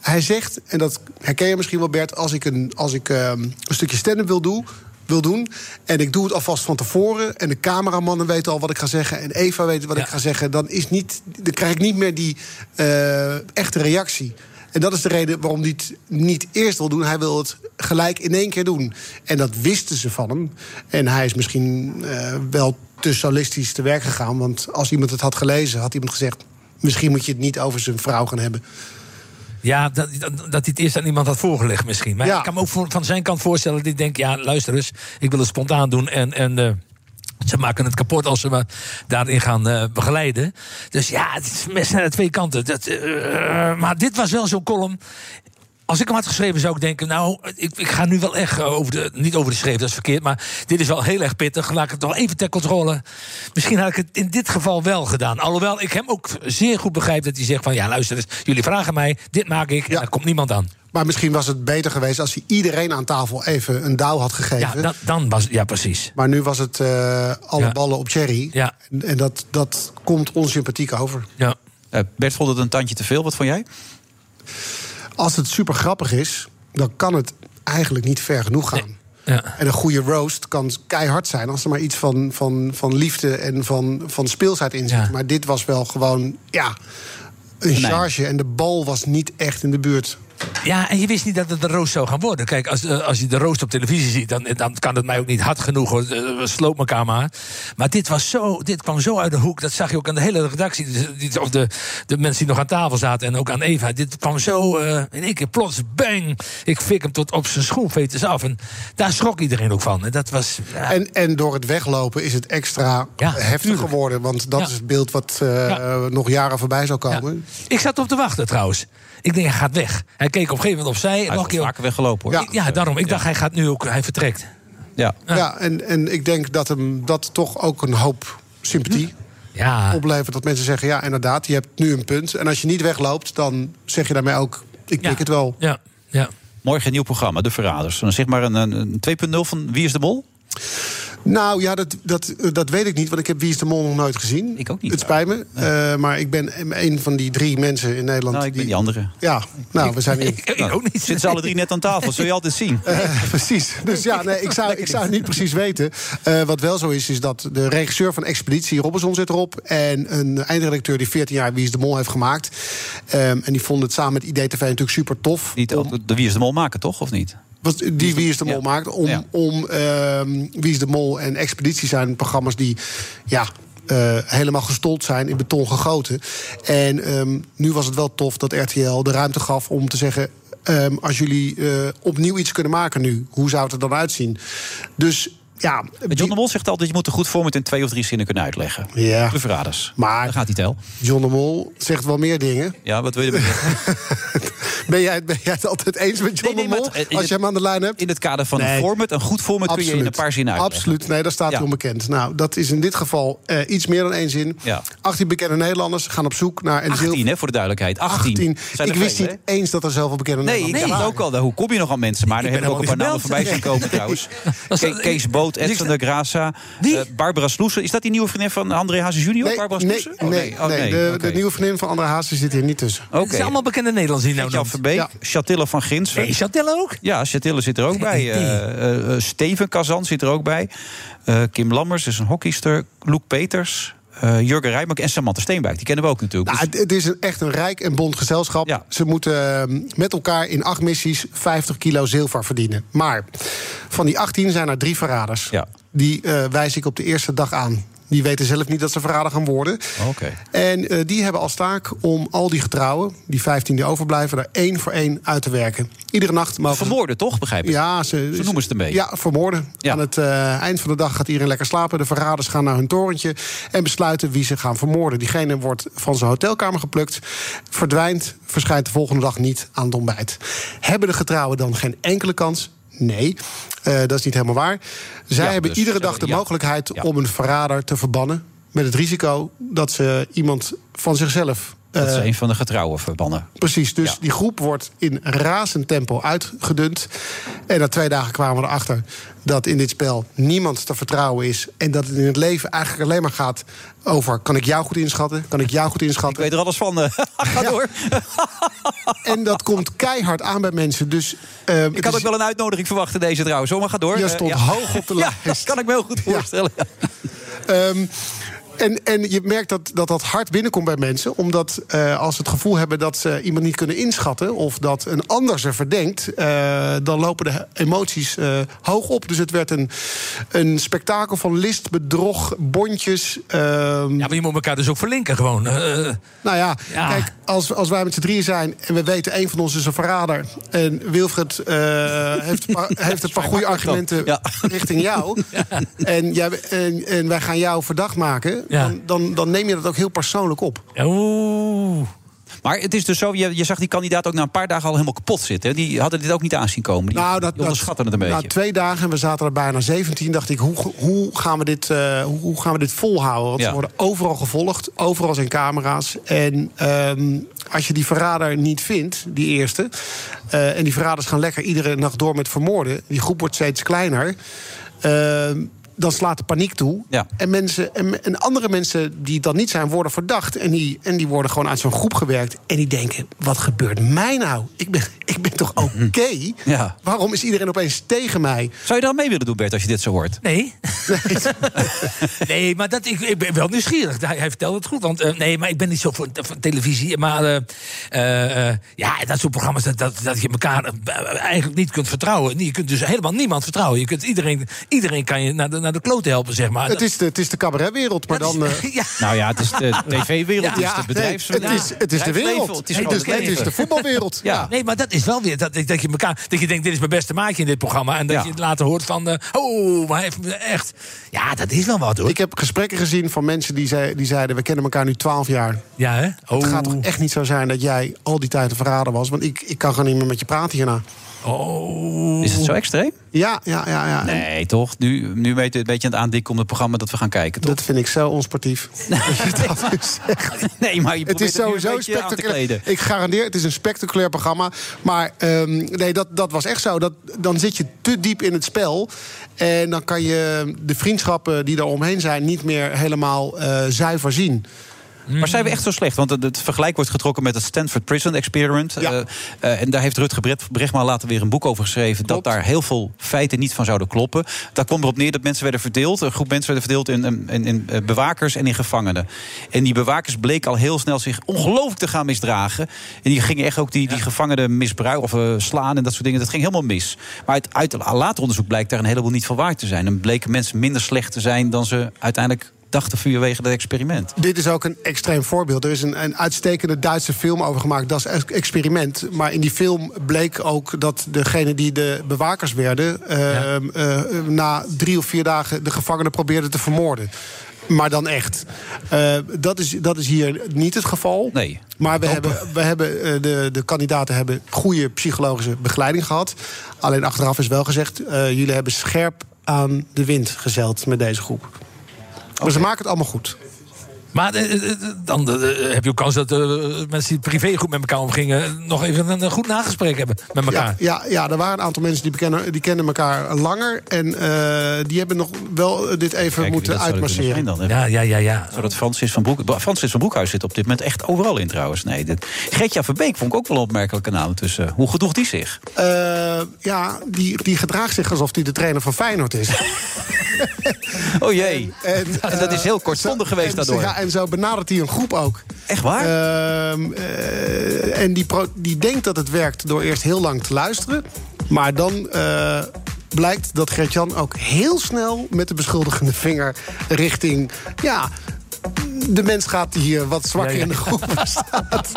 Hij zegt, en dat herken je misschien wel Bert... als ik een, als ik, ehm, een stukje stand-up wil doen wil doen. En ik doe het alvast van tevoren. En de cameramannen weten al wat ik ga zeggen. En Eva weet wat ik ga zeggen. Dan, is niet, dan krijg ik niet meer die eh, echte reactie. En dat is de reden waarom hij het niet eerst wil doen. Hij wil het gelijk in één keer doen. En dat wisten ze van hem. En hij is misschien eh, wel te solistisch te werk gegaan. Want als iemand het had gelezen, had iemand gezegd... misschien moet je het niet over zijn vrouw gaan hebben. Ja, dat, dat, dat hij het eerst aan iemand had voorgelegd misschien. Maar Ja. ik kan me ook voor- van zijn kant voorstellen... dat hij denkt, ja, luister eens, ik wil het spontaan doen... en, en eh, ze maken het kapot als ze me daarin gaan eh, begeleiden. Dus ja, het is mes naar de twee kanten. Dat, eh, maar dit was wel zo'n column... Als ik hem had geschreven, zou ik denken: Nou, ik, ik ga nu wel echt eh, over de. Niet over de schreef, dat is verkeerd. Maar dit is wel heel erg pittig. Laat ik het nog even ter controle. Misschien had ik het in dit geval wel gedaan. Alhoewel ik hem ook zeer goed begrijp dat hij zegt: van ja, luister eens, jullie vragen mij, dit maak ik. En daar komt niemand aan. Maar misschien was het beter geweest als hij iedereen aan tafel even een douw had gegeven. Ja, dat, dan was Ja, precies. Maar nu was het eh, alle Ja. ballen op Cherry. Ja. En, en dat, dat komt onsympathiek over. Ja. Eh, Bert vond het een tandje te veel. Wat vond jij? Als het super grappig is, dan kan het eigenlijk niet ver genoeg gaan. Ja. En een goede roast kan keihard zijn als er maar iets van, van, van liefde en van, van speelsheid in zit. Ja. Maar dit was wel gewoon, ja, een Nee. charge. En de bal was niet echt in de buurt. Ja, en je wist niet dat het een roost zou gaan worden. Kijk, als, eh, als je de roost op televisie ziet, dan, dan kan het mij ook niet hard genoeg. Hoor. Eh, We sloot elkaar maar. Maar dit, was zo, dit kwam zo uit de hoek. Dat zag je ook aan de hele redactie. Dus, die- Of de, de mensen die nog aan tafel zaten en ook aan Eva. Dit kwam zo eh, in één keer plots, bang. Ik fik hem tot op zijn schoenveters af. En daar schrok iedereen ook van. En dat was... ja, En, en door het weglopen is het extra heftig tuurlijk. geworden. Want dat Ja. is het beeld wat eh, nog jaren voorbij zou komen. Ik zat op te wachten trouwens. Ik denk, hij gaat weg. Hij keek op een gegeven moment opzij. en nog keer vaker weggelopen hoor. Ja, daarom. Ik dacht, hij gaat nu ook... Hij vertrekt. Ja. Ja, en, en ik denk dat hem dat toch ook een hoop sympathie ja. oplevert. Dat mensen zeggen, ja, inderdaad, je hebt nu een punt. En als je niet wegloopt, dan zeg je daarmee ook... ik pik het wel. Ja, ja. Morgen een nieuw programma, De Verraders. Dan zeg maar een, een, een 2.0 van Wie is de Mol? Nou ja, dat, dat, dat weet ik niet, want ik heb Wie is de Mol nog nooit gezien. Ik ook niet. Het spijt me. Eh, maar ik ben een van die drie mensen in Nederland. Nou, ik ben die, die andere. Ja, nou, we zijn [LAUGHS] hier. Ik ook niet. Zitten ze alle drie net aan tafel, zul je altijd zien. Eh, [LAUGHS] precies. Dus ja, nee, ik zou, ik zou het niet precies weten. Eh, wat wel zo is, is dat de regisseur van Expeditie, Robinson, zit erop. En een eindredacteur die 14 jaar Wie is de Mol heeft gemaakt. Ehm, en die vond het samen met IDTV natuurlijk super tof. Niet ook de Wie is de Mol maken, toch? Of niet? Wat die Wie is de Mol Ja. maakt. Om, Ja. om ehm, Wie is de Mol en Expeditie zijn programma's die ja, eh, helemaal gestold zijn, in beton gegoten. En ehm, nu was het wel tof dat RTL de ruimte gaf om te zeggen. ehm, als jullie eh, opnieuw iets kunnen maken nu, hoe zou het er dan uitzien? Dus ja. John de Mol zegt altijd, je moet er goed voor met in twee of drie zinnen kunnen uitleggen. Ja. De Verraders. Maar Daar gaat hij tel. John de Mol zegt wel meer dingen. Ja, wat wil je? [LAUGHS] Ben jij, ben jij het altijd eens met John Nee, nee, de Mol? het- als het- je hem aan de lijn hebt? In het kader van Nee. een format, een goed format, kun je in een paar zinnen uitleggen. Absoluut, nee, daar staat Ja. hij onbekend. Nou, dat is in dit geval eh, iets meer dan één zin. Ja. 18 bekende Nederlanders gaan op zoek naar... een 18, hè, voor de duidelijkheid. 18. 18. Zijn Ik wist veel, niet eens dat er zoveel bekende Nee, ik Nederlanders dacht ook al. Hoe kom je nog aan mensen? Maar er ben hebben ook een paar namen voorbij zien komen trouwens. [LAUGHS] Kees Boot, Edson de Grasa. Wie? eh, Barbara Sloesen. Is dat die nieuwe vriendin van André Hazes junior? Nee, Barbara nee, Sloesen? nee, Oh, nee, de, Oké. de nieuwe vriendin van André Hazes zit hier niet tussen. Oké. Het zijn allemaal bekende Nederlanders die nou Jan. Verbeek, Ja. Chatilla van Ginsen. Nee, Chantel ook? Ja, Chatilla zit er ook bij. Eh, eh, Steven Kazan zit er ook bij. Eh, Kim Lammers is een hockeyster. Loek Peters. Eh, Jurgen Rijmak en Samantha Steenbuik. Die kennen we ook natuurlijk. Nou, Dus- het, is een, echt een rijk en bond gezelschap. Ja. Ze moeten eh, met elkaar in acht missies 50 kilo zilver verdienen. Maar van die 18 zijn er drie verraders. Ja. Die eh, wijs ik op de eerste dag aan. Die weten zelf niet dat ze verrader gaan worden. Oké. En eh, die hebben als taak om al die getrouwen, die 15 die overblijven, er één voor één uit te werken. Iedere nacht mogen Vermoorden, toch? Begrijp ik? Ja, ze, Zo noemen ze het een beetje. Ja, vermoorden. Ja. Aan het eh, eind van de dag gaat iedereen lekker slapen. De verraders gaan naar hun torentje en besluiten wie ze gaan vermoorden. Diegene wordt van zijn hotelkamer geplukt, verdwijnt, verschijnt de volgende dag niet aan het ontbijt. Hebben de getrouwen dan geen enkele kans? Nee, eh, dat is niet helemaal waar. Zij Ja, hebben dus, iedere eh, dag de ja. mogelijkheid Ja. om een verrader te verbannen. Met het risico dat ze iemand van zichzelf Dat is eh, een van de getrouwen verbannen. Precies, dus Ja. die groep wordt in razend tempo uitgedund. En na twee dagen kwamen we erachter dat in dit spel niemand te vertrouwen is. En dat het in het leven eigenlijk alleen maar gaat over... kan ik jou goed inschatten? Kan ik jou goed Ik inschatten? weet er alles van. eh. [LAUGHS] Ga Ja. door. [LAUGHS] En dat komt keihard aan bij mensen. Dus, eh, Ik had ook wel een uitnodiging verwacht in deze trouwens. hoor, maar ga door. Je stond ja. hoog op de [LAUGHS] Ja, lijst. dat kan ik me heel goed voorstellen. Ehm, En, en je merkt dat, dat dat hard binnenkomt bij mensen. Omdat eh, als ze het gevoel hebben dat ze iemand niet kunnen inschatten. of dat een ander ze verdenkt. eh, dan lopen de emoties eh, hoog op. Dus het werd een, een spektakel van list, bedrog, bondjes. ja, maar je moet elkaar dus ook verlinken gewoon. Nou ja, ja. kijk, als, als wij met z'n drieën zijn. en we weten een van ons is een verrader. en Wilfred [LAUGHS] heeft, een paar, heeft een paar goede argumenten richting jou. [LAUGHS] En, jij, en, en wij gaan jou verdacht maken. Ja. Dan, dan, dan neem je dat ook heel persoonlijk op. Oeh. Maar het is dus zo, je, je zag die kandidaat ook na een paar dagen al helemaal kapot zitten. Die hadden dit ook niet aanzien komen. Die, Nou, dat, die onderschatten het een Na beetje. twee dagen, en we zaten er bijna 17, dacht ik, hoe, hoe, gaan, we dit, eh, hoe, hoe gaan we dit volhouden? Want Ja. ze worden overal gevolgd, overal zijn camera's. En ehm, als je die verrader niet vindt, die eerste... eh, en die verraders gaan lekker iedere nacht door met vermoorden... die groep wordt steeds kleiner... ehm, dan slaat de paniek toe. Ja. En, mensen, en, en andere mensen die dat niet zijn, worden verdacht. En die, en die worden gewoon uit zo'n groep gewerkt. En die denken, wat gebeurt mij nou? Ik ben, ik ben toch oké? Ja. Waarom is iedereen opeens tegen mij? Zou je daar mee willen doen, Bert, als je dit zo hoort? Nee. [LAUGHS] nee, maar dat, ik, ik ben wel nieuwsgierig. Hij, hij vertelt het goed. Want, eh, nee, maar ik ben niet zo van, van televisie. Maar eh, eh, ja, dat soort programma's dat, dat, dat je elkaar eigenlijk niet kunt vertrouwen. Je kunt dus helemaal niemand vertrouwen. Je kunt iedereen, iedereen kan je naar de, naar de klote helpen, zeg maar. Het is de, het is de cabaretwereld, maar dan... eh, [LAUGHS] Nou ja, het is de [LAUGHS] tv-wereld, het is de bedrijfswereld. nee, het is- het is de wereld. Het is, het is- het is leven. de voetbalwereld. [LAUGHS] Ja. Nee, maar dat is wel weer dat, dat je elkaar. Dat je denkt, dit is mijn beste maatje in dit programma. En dat Ja. je het later hoort van. eh, oh, maar hij heeft me echt. Ja, dat is wel wat hoor. Ik heb gesprekken gezien van mensen die, zei, die zeiden... we kennen elkaar nu twaalf jaar. Ja, hè? Oh. Het gaat toch echt niet zo zijn dat jij al die tijd een verrader was? Want ik, ik kan gewoon niet meer met je praten hierna. Oh. Is het zo extreem? Ja, ja, ja. ja. Nee, toch? Nu, nu weet je een beetje aan het aandikken om het programma dat we gaan kijken, toch? Dat vind ik zo onsportief. [LAUGHS] [LAUGHS] Dus. Nee, maar je het is het sowieso spectaculair. kleden. Ik garandeer, het is een spectaculair programma. Maar ehm, nee, dat, dat was echt zo. Dat, dan zit je te diep in het spel. En dan kan je de vriendschappen die er omheen zijn... niet meer helemaal eh, zuiver zien. Maar zijn we echt zo slecht? Want het, vergelijk wordt getrokken met het Stanford Prison Experiment. Eh, eh, en daar heeft Rutger Bregma later weer een boek over geschreven... dat daar heel veel feiten niet van zouden kloppen. Daar kwam erop neer dat mensen werden verdeeld. Een groep mensen werden verdeeld in, in, in eh, bewakers en in gevangenen. En die bewakers bleken al heel snel zich ongelooflijk te gaan misdragen. En die gingen echt ook die, die gevangenen misbruiken of slaan en dat soort dingen. Dat ging helemaal mis. Maar uit, uit later onderzoek blijkt daar een heleboel niet van waar te zijn. En bleken mensen minder slecht te zijn dan ze uiteindelijk dachten vanwege dat experiment. Dit is ook een extreem voorbeeld. Er is een, een uitstekende Duitse film over gemaakt. Dat is ex- experiment. Maar in die film bleek ook dat degene die de bewakers werden... eh, eh, na drie of vier dagen de gevangenen probeerden te vermoorden. Maar dan echt. Eh, dat, is, dat is hier niet het geval. Nee. Maar we hebben, we hebben, eh, de, de kandidaten hebben goede psychologische begeleiding gehad. Alleen achteraf is wel gezegd... jullie hebben scherp aan de wind gezeild met deze groep. Maar ze maken het allemaal goed. Maar eh, eh, eh, dan heb je ook kans dat eh, mensen die privé goed met elkaar omgingen. nog even een, goed nagesprek hebben met elkaar. Ja, ja, ja, er waren een aantal mensen die, bekennen, die kennen elkaar langer. En eh, die hebben nog wel dit even moeten uitmasseren. dan? Ja, ja, ja, ja. Zodat Francis van, Broek, Francis van Broekhuis zit op dit moment echt overal in trouwens. Nee, dit, Gretja Verbeek vond ik ook wel een opmerkelijke naam. Eh, hoe gedroeg die zich? Eh, ja, die, die gedraagt zich alsof hij de trainer van Feyenoord is. [LAUGHS] Oh jee. En, En dat is heel kortstondig geweest en, daardoor. Ja, en zo benadert hij een groep ook. Echt waar? Ehm, eh, en die, die denkt dat het werkt door eerst heel lang te luisteren. Maar dan eh, blijkt dat Gert-Jan ook heel snel met de beschuldigende vinger richting... Ja, de mens gaat die hier wat zwakker Ja, ja. in de groep [LAUGHS] staat.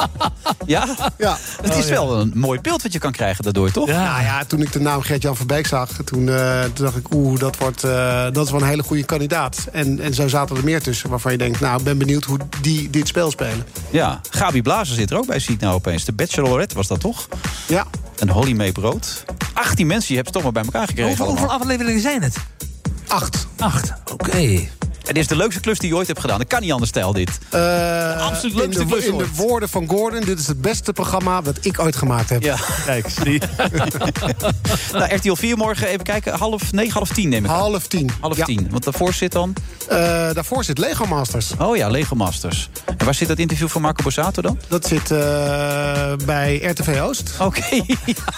Ja? Ja. Het is wel een mooi beeld wat je kan krijgen daardoor, toch? Nou ja, toen ik de naam Gert-Jan Verbeek zag... Toen, eh, toen dacht ik, oeh, dat, wordt, eh, dat is wel een hele goede kandidaat. En, en zo zaten er meer tussen waarvan je denkt... nou, ik ben benieuwd hoe die dit spel spelen. Ja, Gabi Blazer zit er ook bij, zie ik nou opeens. De Bachelorette was dat toch? Ja. En Holly May Brood. 18 mensen, je hebt het toch maar bij elkaar gekregen. Hoeveel, hoeveel afleveringen zijn het? Acht. Acht, oké. Dit is de leukste klus die je ooit hebt gedaan. Dat kan niet anders stijl, dit. Eh, Absoluut in, leukste de, klus in de woorden van Gordon, dit is het beste programma dat ik ooit gemaakt heb. Ja, kijk, zie. [LAUGHS] nou, RTL 4 morgen, even kijken, half negen, half tien neem ik aan. Half tien. Half Ja. tien, want daarvoor zit dan... Eh, daarvoor zit Lego Masters. Oh ja, Lego Masters. En waar zit dat interview van Marco Borsato dan? Dat zit eh, bij RTV Oost. Oké. [LAUGHS]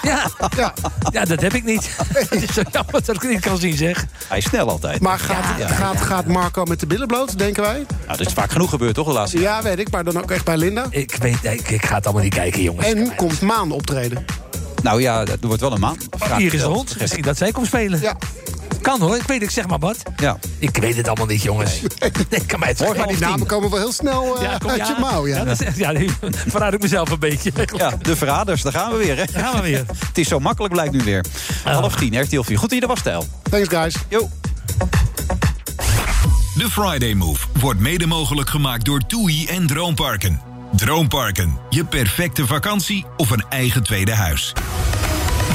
Ja. Ja. ja, dat heb ik niet. [LAUGHS] Het is zo jammer dat ik het niet kan zien, zeg. Hij is snel altijd. Maar gaat, Ja, gaat, gaat Marco kwam met de billen bloot, denken wij. Nou, dat is vaak genoeg gebeurd, toch, de laatste Ja, weet ik, maar dan ook echt bij Linda. Ik, weet, ik, ik ga het allemaal niet kijken, jongens. En komt Maan optreden. Nou ja, er wordt wel een maand. Hier is de hond. Misschien dat zij komt spelen. Ja. Kan hoor, ik weet ik zeg maar wat. Ja. Ik weet het allemaal niet, jongens. Nee, [LAUGHS] kan mij het Maar die namen komen wel heel snel eh, Ja, kom- uit je mouw. Ja. Ja, dat is- ja, die [LAUGHS] verraad ik mezelf een beetje. Ja, de verraders, daar gaan we weer, hè? Daar gaan we weer. [LAUGHS] Het is zo makkelijk, blijkt nu weer. Half tien, RTL 4. Goed dat je er was, Stijl. Thanks, guys. Yo. De Friday Move wordt mede mogelijk gemaakt door TUI en Droomparken. Droomparken, je perfecte vakantie of een eigen tweede huis.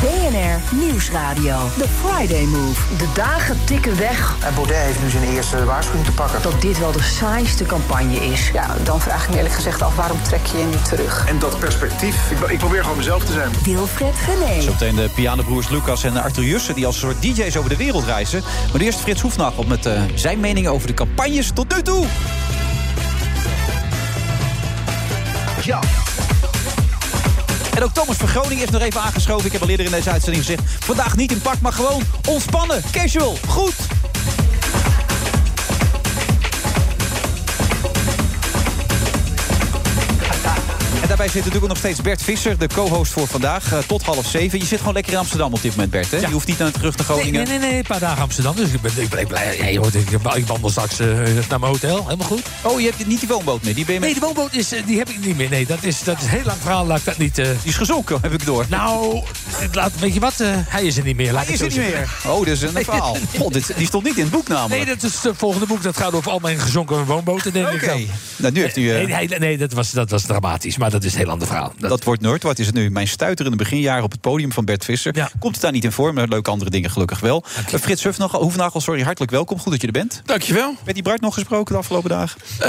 BNR Nieuwsradio. The Friday Move. De dagen tikken weg. En Baudet heeft nu zijn eerste waarschuwing te pakken. Dat dit wel de saaiste campagne is. Ja, dan vraag ik me eerlijk gezegd af waarom trek je je nu terug? En dat perspectief, ik, ik probeer gewoon mezelf te zijn. Wilfred Gené. Zometeen de pianobroers Lucas en Arthur Jussen... die als soort DJ's over de wereld reizen. Maar eerst Frits Hoefnagel met eh, zijn meningen over de campagnes tot nu toe. Ja. En ook Thomas van Groningen is nog even aangeschoven. Ik heb al eerder in deze uitzending gezegd... vandaag niet in pak, maar gewoon ontspannen, casual, goed. En daarbij zit natuurlijk nog steeds Bert Visser, de co-host voor vandaag, eh, tot half zeven. Je zit gewoon lekker in Amsterdam op dit moment, Bert, hè? Je hoeft niet naar terug naar Nee, Groningen. nee, nee, nee, een paar dagen Amsterdam. Dus ik ben, ik ben, ik ben- ja, ik, ik wandel straks eh, naar mijn hotel. Helemaal goed. Oh, je hebt niet die woonboot meer? Die ben je met... Nee, de woonboot is, eh, die heb ik niet meer. Nee, dat is, dat is een heel lang verhaal. Laat ik dat niet... Die is gezonken, heb ik door. Nou, laat, weet je wat? hij is er niet meer. Laat Hij is er niet meer. Oh, dat is een verhaal. God, dit, die stond niet in het boek namelijk. Nee, dat is het volgende boek. Dat gaat over al mijn gezonken woonboten, denk ik Oké. Nou, nu heeft u... Nee, nee, nee, dat, was, dat was dramatisch. Maar dat is een heel ander verhaal. Dat wordt Noord. Wat is het nu? Mijn stuiter in de beginjaren op het podium van Bert Visser. Komt het daar niet in voor, maar leuke andere dingen gelukkig wel. Uh, Frits Hufnagel, Hoefnagel, sorry, hartelijk welkom. Goed dat je er bent. Dankjewel. Met die Bruid nog gesproken de afgelopen dagen? Eh,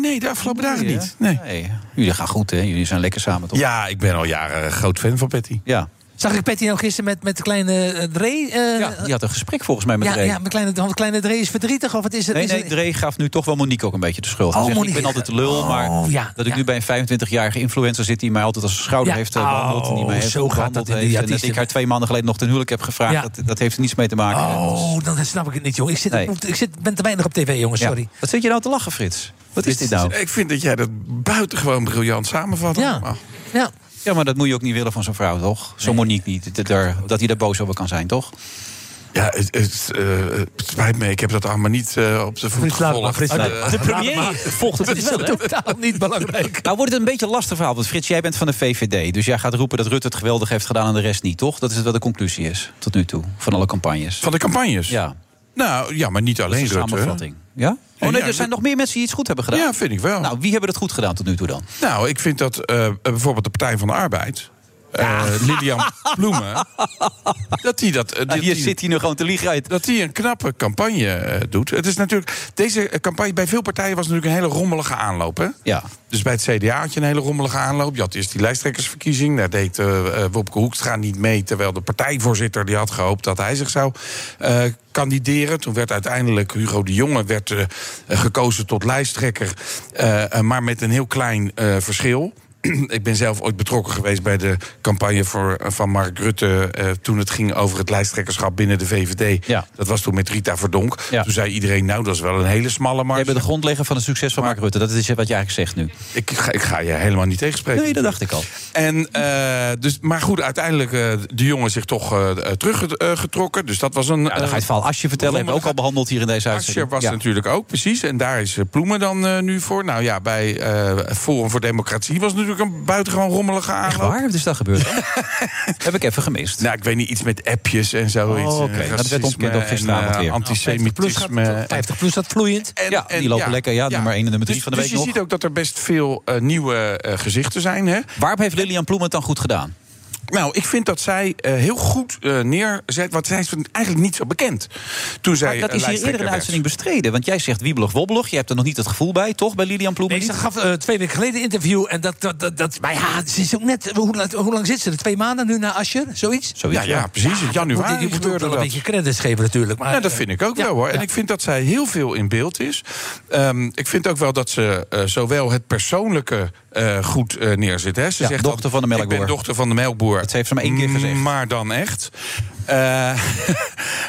nee, de afgelopen dagen niet. Nee. Jullie gaan goed, hè? Jullie zijn lekker samen, toch? Ja, ik ben al jaren groot fan van Patty. Ja. Zag ik Patty nou gisteren met, met de kleine uh, Dree? Uh, ja, die had een gesprek volgens mij met ja, Dree. Ja, mijn kleine, de kleine Dree is verdrietig of wat is het? Nee, is nee, het- Dree gaf nu toch wel Monique ook een beetje de schuld. Oh, zegt, ik ben altijd lul, maar Oh, ja, dat ik ja. nu bij een 25-jarige influencer zit... die mij altijd als schouder Ja. heeft uh, behandeld... en die mij Oh, heeft zo gaat dat in heeft. En dat ik haar twee maanden geleden nog ten huwelijk heb gevraagd. Ja. Dat, dat heeft er niets mee te maken. Oh, dan snap ik het niet, jongen. Ik, zit, Nee. ik zit, ben te weinig op tv, jongens. Ja. Sorry. Wat zit je nou te lachen, Frits? Wat is dit nou? Ik vind dat jij dat buitengewoon briljant samenvat. Ja. Ja. Ja, maar dat moet je ook niet willen van zo'n vrouw, toch? Zo'n Monique niet. Dat, er- dat hij daar boos over kan zijn, toch? Ja, het, het, eh, het spijt me. Ik heb dat allemaal niet eh, op de voet Frits, gevolgd. Frits, Eh. De premier [LAUGHS] volgt het [LAUGHS] Dat is wel, totaal niet belangrijk. Nou wordt het een beetje een lastig verhaal. Want Frits, jij bent van de VVD. Dus jij gaat roepen dat Rutte het geweldig heeft gedaan en de rest niet, toch? Dat is wat de conclusie is, tot nu toe, van alle campagnes. Van de campagnes? Ja, Nou, ja, maar niet dat alleen is een Rutte. Ja? Oh nee, er zijn nog meer mensen die iets goed hebben gedaan. Ja, vind ik wel. Nou, wie hebben het goed gedaan tot nu toe dan? Nou, ik vind dat eh, bijvoorbeeld de Partij van de Arbeid... eh, Lilian Ploemen, dat die dat... eh, Nou, dat hier die- zit hij nu gewoon te liegen uit. dat hij een knappe campagne eh, doet. Het is natuurlijk, deze campagne bij veel partijen was natuurlijk een hele rommelige aanloop. Hè? Ja. Dus bij het CDA had je een hele rommelige aanloop. Je had eerst die lijsttrekkersverkiezing. Daar deed Wopke Hoekstra niet mee. Terwijl de partijvoorzitter die had gehoopt dat hij zich zou kandideren. Toen werd uiteindelijk Hugo de Jonge werd, gekozen tot lijsttrekker. maar met een heel klein verschil. [CLEARS THROAT] Ik ben zelf ooit betrokken geweest bij de campagne voor, eh, van Mark Rutte. eh, toen het ging over het lijsttrekkerschap binnen de VVD. Ja. Dat was toen met Rita Verdonk. Ja. Toen zei iedereen, nou, dat is wel een hele smalle marge. Jij bent de grondlegger van het succes van Mark Rutte. Dat is wat je eigenlijk zegt nu. Ik ga, ik ga je helemaal niet tegenspreken. Nee, dat dacht ik al. En, eh, dus, maar goed, uiteindelijk eh de jongen zich toch teruggetrokken. Dus dat was een. Ja, dan ga je het verhaal Asje vertellen. Hebben we ook al behandeld hier in deze uitzending. was Ja. natuurlijk ook, precies. En daar is Ploemen dan nu voor. Nou ja, bij Forum voor Democratie was natuurlijk een buitengewoon rommelige aanloop. Echt waar? Wat is dat gebeurd? [LAUGHS] Heb ik even gemist. Nou, ik weet niet, iets met appjes en zoiets. Oh, oké. eh, Nou, dat werd ontkend ook gisteravond weer. eh, Nou, 50 plus, Antisemitisme. gaat, 50 plus dat vloeiend. En- Ja, en- die lopen lekker. Ja, nummer 1 en nummer 3 dus, van de dus week je nog. ziet ook dat er best veel eh, nieuwe eh, gezichten zijn. Hè? Waarop heeft Lilian Ploemen het dan goed gedaan? Nou, ik vind dat zij eh, heel goed eh, neerzet. Want zij is eigenlijk niet zo bekend. Toen zij, Maar dat is hier eerder lijsttrekker in de werd. uitzending bestreden. Want jij zegt wiebelig wobbelig. Je hebt er nog niet het gevoel bij, toch? Bij Lilian Ploemen Nee, ze gaf eh, twee weken geleden een interview. En dat, dat, dat, dat- maar ja, ze is ook net. Hoe, lang- hoe lang zit ze er? Twee maanden nu na Ascher? Zoiets? Zoiets, Ja, ja, precies. In januari Je moet wel een beetje credits geven, natuurlijk. Maar, Ja, dat vind ik ook ja, wel hoor. En ja. ik vind dat zij heel veel in beeld is. Ehm, ik vind ook wel dat ze eh, zowel het persoonlijke eh, goed eh, neerzet. Hè. Ze Ja, zegt dochter van de melkboer. Ik ben dochter van de melkboer. Dat heeft ze maar één keer gezegd. Maar dan echt. Eh, [LAUGHS]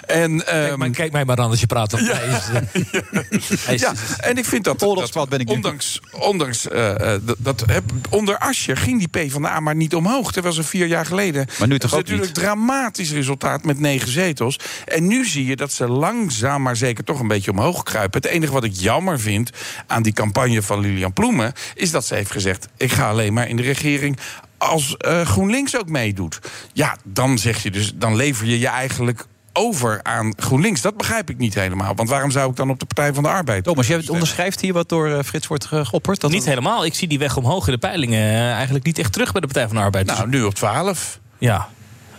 en, kijk, maar, kijk mij maar aan als je praat. Ja. hij is, eh, [LAUGHS] hij is- ja, en ik vind dat, dat ben ik ondanks, ondanks eh, eh, dat, onder Asje ging die P van de A maar niet omhoog. Terwijl ze vier jaar geleden. Maar nu toch ook natuurlijk een dramatisch resultaat met negen zetels. En nu zie je dat ze langzaam maar zeker toch een beetje omhoog kruipen. Het enige wat ik jammer vind aan die campagne van Lilian Ploemen is dat ze heeft gezegd: ik ga alleen maar in de regering als eh, GroenLinks ook meedoet. Ja, dan zeg je dus, dan lever je je eigenlijk over aan GroenLinks. Dat begrijp ik niet helemaal. Want waarom zou ik dan op de Partij van de Arbeid? Thomas, jij onderschrijft hier wat door eh, Frits wordt ge- geopperd? Dat niet helemaal. Ik zie die weg omhoog in de peilingen eh, eigenlijk niet echt terug bij de Partij van de Arbeid. Nou, nu op 12. Ja.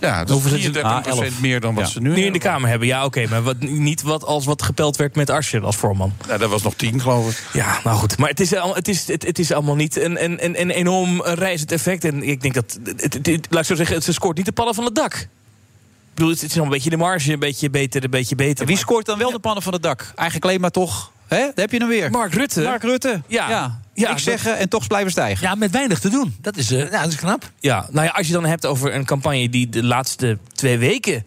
Ja, dat is zitten ze? 33% Ah, 11. meer dan wat Ja. ze nu, Nu in de Kamer hebben, ja, oké. maar wat, niet wat als wat gepeld werd met Asscher als voorman. Nou, dat was nog 10, geloof ik. Ja, nou goed. Maar het is, al- het is, het, het is allemaal niet een, een, een, een enorm reizend effect. En ik denk dat, het, het- het- laat ik zo zeggen, ze scoort niet de pannen van het dak. Ik bedoel, het is nog een beetje de marge, een beetje beter, een beetje beter. Wie scoort dan wel de pannen van het dak? Eigenlijk alleen maar toch... Hè? Daar heb je hem weer. Mark Rutte. Mark Rutte. Ja. Ja. Niks zeggen en toch blijven stijgen. Ja, met weinig te doen. Dat is, eh, ja, dat is knap. Ja, nou ja, als je dan hebt over een campagne die de laatste twee weken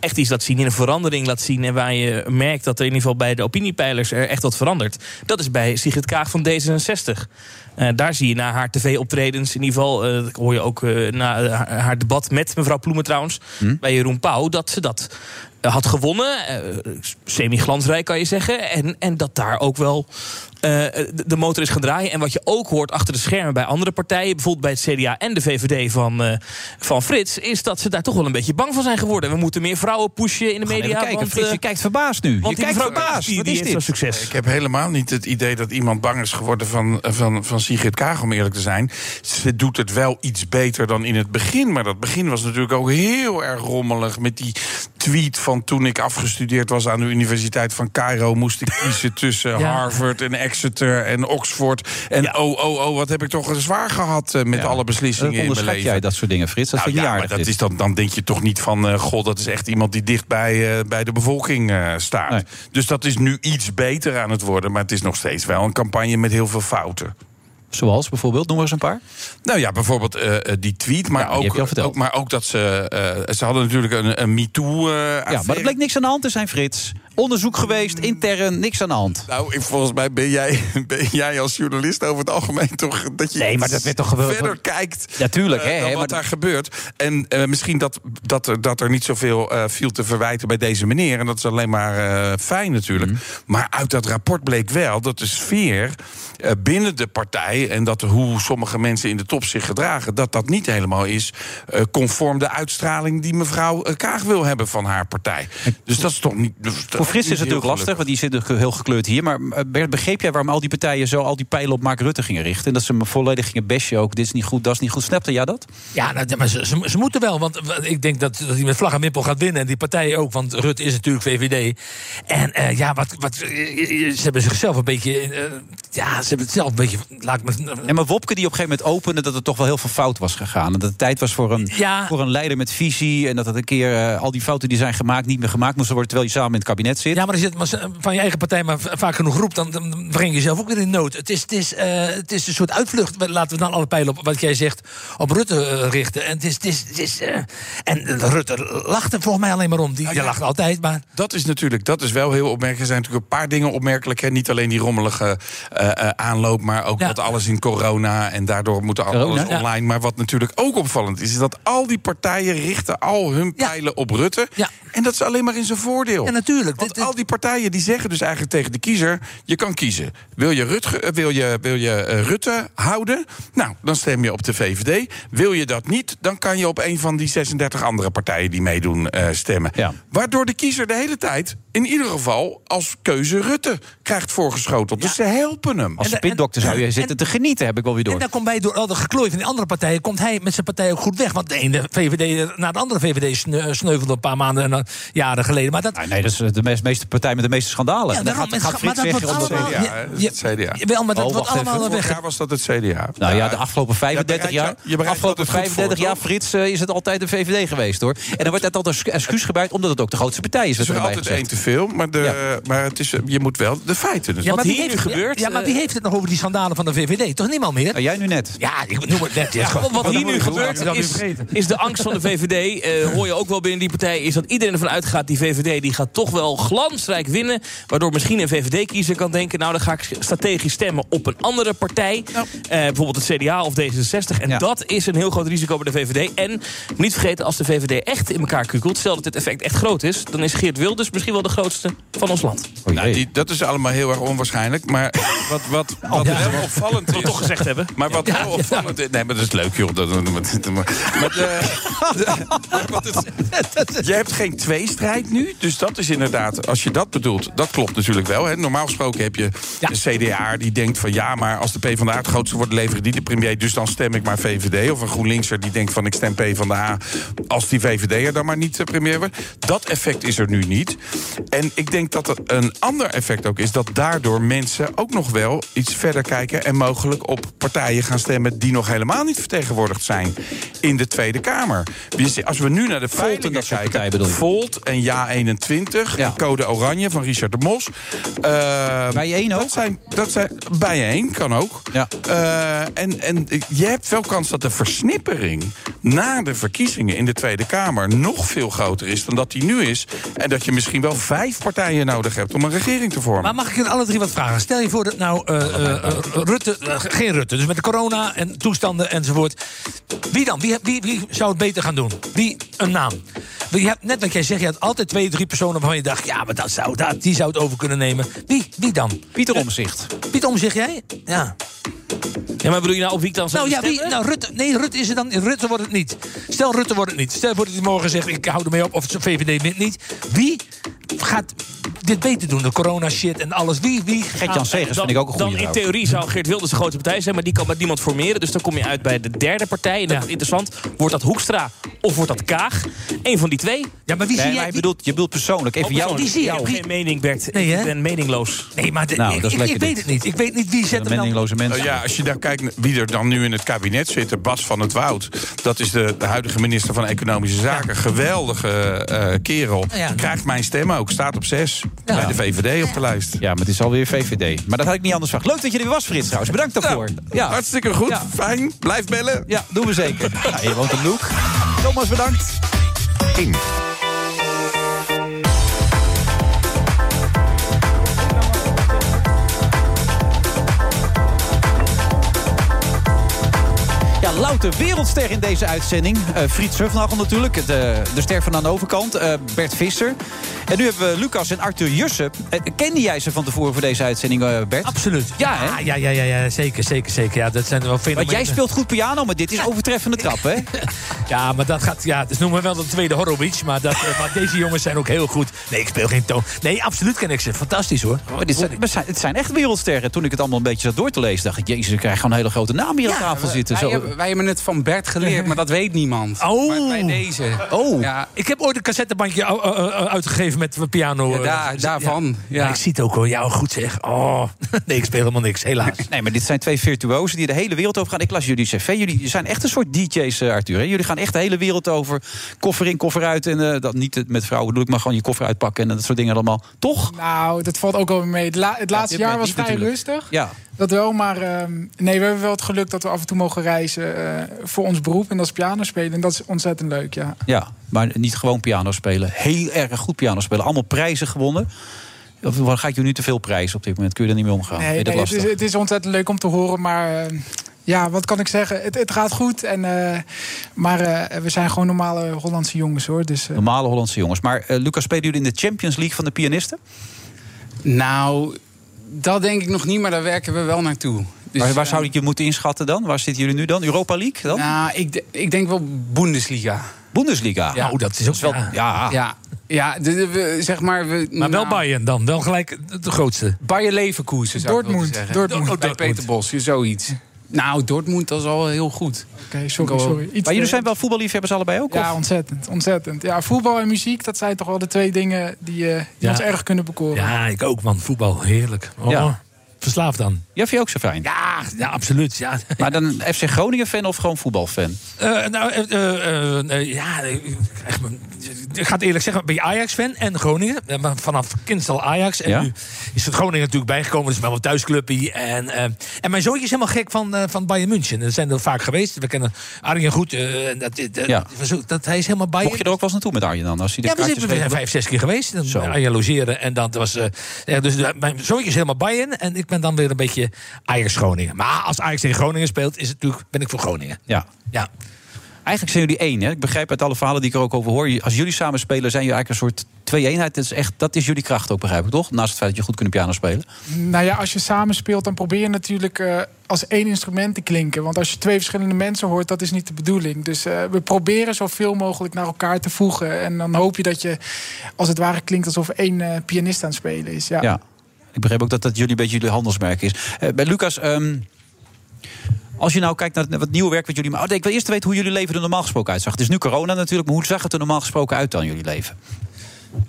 echt iets laat zien, in een verandering laat zien. En waar je merkt dat er in ieder geval bij de opiniepeilers er echt wat verandert. Dat is bij Sigrid Kaag van D66. Eh, daar zie je na haar tv-optredens, in ieder geval, eh, dat hoor je ook eh, na eh, haar, debat met mevrouw Ploemen trouwens, bij Jeroen Pauw, dat ze dat eh, had gewonnen. eh, Semi-glansrijk kan je zeggen. En, en dat daar ook wel eh, de, de motor is gaan draaien. En wat je ook hoort achter de schermen bij andere partijen, bijvoorbeeld bij het CDA en de VVD van, eh, van Frits, is dat ze daar toch wel een beetje bang van zijn geworden. We moeten meer vrouwen pushen in de media. even kijken, want, Frits, eh, je kijkt verbaasd nu. want Je kijkt verbaasd. die- Wat is dit? succes. Ik heb helemaal niet het idee dat iemand bang is geworden van, van, van Sigrid Kaag, om eerlijk te zijn. Ze doet het wel iets beter dan in het begin. Maar dat begin was natuurlijk ook heel erg rommelig. Met die tweet van toen ik afgestudeerd was aan de Universiteit van Cairo... moest ik kiezen tussen Ja. Harvard en Exeter en Oxford. En oh, oh, oh, wat heb ik toch zwaar gehad eh, met alle beslissingen in mijn leven. jij dat soort dingen, Frits? Dat Nou ja, maar dat is dan, dan denk je toch niet van... eh god, dat is echt iemand die dicht bij, eh, bij de bevolking staat. Dus dat is nu iets beter aan het worden. Maar het is nog steeds wel een campagne met heel veel fouten. Zoals bijvoorbeeld, noem eens een paar. Nou ja, bijvoorbeeld die tweet. Maar, Ja, ook, ook, maar ook dat ze... ze hadden natuurlijk een, een MeToo... eh, Ja, maar er bleek niks aan de hand te zijn, Frits. Onderzoek geweest, intern, niks aan de hand. Nou, ik- volgens mij ben jij, [LAUGHS] ben jij als journalist over het algemeen toch... dat je Nee, maar dat werd toch gebeurd- verder kijkt Natuurlijk, eh, hè, wat maar- daar gebeurt. En eh, misschien dat, dat, er, dat er niet zoveel eh, viel te verwijten bij deze meneer. En dat is alleen maar fijn natuurlijk. Mhm. Maar uit dat rapport bleek wel dat de sfeer binnen de partij... en dat hoe sommige mensen in de top zich gedragen... dat dat niet helemaal is conform de uitstraling... die mevrouw Kaag wil hebben van haar partij. Dus dat is toch niet... dat Voor Frits is het natuurlijk lastig, want die zit heel gekleurd hier. Maar eh, Bert, begreep jij waarom al die partijen zo al die pijlen op Mark Rutte gingen richten? En dat ze hem volledig gingen bashen ook. Dit is niet goed, dat is niet goed. Snapte jij dat? Ja, nou, maar ze, ze, ze moeten wel. Want ik denk dat, dat hij met vlag en wimpel gaat winnen. En die partijen ook. Want Rutte is natuurlijk VVD. En eh, ja, wat, wat, eh, ze hebben zichzelf een beetje... ja, ze hebben het zelf een beetje... Laat me, En maar Wopke die op een gegeven moment opende dat er toch wel heel veel fout was gegaan. En dat het tijd was voor een, Ja. voor een leider met visie. En dat het een keer al die fouten die zijn gemaakt niet meer gemaakt moesten worden. Terwijl je samen in het kabinet zit. Ja, maar als je het van je eigen partij maar vaak genoeg roept... dan, dan breng je jezelf ook weer in nood. Het is, het, is, eh, het is een soort uitvlucht. Laten we dan alle pijlen op wat jij zegt op Rutte eh, richten. En, het is, het is, het is, eh, en Rutte lacht er volgens mij alleen maar om. Die, die lacht altijd, maar... Dat is natuurlijk, dat is wel heel opmerkelijk. Er zijn natuurlijk een paar dingen opmerkelijk. Hè. Niet alleen die rommelige eh, eh, aanloop, maar ook dat alles in corona en daardoor moet alles Corona, ja. online. Maar wat natuurlijk ook opvallend is, is dat al die partijen richten al hun pijlen op Rutte. En dat is alleen maar in zijn voordeel. Ja, natuurlijk. Want al die partijen die zeggen dus eigenlijk tegen de kiezer: je kan kiezen. Wil je, Rutge, eh, wil je, wil je eh, Rutte houden? Nou, dan stem je op de VVD. Wil je dat niet, dan kan je op een van die 36 andere partijen die meedoen eh, stemmen. Waardoor de kiezer de hele tijd, in ieder geval als keuze Rutte, krijgt voorgeschoteld. Dus ze helpen hem. Als spindokter zou je zitten te genieten, heb ik wel weer door. En dan komt bij door al de geklooi van die andere partijen... komt hij met zijn partij ook goed weg. Want de ene VVD na de andere VVD sne- sneuvelde een paar maanden en jaren geleden. Maar dat, Nee, dat is de de meeste partij met de meeste schandalen. Ja, En dan daarom, gaat, gaat maar Frits dat wordt allemaal- het CDA. Wel, maar dat Oh, wordt allemaal Vorig weg. jaar was dat het CDA. Nou ja, de afgelopen 35 bereidt jaar, bereidt afgelopen dat het goed 35 voor, jaar? Frits, eh, is het altijd de VVD geweest, hoor. En dan wordt dat altijd als excuus gebruikt, omdat het ook de grootste partij is. Het is altijd één te veel, maar, de, maar het is, je moet wel de feiten. Dus Ja, wat maar wie hier heeft, nu gebeurt. Ja, maar wie heeft het nog over die schandalen van de VVD? Toch niemand meer? Nou, jij nu net. Ja, ik noem het net. Ja, Wat, wat hier nu gebeurt is de angst van de VVD. eh, hoor je ook wel binnen die partij. Is dat iedereen ervan uitgaat. Die VVD die gaat toch wel glansrijk winnen. Waardoor misschien een VVD-kiezer kan denken. Nou dan ga ik strategisch stemmen op een andere partij. Eh, bijvoorbeeld het CDA of D66. En dat is een heel groot risico bij de VVD. En niet vergeten als de VVD echt in elkaar kukelt. Stel dat dit effect echt groot is. Dan is Geert Wilders misschien wel de grootste van ons land. Nou, die, dat is allemaal heel erg onwaarschijnlijk. Maar [LAUGHS] wat, wat, wat ja. wel opvallend is... toch gezegd hebben. Maar wat wel opvallend is... Nee, maar dat is leuk, joh. Dat, maar, maar de, [LAUGHS] de- maar wat het- je hebt geen tweestrijd nu. Dus dat is inderdaad... Als je dat bedoelt, dat klopt natuurlijk wel. Hè. Normaal gesproken heb je de CDA die denkt van... ja, maar als de PvdA het grootste wordt... leveren die de premier, dus dan stem ik maar VVD. Of een GroenLinkser die denkt van... ik stem PvdA als die VVD'er dan maar niet de premier wordt. Dat effect is er nu niet. En ik denk dat er een ander effect ook is... dat daardoor mensen ook nog wel iets verder kijken... en mogelijk op partijen gaan stemmen... die nog helemaal niet vertegenwoordigd zijn in de Tweede Kamer. Dus Als we nu naar de Volt en peilingen dat soort kijken... partijen bedoel je? Volt en Ja21, en Code Oranje van Richard de Mos. Uh, Bijeen ook? Dat zijn, dat zijn, bijeen kan ook. Ja. Uh, en, en je hebt wel kans dat de versnippering... na de verkiezingen in de Tweede Kamer... nog veel groter is dan dat die nu is. En dat je misschien wel vijf partijen nodig hebt... om een regering te vormen. Maar mag ik er alle drie wat vragen? Stel je voor dat nou uh, uh, Rutte, geen Rutte, dus met de corona en toestanden enzovoort. Wie dan? Wie, wie, wie zou het beter gaan doen? Wie? Een naam. Je hebt, net wat jij zegt, je had altijd twee, drie personen waarvan je dacht... ja, maar dat zou, dat, die zou het over kunnen nemen. Wie? Wie dan? Pieter Omzicht. Pieter Omzicht, jij? Ja. Ja, maar bedoel je nou op wie ik dan zou nou, ja, wie, nou, Rutte, nee, Rutte is het dan. Rutte wordt het niet. Stel, Rutte wordt het niet. Stel voor dat hij morgen zegt: ik hou ermee op, of het VVD wint niet. Wie gaat dit beter doen? De corona shit en alles. Wie? wie Gert-Jan Segers vind ik ook een goede Dan in theorie zou Geert Wilders de grootste partij zijn, maar die kan met niemand formeren. Dus dan kom je uit bij de derde partij. En dat wordt interessant. Wordt dat Hoekstra of wordt dat Kaag? Eén van die twee. Ja, maar wie Nee, zie jij? je bedoelt, je bedoelt persoonlijk. Even Oh, jou. wie zie je? Ik heb Wie- geen mening, Bert. Nee, ik ben meningloos. nee, maar de, Nou, ik, dat is ik, ik lekker weet het niet. Ik weet niet wie zet De hem dan. meningloze mensen. Nou als je daar kijkt wie er dan nu in het kabinet zit, Bas van het Woud, dat is de, de huidige minister van Economische Zaken. Geweldige uh, kerel. Ja, Krijgt mijn stem ook. Staat op zes bij de VVD op de lijst. Ja, maar het is alweer VVD. Maar dat had ik niet anders verwacht. Leuk dat je er was, Frits, trouwens. Bedankt nou, daarvoor. Hartstikke goed. Fijn. Blijf bellen. Ja, doen we zeker. [LAUGHS] je woont op Noek. Thomas, bedankt. In. de wereldster in deze uitzending. Uh, Friet natuurlijk, de, eh, de ster van aan de overkant. Eh, Bert Visser. En nu hebben we Lucas en Arthur Jussen. Uh, kende jij ze van tevoren voor deze uitzending, Bert? Absoluut. Ja, hè? Ah, ja, ja, ja, ja, zeker, zeker, zeker. Ja, dat zijn er wel veel. Want jij speelt goed piano, maar dit is overtreffende trap, hè? [LAUGHS] ja, maar dat gaat... Ja, dus noemen we wel de tweede Horowitz. Maar, dat, maar deze jongens zijn ook heel goed. Nee, ik speel geen toon. Nee, absoluut ken ik ze. Fantastisch, hoor. Oh, dit zijn, het zijn echt wereldsterren. Toen ik het allemaal een beetje zat door te lezen, dacht ik... Jezus, ik krijg gewoon een hele grote naam hier aan tafel zitten. Zo. Wij hebben het van Bert geleerd, maar dat weet niemand. Oh. Maar bij deze. Oh, Ja, Ik heb ooit een cassettebandje uh, uh, uh, uitgegeven met piano. Ja, daar- daarvan, ja. ik zie het ook hoor. Ja, goed zeg. Oh, [LAUGHS] nee, ik speel helemaal niks, helaas. Nee, maar dit zijn twee virtuosen die de hele wereld over gaan. Ik las jullie cv. Jullie zijn echt een soort DJ's, eh, Arthur. Hè? Jullie gaan echt de hele wereld over. Koffer in, koffer uit. En eh, dat niet met vrouwen bedoel ik, maar gewoon je koffer uitpakken en dat soort dingen allemaal. Toch? Nou, dat valt ook wel mee. Het, la- het laatste jaar was vrij natuurlijk. rustig. Ja. Dat wel, maar ehm, nee, we hebben wel het geluk dat we af en toe mogen reizen eh, voor ons beroep. En dat is piano spelen. En dat is ontzettend leuk, ja. Ja, maar niet gewoon piano spelen. Heel erg goed piano spelen. Allemaal prijzen gewonnen. Of ga ik je nu te veel prijzen op dit moment? Kun je er niet mee omgaan? Nee, het, is, het is ontzettend leuk om te horen, maar... eh, ja, wat kan ik zeggen? Het, het gaat goed. En, eh, maar eh, we zijn gewoon normale Hollandse jongens, hoor. Dus, eh, Normale Hollandse jongens. Maar Lucas, spelen jullie in de Champions League van de pianisten? nou, dat denk ik nog niet, maar daar werken we wel naartoe. Dus, waar waar eh, zou ik je moeten inschatten dan? Waar zitten jullie nu dan? Europa League dan? Nou, ik, ik denk wel Bundesliga. Bundesliga? Ja. Nou, dat is ook wel... ja. Ja, Ja, ja de, de- we, zeg maar... We, Maar wel nou, Bayern dan. Wel gelijk de grootste. Bayer Leverkusen zou ik Dortmund, zeggen. Dortmund. Bij Dortmund. Peter Bos, zoiets. Nou, Dortmund, dat is al heel goed. Oké, sorry, sorry. Iets maar jullie te- zijn wel voetballiefhebbers allebei ook? Ja, of? ontzettend, ontzettend. Ja, voetbal en muziek, dat zijn toch wel de twee dingen die, eh, die Ja. ons erg kunnen bekoren. Ja, ik ook, man. Voetbal, heerlijk. Oh, Ja. Verslaafd dan. Ja, vind je ook zo fijn? Ja, ja absoluut. Ja. Maar dan FC Groningen-fan of gewoon voetbalfan? Eh, nou, eh, eh, ja, ik, ga het eerlijk zeggen, ben je Ajax-fan en Groningen? Vanaf kind al Ajax. En Ja. nu is het Groningen natuurlijk bijgekomen. Dat is wel een thuisclubje. En, en mijn zoontje is helemaal gek van, eh, van Bayern München. Dat zijn er vaak geweest. We kennen Arjen goed. dat, Ja. dat, dat, hij is helemaal Bayern. Mocht je er ook wel eens naartoe met Arjen dan? Als hij de Ja, we, zitten, we zijn vijf, zes keer geweest. Dan. Arjen logeren. En dan was, ja, dus mijn zoontje is helemaal Bayern. En ik ben dan weer een beetje Ajax Groningen. Maar als Ajax tegen Groningen speelt, is het natuurlijk, ben ik voor Groningen. Ja. Ja. Eigenlijk zijn jullie één. Hè? Ik begrijp uit alle verhalen die ik er ook over hoor. Als jullie samen spelen, zijn jullie eigenlijk een soort twee-eenheid. Dat is, echt, dat is jullie kracht ook, begrijp ik toch? Naast het feit dat je goed kunt piano spelen. Nou ja, als je samen speelt, dan probeer je natuurlijk eh, als één instrument te klinken. Want als je twee verschillende mensen hoort, dat is niet de bedoeling. Dus eh, we proberen zoveel mogelijk naar elkaar te voegen. En dan hoop je dat je, als het ware, klinkt alsof één eh, pianist aan het spelen is. Ja. Ja. Ik begreep ook dat dat jullie een beetje jullie handelsmerk is. Eh, bij Lucas, ehm, als je nou kijkt naar het, wat nieuwe werk wat jullie maken. Oh, ik wil eerst weten hoe jullie leven er normaal gesproken uitzag. Het is nu corona natuurlijk, maar hoe zag het er normaal gesproken uit dan, jullie leven?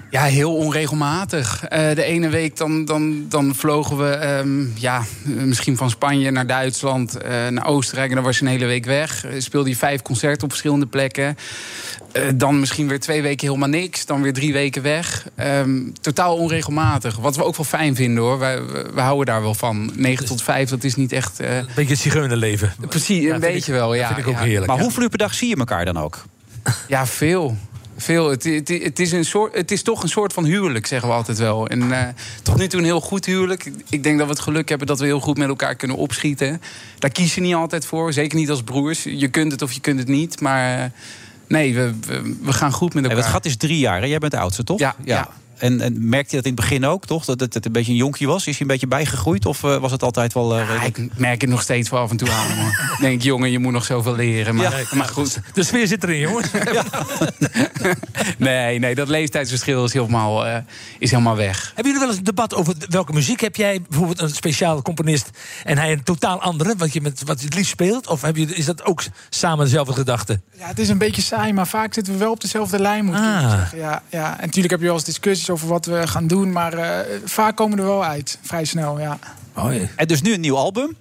Ja, heel onregelmatig. Eh, de ene week dan, dan, dan vlogen we ehm, ja, misschien van Spanje naar Duitsland, eh, naar Oostenrijk. En dan was je een hele week weg. Eh, speelde je vijf concerten op verschillende plekken. Eh, dan misschien weer twee weken helemaal niks. Dan weer drie weken weg. Ehm, totaal onregelmatig. Wat we ook wel fijn vinden hoor. Wij, we, we houden daar wel van. 9 tot 5, dat is niet echt. eh, Een beetje het zigeunerleven. Precies, een beetje ik- wel. dat Ja, vind ik ook ja. heerlijk. Maar ja. hoeveel uur per dag zie je elkaar dan ook? Ja, veel. Veel. Het, het, het, is een soort, het is toch een soort van huwelijk, zeggen we altijd wel. En eh, tot nu toe een heel goed huwelijk. Ik- denk dat we het geluk hebben dat we heel goed met elkaar kunnen opschieten. Daar kies je niet altijd voor. Zeker niet als broers. Je kunt het of je kunt het niet. Maar eh, nee, we, we, we gaan goed met elkaar. het gat is drie jaar. Hè? Jij bent de oudste, toch? Ja, ja. En, en merkte je dat in het begin ook, toch? Dat het, het een beetje een jonkje was? Is hij een beetje bijgegroeid? Of eh, was het altijd wel eh, Ja, ik merk het nog steeds wel af en toe aan. Ik denk, jongen, je moet nog zoveel leren. Maar, maar goed. De sfeer zit erin, jongens. [LAUGHS] Nee, nee, dat leeftijdsverschil is helemaal, eh, is helemaal weg. Hebben jullie wel eens een debat over welke muziek heb jij? Bijvoorbeeld een speciale componist en hij een totaal andere, wat je, met, wat je het liefst speelt? Of heb je, is dat ook samen dezelfde gedachte? Ja, het is een beetje saai, maar vaak zitten we wel op dezelfde lijn, moet ik Ah. zeggen. Ja, ja. En natuurlijk heb je wel eens discussies over wat we gaan doen, maar eh, vaak komen we er wel uit. Vrij snel, ja. En dus nu een nieuw album.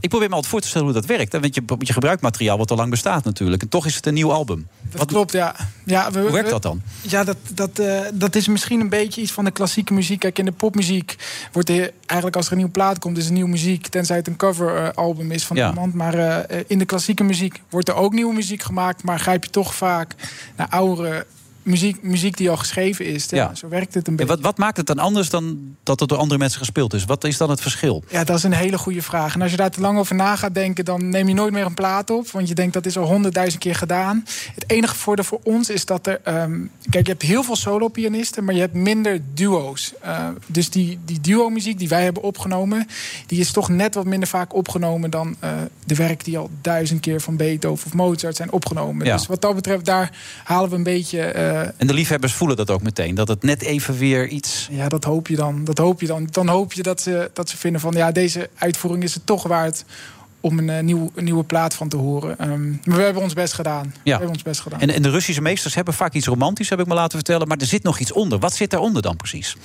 Ik probeer me altijd voor te stellen hoe dat werkt. Want je, je gebruikt materiaal wat al lang bestaat natuurlijk. En toch is het een nieuw album. Dat klopt, ja. ja we, Hoe werkt we- dat dan? Ja, dat, dat, eh, dat is misschien een beetje iets van de klassieke muziek. Kijk, in de popmuziek wordt er eigenlijk als er een nieuwe plaat komt, is er nieuwe muziek. Tenzij het een coveralbum is van Ja. iemand. Maar eh, in de klassieke muziek wordt er ook nieuwe muziek gemaakt. Maar grijp je toch vaak naar oudere muziek, muziek die al geschreven is. Ja. Zo werkt het een En beetje. wat, wat maakt het dan anders dan dat het door andere mensen gespeeld is? Wat is dan het verschil? Ja, dat is een hele goede vraag. En als je daar te lang over na gaat denken, dan neem je nooit meer een plaat op. Want je denkt dat is al honderdduizend keer gedaan. Het enige voordeel voor ons is dat er. ehm, kijk, je hebt heel veel solo-pianisten, maar je hebt minder duo's. Eh, dus die, die duo-muziek die wij hebben opgenomen, die is toch net wat minder vaak opgenomen dan eh, de werk die al duizend keer van Beethoven of Mozart zijn opgenomen. Ja. Dus wat dat betreft, daar halen we een beetje. Eh, En de liefhebbers voelen dat ook meteen. Dat het net even weer iets... ja, dat hoop je dan. Dat hoop je dan. Dan hoop je dat ze, dat ze vinden van ja, deze uitvoering is het toch waard om een, eh, nieuw, een nieuwe plaat van te horen. Ehm, maar we hebben ons best gedaan. We hebben ons best gedaan. En, en de Russische meesters hebben vaak iets romantisch, heb ik me laten vertellen. Maar er zit nog iets onder. Wat zit daaronder dan precies?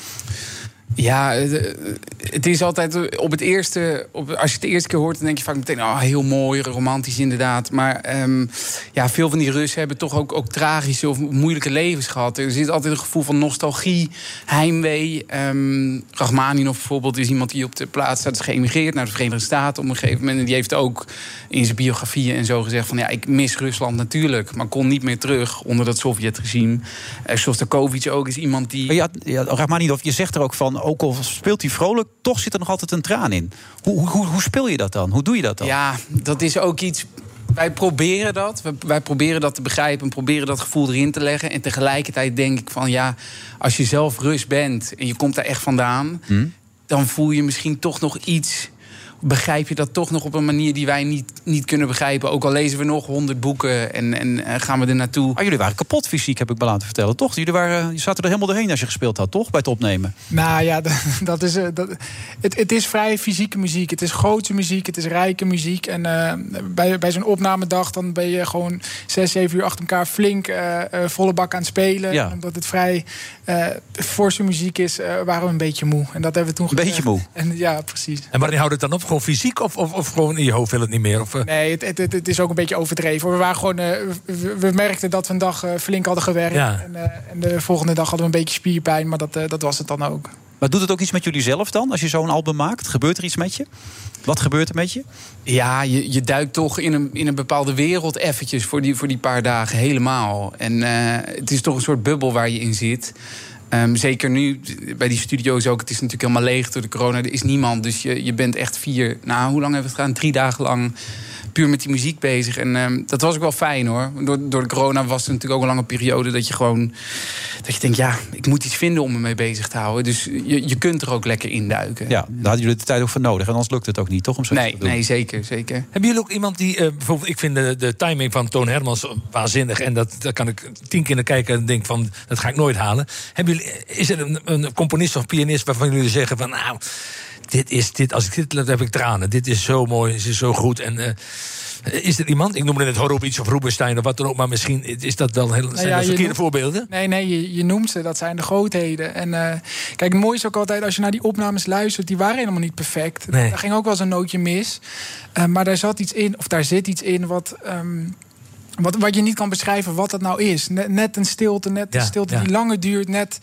Ja, eh, het is altijd eh, op het eerste. Op, als je het de eerste keer hoort, dan denk je vaak meteen: oh, heel mooi, romantisch inderdaad. Maar ehm, ja, veel van die Russen hebben toch ook, ook tragische of moeilijke levens gehad. Er zit altijd een gevoel van nostalgie, heimwee. Ehm Rachmaninoff bijvoorbeeld is iemand die op de plaats staat, is geëmigreerd naar de Verenigde Staten op een gegeven moment. En die heeft ook in zijn biografieën en zo gezegd: van ja, ik mis Rusland natuurlijk, maar kon niet meer terug onder dat Sovjet-regime. Uh, Shostakovich ook is iemand die. Ja, Rachmaninoff, je zegt er ook van, ook al speelt hij vrolijk, toch zit er nog altijd een traan in. Hoe, hoe, hoe, speel je dat dan? Hoe doe je dat dan? Ja, dat is ook iets. Wij proberen dat. Wij proberen dat te begrijpen en proberen dat gevoel erin te leggen. En tegelijkertijd denk ik van ja, als je zelf rust bent en je komt daar echt vandaan, Hm? dan voel je misschien toch nog iets begrijp je dat toch nog op een manier die wij niet, niet kunnen begrijpen. Ook al lezen we nog honderd boeken en, en eh, gaan we er naartoe. Maar jullie waren kapot fysiek, heb ik me laten vertellen, toch? Jullie waren, je zaten er helemaal doorheen als je gespeeld had, toch? Bij het opnemen. Nou ja, [LAUGHS] dat, dat is, eh, dat, het, het is vrij fysieke muziek. Het is grote muziek, het is rijke muziek. En eh, bij, bij zo'n opnamedag dan ben je gewoon zes, zeven uur achter elkaar flink volle bak aan het spelen. Ja. Omdat het vrij eh forse muziek is, eh, waren we een beetje moe. En dat hebben we toen Een beetje moe? En, ja, precies. En wanneer houdt het dan op? Gewoon fysiek of, of, of gewoon in je hoofd wil het niet meer? Of, eh, Nee, het, het, het, het is ook een beetje overdreven. We, waren gewoon, eh, we, we merkten dat we een dag eh, flink hadden gewerkt. Ja. En, eh, en de volgende dag hadden we een beetje spierpijn, maar dat, dat was het dan ook. Maar doet het ook iets met jullie zelf dan, als je zo'n album maakt? Gebeurt er iets met je? Wat gebeurt er met je? Ja, je, je duikt toch in een, in een bepaalde wereld eventjes voor die, voor die paar dagen helemaal. En eh, het is toch een soort bubbel waar je in zit. Ehm, zeker nu, bij die studio's ook. Het is natuurlijk helemaal leeg door de corona. Er is niemand, dus je, je bent echt vier... Nou, hoe lang hebben we het gedaan? Drie dagen lang puur met die muziek bezig. En ehm, dat was ook wel fijn, hoor. Door, door de corona was het natuurlijk ook een lange periode... dat je gewoon dat je denkt, ja, ik moet iets vinden om me mee bezig te houden. Dus je, je kunt er ook lekker induiken. Ja, daar hadden jullie de tijd ook voor nodig. En anders lukt het ook niet, toch? Om zo Nee, te doen. nee, zeker, zeker. Hebben jullie ook iemand die... eh, bijvoorbeeld, ik vind de, de timing van Toon Hermans waanzinnig. En dat, dat kan ik tien keer naar kijken en denk van... dat ga ik nooit halen. Hebben jullie, is er een, een componist of pianist waarvan jullie zeggen van... nou, dit is, dit, als ik dit let, heb ik tranen. Dit is zo mooi, dit is zo goed. En... eh, is er iemand, ik noemde net Horowitz of Rubinstein of wat dan ook... maar misschien is dat wel heel, zijn Nou ja, dat je verkeerde noemt- voorbeelden? Nee, nee, je, je noemt ze. Dat zijn de grootheden. En eh, kijk, het mooie is ook altijd als je naar die opnames luistert, die waren helemaal niet perfect. Nee. Daar ging ook wel eens een nootje mis. Eh, maar daar zat iets in, of daar zit iets in wat. ehm, wat, wat je niet kan beschrijven wat dat nou is. Net, net een stilte, net Ja, een stilte ja. die langer duurt, net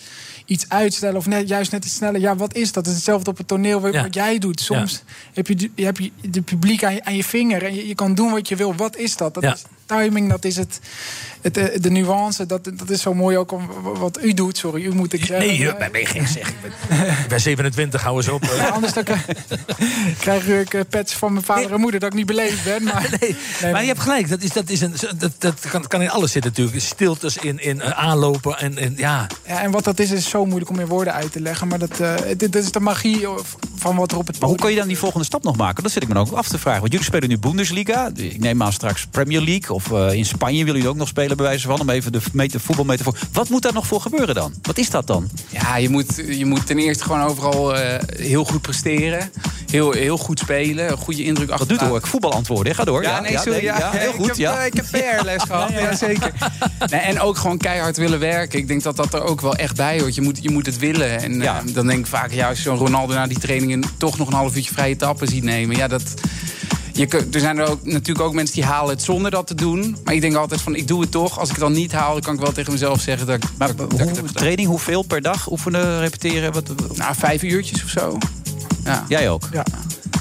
iets uitstellen of net, juist net iets sneller. Ja, wat is dat? Het is hetzelfde op het toneel wat, Ja. wat jij doet. Soms heb je, heb je de publiek aan je, aan je vinger en je, je kan doen wat je wil. Wat is dat? Dat Ja. is timing, dat is het, het, eh, de nuance. Dat, dat is zo mooi ook om, wat u doet. Sorry, u moet ik zeggen. Nee, bij mij geen zeg. Ik ben, ik ben 27, hou eens op. ja, anders dan krijg [LAUGHS] ik eh, pets van mijn vader en moeder dat ik niet beleefd ben. Maar, [LAUGHS] nee, Maar je hebt gelijk, dat, is, dat, is een, dat, dat kan, kan in alles zitten natuurlijk. Stiltes in, in eh, aanlopen en, en ja... Ja, en wat dat is, is zo moeilijk om in woorden uit te leggen. Maar dat, eh, dit, dit is de magie van wat er op het Maar hoe kan je dan die volgende stap nog maken? Dat zit ik me ook af te vragen. Want jullie spelen nu Bundesliga. Ik neem aan straks Premier League. Of eh, in Spanje willen jullie ook nog spelen, bij wijze van. Om even de meter, voetbalmetafoor. Wat moet daar nog voor gebeuren dan? Wat is dat dan? Ja, je moet, je moet ten eerste gewoon overal eh, heel goed presteren. Heel, heel goed spelen. Een goede indruk achter. doet hoor? Ik voetbalantwoorden. Ga door. Ja, nee, sorry. Ja, heel ik goed. heb, ja. eh, ik heb [LAUGHS] PR-les gehad. Ja, zeker. Nee, en ook gewoon keihard willen werken. Ik denk dat dat er ook wel echt bij hoort. Je moet, je moet het willen. En eh, dan denk ik vaak, ja, als je zo'n Ronaldo na die trainingen toch nog een half uurtje vrije tappen ziet nemen. Ja, dat. Je, er zijn er ook, natuurlijk ook mensen die halen het zonder dat te doen. Maar ik denk altijd van, ik doe het toch. Als ik het dan niet haal, dan kan ik wel tegen mezelf zeggen dat ik, dat, ik- dat ik het heb gedaan. Training, hoeveel per dag? Oefenen, repeteren? Wat, Nou, vijf uurtjes of zo. Ja. Jij ook? Ja.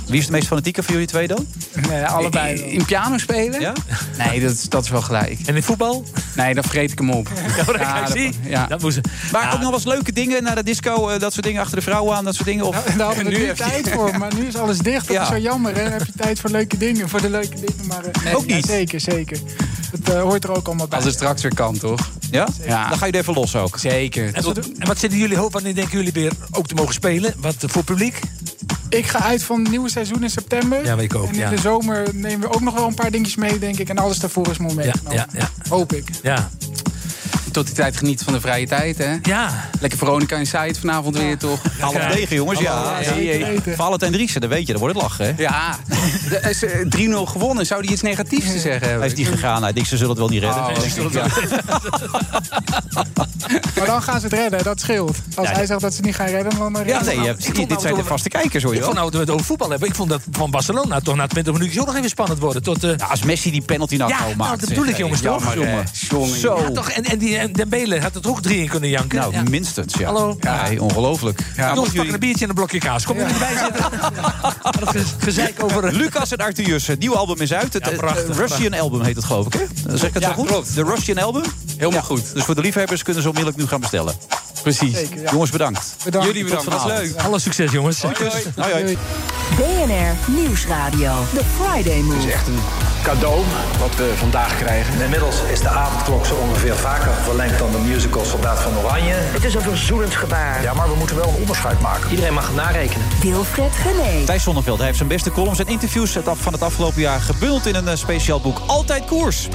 Wie is het meest fanatieke van jullie twee dan? Nee, allebei. In, in piano spelen? Ja? Nee, dat, is- dat is wel gelijk. En in voetbal? Nee, dan vergeet ik hem op. [LAUGHS] Ja, dat- ja. dat moest Maar ook nog wel eens leuke dingen naar de disco. eh, dat soort dingen achter de vrouwen aan. Dat soort dingen. Of, Nou, daar hadden we [LAUGHS] nu tijd voor, maar nu is alles dicht. Dat Ja. is zo jammer. Hè? Dan heb je tijd voor leuke dingen, voor de leuke dingen. Maar, eh, nee, Ook niet? ja, zeker, zeker. Dat eh, hoort er ook allemaal bij. Als het straks weer kan, toch? Ja? Ja. Dan ga je er even los ook. Zeker. En wat, en wat zit in jullie hoofd? Wanneer denken jullie weer ook te mogen spelen? Wat eh, voor publiek? Ik ga uit van het nieuwe seizoen in september. Ja, ik ook, En in ja. de zomer nemen we ook nog wel een paar dingetjes mee, denk ik. En alles daarvoor is mooi Ja, meegenomen. ja, ja. Hoop ik. ja. Tot die tijd genieten van de vrije tijd, hè? Ja. Lekker Veronica Inside vanavond weer, toch? Half negen, jongens. Ja. Ja, weten. Valentijn Driessen, dan weet je. Dan wordt het lachen, hè? Ja, de- is, eh, 3-0 gewonnen. Zou die iets negatiefs te zeggen hebben? Hij is niet gegaan. Hij denkt, ze zullen het wel niet redden. Oh, denk ik. Ja. [LAUGHS] Maar dan gaan ze het redden, dat scheelt. Als Ja, hij zegt dat ze het niet gaan redden, dan redden Ja, ze nee, het. dit zijn de nou- vaste kijkers, hoor je Ik vond nou dat we het over voetbal hebben. Ik vond dat van Barcelona toch na 20 minuutjes ook nog even spannend worden. Tot, eh, Ja, als Messi die penalty nou Ja, nou, maakt. dat bedoel ik, jongens, toch? Jongen, Zo. ja, toch, en, en, die, en Dembele had er ook drie in kunnen janken. Nou, ja. minstens, ja. Hallo. Ja, ongelooflijk. Ja, Jongens, pakken een biertje en een blokje kaas. Kom je erbij zitten? [LAUGHS] Dat ge- gezeik over... Lucas en Arthur Jussen, het nieuwe album is uit. Het Ja, eh, prachtig, Russian album heet het, geloof ik, hè? Zeg ik het Ja, zo goed? klopt. De Russian album? Helemaal Ja, goed. Dus voor de liefhebbers kunnen ze onmiddellijk nu gaan bestellen. Precies. Zeker, ja. Jongens, bedankt. Bedankt. Jullie bedankt, Tot was leuk. Alle succes, jongens. Hoi, hoi. Doei. BNR Nieuwsradio. The Friday Move. Het is echt een cadeau wat we vandaag krijgen. Inmiddels is de avondklok zo ongeveer vaker verlengd dan de musical Soldaat van Oranje. Het is een verzoenend gebaar. Ja, maar we moeten wel een onderscheid maken. Iedereen mag narekenen. Wilfred Gené. Thijs Zonneveld hij heeft zijn beste columns en interviews het van het afgelopen jaar gebundeld in een eh, speciaal boek. Altijd koers.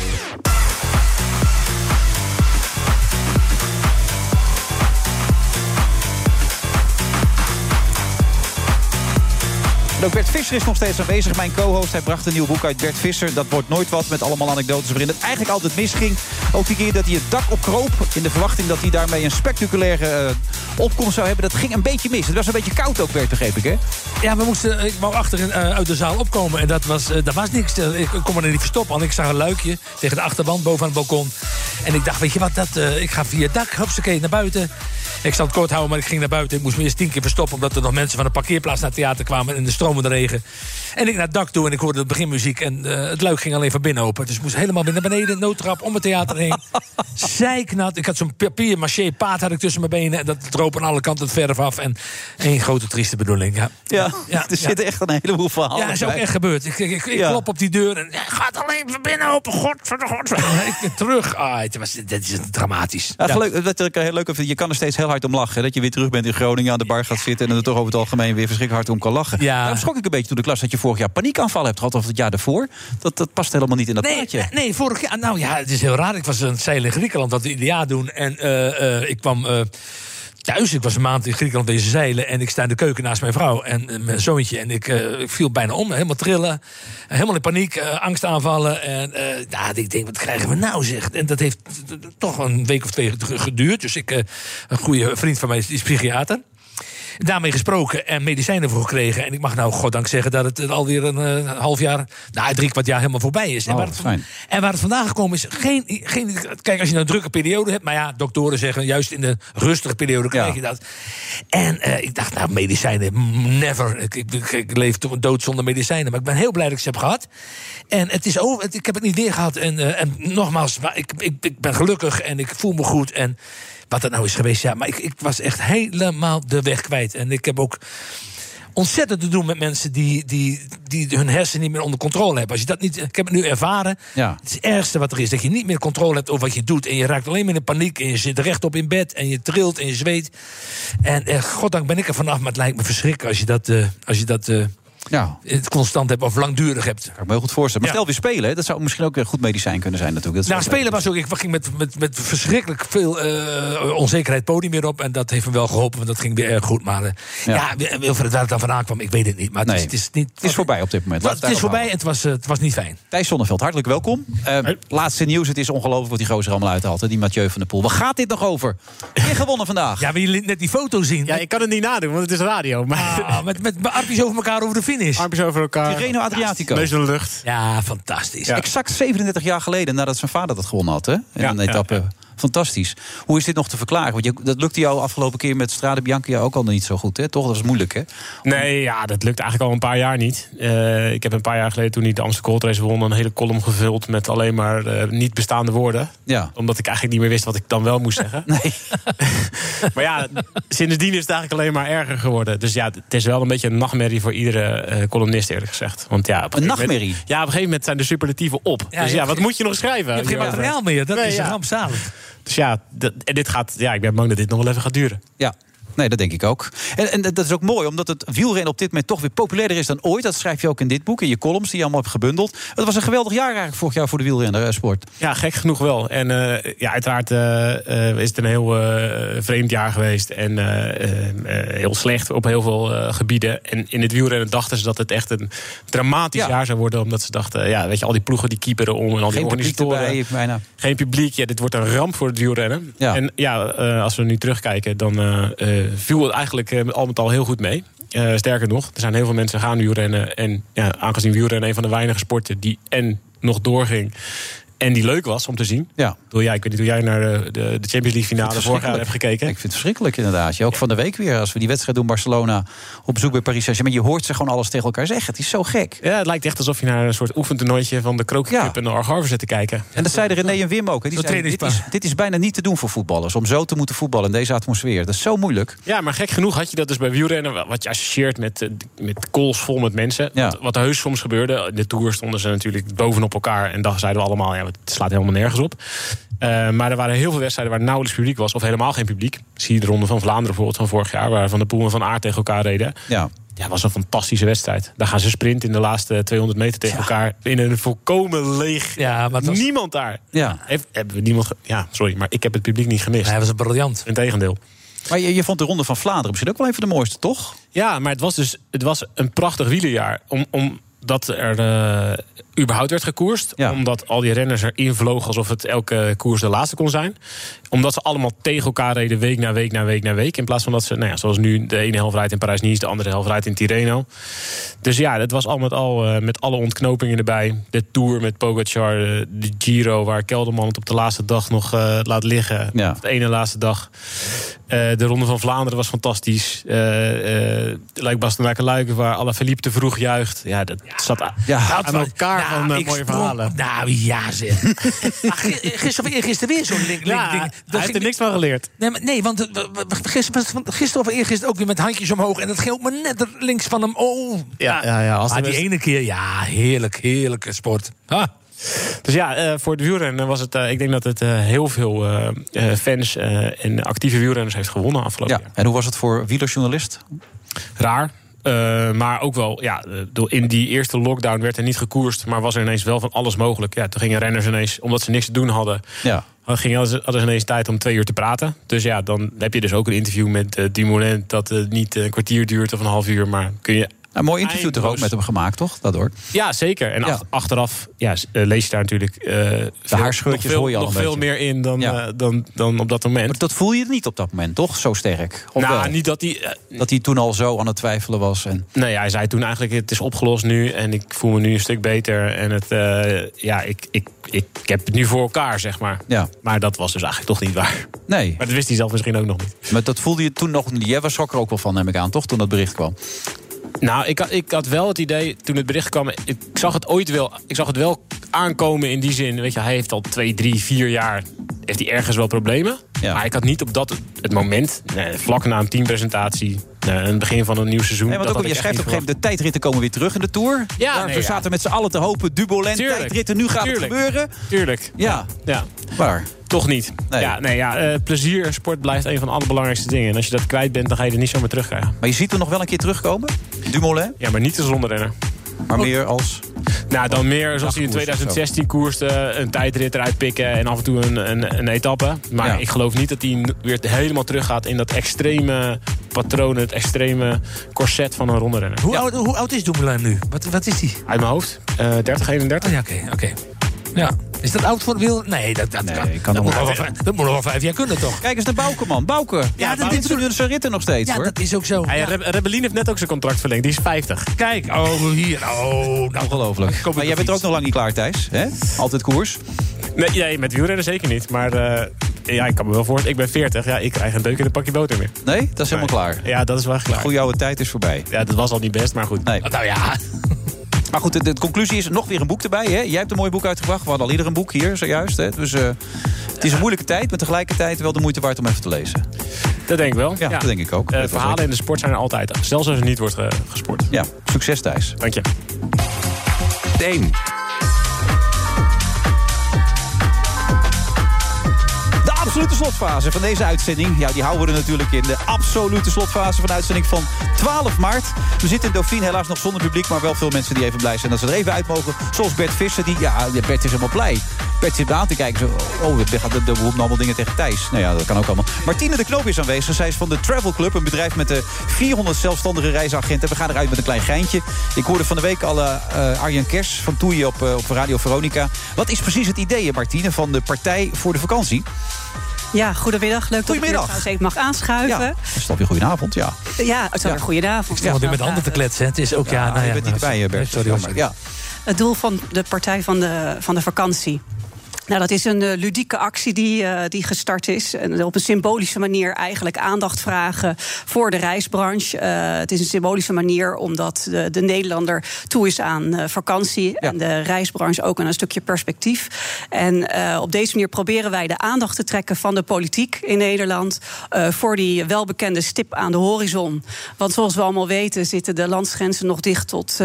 En Bert Visser is nog steeds aanwezig, mijn co-host. Hij bracht een nieuw boek uit, Bert Visser. Dat wordt nooit wat, met allemaal anekdotes waarin het eigenlijk altijd misging. Ook die keer dat hij het dak opkroop... in de verwachting dat hij daarmee een spectaculaire eh, opkomst zou hebben... dat ging een beetje mis. Het was een beetje koud ook, Bert, begreep ik, hè? Ja, we moesten, ik wou achter eh, uit de zaal opkomen en dat was, eh, dat was niks. Eh, Ik kon me er niet verstoppen, want ik zag een luikje tegen de achterwand boven aan het balkon. En ik dacht, weet je wat, dat, eh, ik ga via het dak, hupsakee, naar buiten. Ik zal het kort houden, maar ik ging naar buiten. Ik moest me eerst tien keer verstoppen, omdat er nog mensen van de parkeerplaats naar het theater kwamen in de stromende regen. En ik naar het dak toe en ik hoorde de beginmuziek en eh, het luik ging alleen van binnen open. Dus ik moest helemaal weer naar beneden, noodtrap, om het theater heen. [LAUGHS] Zijknat. Ik had zo'n papier maché paard had ik tussen mijn benen en dat droop aan alle kanten het verf af. En één grote trieste bedoeling, ja. Ja, [LAUGHS] er zitten echt een heleboel verhalen Ja, dat is ook bij. echt gebeurd. Ik, ik, ik, ik Ja. klop op die deur en gaat alleen van binnen open. God, voor de god. ik ben terug. Ah, het was, dit is dramatisch. Ja, dat ik heel leuk vind. Je kan er steeds heel hard om lachen. hè. Dat je weer terug bent in Groningen, aan de bar gaat zitten... en er toch over het algemeen weer verschrikkelijk hard om kan lachen. Ja. Daarom schrok ik een beetje toen de klas dat je vorig jaar paniekaanval hebt gehad... of het jaar daarvoor. Dat, dat past helemaal niet in dat Nee, plaatje. nee, vorig jaar. Nou ja, het is heel raar. Ik was aan het zeilen in Griekenland, dat we ieder jaar doen. En eh, eh, ik kwam. eh, Thuis, ik was een maand in Griekenland deze zeilen en ik sta in de keuken naast mijn vrouw en mijn zoontje. En ik, ik viel bijna om, helemaal trillen, helemaal in paniek, angstaanvallen. En ja, ik denk, wat krijgen we nou zeg? En dat heeft toch een week of twee geduurd. Dus ik, een goede vriend van mij is, is psychiater. Daarmee gesproken en medicijnen voor gekregen. En ik mag nou goddank zeggen dat het alweer een eh, half jaar, nou drie kwart jaar helemaal voorbij is. En, Oh, waar en waar het vandaan gekomen is, geen, geen. Kijk, als je nou een drukke periode hebt, maar ja, doktoren zeggen juist in de rustige periode krijg Ja. je dat. En eh, ik dacht, nou, medicijnen, never. Ik, ik, ik, ik leef toch dood zonder medicijnen. Maar ik ben heel blij dat ik ze heb gehad. En het is over, ik heb het niet weer gehad. En, eh, en nogmaals, ik, ik, ik ben gelukkig en ik voel me goed. En wat dat nou is geweest, ja. Maar ik, ik was echt helemaal de weg kwijt. En ik heb ook ontzettend te doen met mensen die, die, die hun hersenen niet meer onder controle hebben. Als je dat niet, ik heb het nu ervaren. Ja. Het is het ergste wat er is. Dat je niet meer controle hebt over wat je doet. En je raakt alleen maar in paniek. En je zit rechtop in bed. En je trilt en je zweet. En eh, goddank ben ik er vanaf. Maar het lijkt me verschrikkelijk als je dat, eh, als je dat eh, Ja. het constant hebt of langdurig hebt. Kan ik me heel goed voorstellen. Maar Ja. stel weer spelen, hè, dat zou misschien ook een goed medicijn kunnen zijn natuurlijk. Dat Nou, spelen was ook. Ik ging met, met, met verschrikkelijk veel eh, onzekerheid podium weer op. En dat heeft me wel geholpen, want dat ging weer erg goed. Maar eh, ja, Wilfred, waar het dan vandaan kwam, ik weet het niet. Maar het, Nee. is, het is niet. Het is voorbij op dit moment. Het, is voorbij en het was, eh, het was niet fijn. Thijs Zonneveld, hartelijk welkom. Eh, laatste nieuws, het is ongelooflijk wat die gozer allemaal uithaalt. hè, Die Mathieu van der Poel. Waar gaat dit nog over? Weer gewonnen vandaag. Ja, wil jullie net die foto zien? Ja, ik kan het niet nadoen, want het is radio. Maar Ah, met, met armpjes over elkaar over de finish. armpjes over elkaar. Tirreno Adriatico. Neus in de lucht. Ja, fantastisch. Exact 37 jaar geleden nadat zijn vader dat gewonnen had. Hè? In Ja, een ja, etappe. Fantastisch. Hoe is dit nog te verklaren? Want je, dat lukte jou afgelopen keer met Strade Bianchi ook al niet zo goed. Hè? Toch? Dat was moeilijk, hè? Nee, ja, dat lukt eigenlijk al een paar jaar niet. Eh, ik heb een paar jaar geleden, toen hij de Amsterdam Gold Race won... een hele column gevuld met alleen maar eh, niet bestaande woorden. Ja. Omdat ik eigenlijk niet meer wist wat ik dan wel moest zeggen. [LAUGHS] Nee. [LAUGHS] maar ja, sindsdien is het eigenlijk alleen maar erger geworden. Dus ja, het is wel een beetje een nachtmerrie voor iedere eh, columnist, eerlijk gezegd. Want ja, op Een moment- nachtmerrie? ja, op een gegeven moment zijn de superlatieven op. Ja, dus ja, wat moet je nog schrijven? Je hebt geen materiaal meer. Dat Nee, is ja. rampzalig. Dus ja, dit gaat, ja, ik ben bang dat dit nog wel even gaat duren. Ja. Nee, dat denk ik ook. En, en dat is ook mooi, omdat het wielrennen op dit moment toch weer populairder is dan ooit. Dat schrijf je ook in dit boek, in je columns die je allemaal hebt gebundeld. Het was een geweldig jaar eigenlijk vorig jaar voor de wielrennersport. Ja, gek genoeg wel. En eh, ja, uiteraard eh, eh, is het een heel eh, vreemd jaar geweest. En eh, eh, eh, heel slecht op heel veel eh, gebieden. En in het wielrennen dachten ze dat het echt een dramatisch Ja. jaar zou worden. Omdat ze dachten, ja, weet je, al die ploegen die keeperen om. En al die Geen organisatoren. erbij, bijna. Geen publiek. Ja, dit wordt een ramp voor het wielrennen. Ja. En ja, eh, als we nu terugkijken, dan eh, eh, viel het eigenlijk eh, al met al heel goed mee. Eh, sterker nog, er zijn heel veel mensen gaan wielrennen. En ja, aangezien wielrennen een van de weinige sporten die en nog doorging. En die leuk was om te zien. Ja. Door, ja, ik weet niet hoe jij naar de, de, Champions League finale vorig jaar hebt gekeken. Ik vind het verschrikkelijk inderdaad. Ook van de week weer, als we die wedstrijd doen Barcelona op bezoek bij Paris Saint-Germain. Je hoort ze gewoon alles tegen elkaar zeggen. Het is zo gek. Ja, het lijkt echt alsof je naar een soort oefentoernooitje van de Kroken Cup en de Algarve zit te kijken. En dat zeiden René en Wim ook. hè. Die zeiden, dit, is, dit is bijna niet te doen voor voetballers. Om zo te moeten voetballen in deze atmosfeer. Dat is zo moeilijk. Ja, maar gek genoeg had je dat dus bij wielrennen... wat je associeert met, eh, met calls vol met mensen. Wat, wat er heus soms gebeurde. In de Tour stonden ze natuurlijk bovenop elkaar... en dan zeiden we allemaal, ja, het slaat helemaal nergens op. Eh, maar er waren heel veel wedstrijden waar nauwelijks publiek was... of helemaal geen publiek. Zie je de Ronde van Vlaanderen bijvoorbeeld van vorig jaar... waar Van de Poel en Van Aert tegen elkaar reden. Ja. Ja, was een fantastische wedstrijd. Daar gaan ze sprinten in de laatste 200 meter tegen elkaar. In een volkomen leeg... Ja, maar was- Niemand daar. Ja. Hebben we niemand... ge- Ja, sorry, maar ik heb het publiek niet gemist. Hij was een briljant. Integendeel. Maar je, je vond de Ronde van Vlaanderen misschien ook wel een van de mooiste, toch? Ja, maar het was dus het was een prachtig wielerjaar. Om, omdat er eh, überhaupt werd gekoerst. Omdat al die renners erin vlogen alsof het elke koers de laatste kon zijn. Omdat ze allemaal tegen elkaar reden week na week na week na week. In plaats van dat ze, nou ja, zoals nu, de ene helft rijdt in Parijs-Nice... de andere helft rijdt in Tirreno. Dus ja, het was al met al eh, met alle ontknopingen erbij. De Tour met Pogacar, eh, de Giro... waar Kelderman het op de laatste dag nog laat liggen. Ja. Op de ene laatste dag. De Ronde van Vlaanderen was fantastisch. Uh, Luik Bastenaken Luiken, waar Alaphilippe te vroeg juicht. Ja, dat zat a- Ja, aan elkaar nou, van ik mooie sprong- verhalen. Nou ja, zeg. [LAUGHS] Gi- Gisteren of eergisteren weer zo'n link. Ja, ding. hij heeft er niks van geleerd. Nee, maar, nee want eh, gisteren, gisteren of eergisteren ook weer met handjes omhoog. En dat ging ook maar net er links van hem. Oh. Ja, ja, ja, als maar die best- ene keer, ja, heerlijk, heerlijke sport. Ah. Dus ja, eh, voor de wielrennen was het... eh, ik denk dat het eh, heel veel eh, eh, fans eh, en actieve wielrenners heeft gewonnen afgelopen Ja. jaar. En hoe was het voor wielerjournalist? Raar. Eh, maar ook wel, ja, eh, in die eerste lockdown werd er niet gekoerst, maar was er ineens wel van alles mogelijk. Ja, toen gingen renners ineens, omdat ze niks te doen hadden, Ja. gingen hadden ze ineens tijd om twee uur te praten. Dus ja, dan heb je dus ook een interview met eh Dumoulin dat niet een kwartier duurt of een half uur, maar kun je. Een mooi interview toch ook met hem gemaakt, toch? Daardoor. Ja, zeker. En ach- achteraf ja, eh, lees je daar natuurlijk eh, veel- haarscheurtjes nog veel, hoor je al nog veel beetje. meer in dan, Ja. eh, dan, dan op dat moment. Dat voel je niet op dat moment, toch? Zo sterk. Of Nou, wel? niet dat hij. Dat hij toen al zo aan het twijfelen was. En... Nee, hij zei toen eigenlijk: het is opgelost nu en ik voel me nu een stuk beter. En het, ja, ik, ik, ik, heb het nu voor elkaar, zeg maar. Ja. Maar dat was dus eigenlijk toch niet waar. Nee. Maar dat wist hij zelf misschien ook nog niet. Maar dat voelde je toen nog niet. Jij was er ook wel van, neem ik aan, toch? Toen dat bericht kwam. Nou, ik had, ik had wel het idee, toen het bericht kwam... Ik zag het ooit wel, ik zag het wel aankomen in die zin. Weet je, hij heeft al twee, drie, vier jaar... heeft hij ergens wel problemen. Maar ik had niet op dat het moment... Nee, vlak na een teampresentatie... eh, het begin van een nieuw seizoen... Nee, want dat ook, had je schrijft op een gegeven moment... de tijdritten komen weer terug in de Tour. Ja, Daar- nee, we ja. zaten met z'n allen te hopen. Tuurlijk. tijdritten, nu gaat Tuurlijk. het gebeuren. Tuurlijk. Ja. Ja. Waar? Toch niet. Ja, nee, ja, eh, plezier en sport blijft een van de allerbelangrijkste dingen. En als je dat kwijt bent, dan ga je er niet zomaar terugkrijgen. Maar je ziet hem nog wel een keer terugkomen? Dumoulin? Ja, maar niet als renner. Maar meer als... Nou, dan meer zoals hij in Dagkoers of zo. 2016 koerste. Een tijdrit eruit pikken en af en toe een, een, een etappe. Maar Ja. ik geloof niet dat hij weer helemaal teruggaat in dat extreme patroon, het extreme corset van een ronderenner. Hoe, oud, hoe oud is Dumoulin nu? Wat, wat is die? Uit mijn hoofd. eh 30, 31. ja, oké. oké. Ja. Is dat oud voor de wiel? Nee, dat, dat, kan, kan dat, nog moet wel. nog wel, vijf- dat moet nog wel vijf jaar kunnen, toch? Kijk eens naar Bouke, man. Bouke. Ja, dat dit is- doen zijn ritten nog steeds, Ja, hoor. dat is ook zo. Re- Rebellin heeft net ook zijn contract verlengd. Die is 50. Kijk, oh, hier. Oh, nou. Ongelooflijk. Maar jij bent er ook nog lang niet klaar, Thijs. Hè? Altijd koers. Nee, nee, met wielrennen zeker niet. Maar eh, ja, ik kan me wel voorstellen. Ik ben 40. Ja, ik krijg een deuk in een pakje boter meer. Nee, dat is helemaal klaar. Ja, dat is wel klaar. Goeie oude tijd is voorbij. Ja, dat was al niet best, maar goed. Nee. Nou ja. Maar goed, de, de conclusie is nog weer een boek erbij. Hè? Jij hebt een mooi boek uitgebracht. We hadden al ieder een boek hier, zojuist. Hè? Dus eh, het is een moeilijke tijd, maar tegelijkertijd wel de moeite waard om even te lezen. Dat denk ik wel. Ja, dat denk ik ook. Eh, verhalen in de sport zijn er altijd. Zelfs als er niet wordt ge- gesport. Ja, succes Thijs. Dank je. 1. Absolute slotfase van deze uitzending. Ja, die houden we er natuurlijk in. De absolute slotfase van de uitzending van 12 maart. We zitten in Dauphine, helaas nog zonder publiek. Maar wel veel mensen die even blij zijn dat ze er even uit mogen. Zoals Bert Visser. Die, ja, Bert is helemaal blij. Bert zit aan te kijken. Zo, oh, we gaat de, allemaal dingen tegen Thijs. Nou ja, dat kan ook allemaal. Martine de Knoop is aanwezig. Zij is van de Travel Club. Een bedrijf met de 400 zelfstandige reisagenten. We gaan eruit met een klein geintje. Ik hoorde van de week al eh, Arjan Kers van Toeie op, eh, op Radio Veronica. Wat is precies het idee, Martine, van de Partij voor de Vakantie? Ja, goedemiddag. Leuk dat ik Goedemiddag. weer trouwens even mag aanschuiven. Dat is alweer goedenavond, ja. Ja, het is alweer goedenavond. Ik weer met handen te kletsen. Het is ook, ja, nou ja. je bent niet nou, erbij, eh, Bert. Sorry, sorry. Ja. Het doel van de Partij van de, van de Vakantie Nou, dat is een uh, ludieke actie die, uh, die gestart is. En op een symbolische manier eigenlijk aandacht vragen voor de reisbranche. Uh, het is een symbolische manier omdat de, de Nederlander toe is aan vakantie. Ja. En de reisbranche ook aan een stukje perspectief. En op deze manier proberen wij de aandacht te trekken van de politiek in Nederland. voor die welbekende stip aan de horizon. Want zoals we allemaal weten zitten de landsgrenzen nog dicht tot,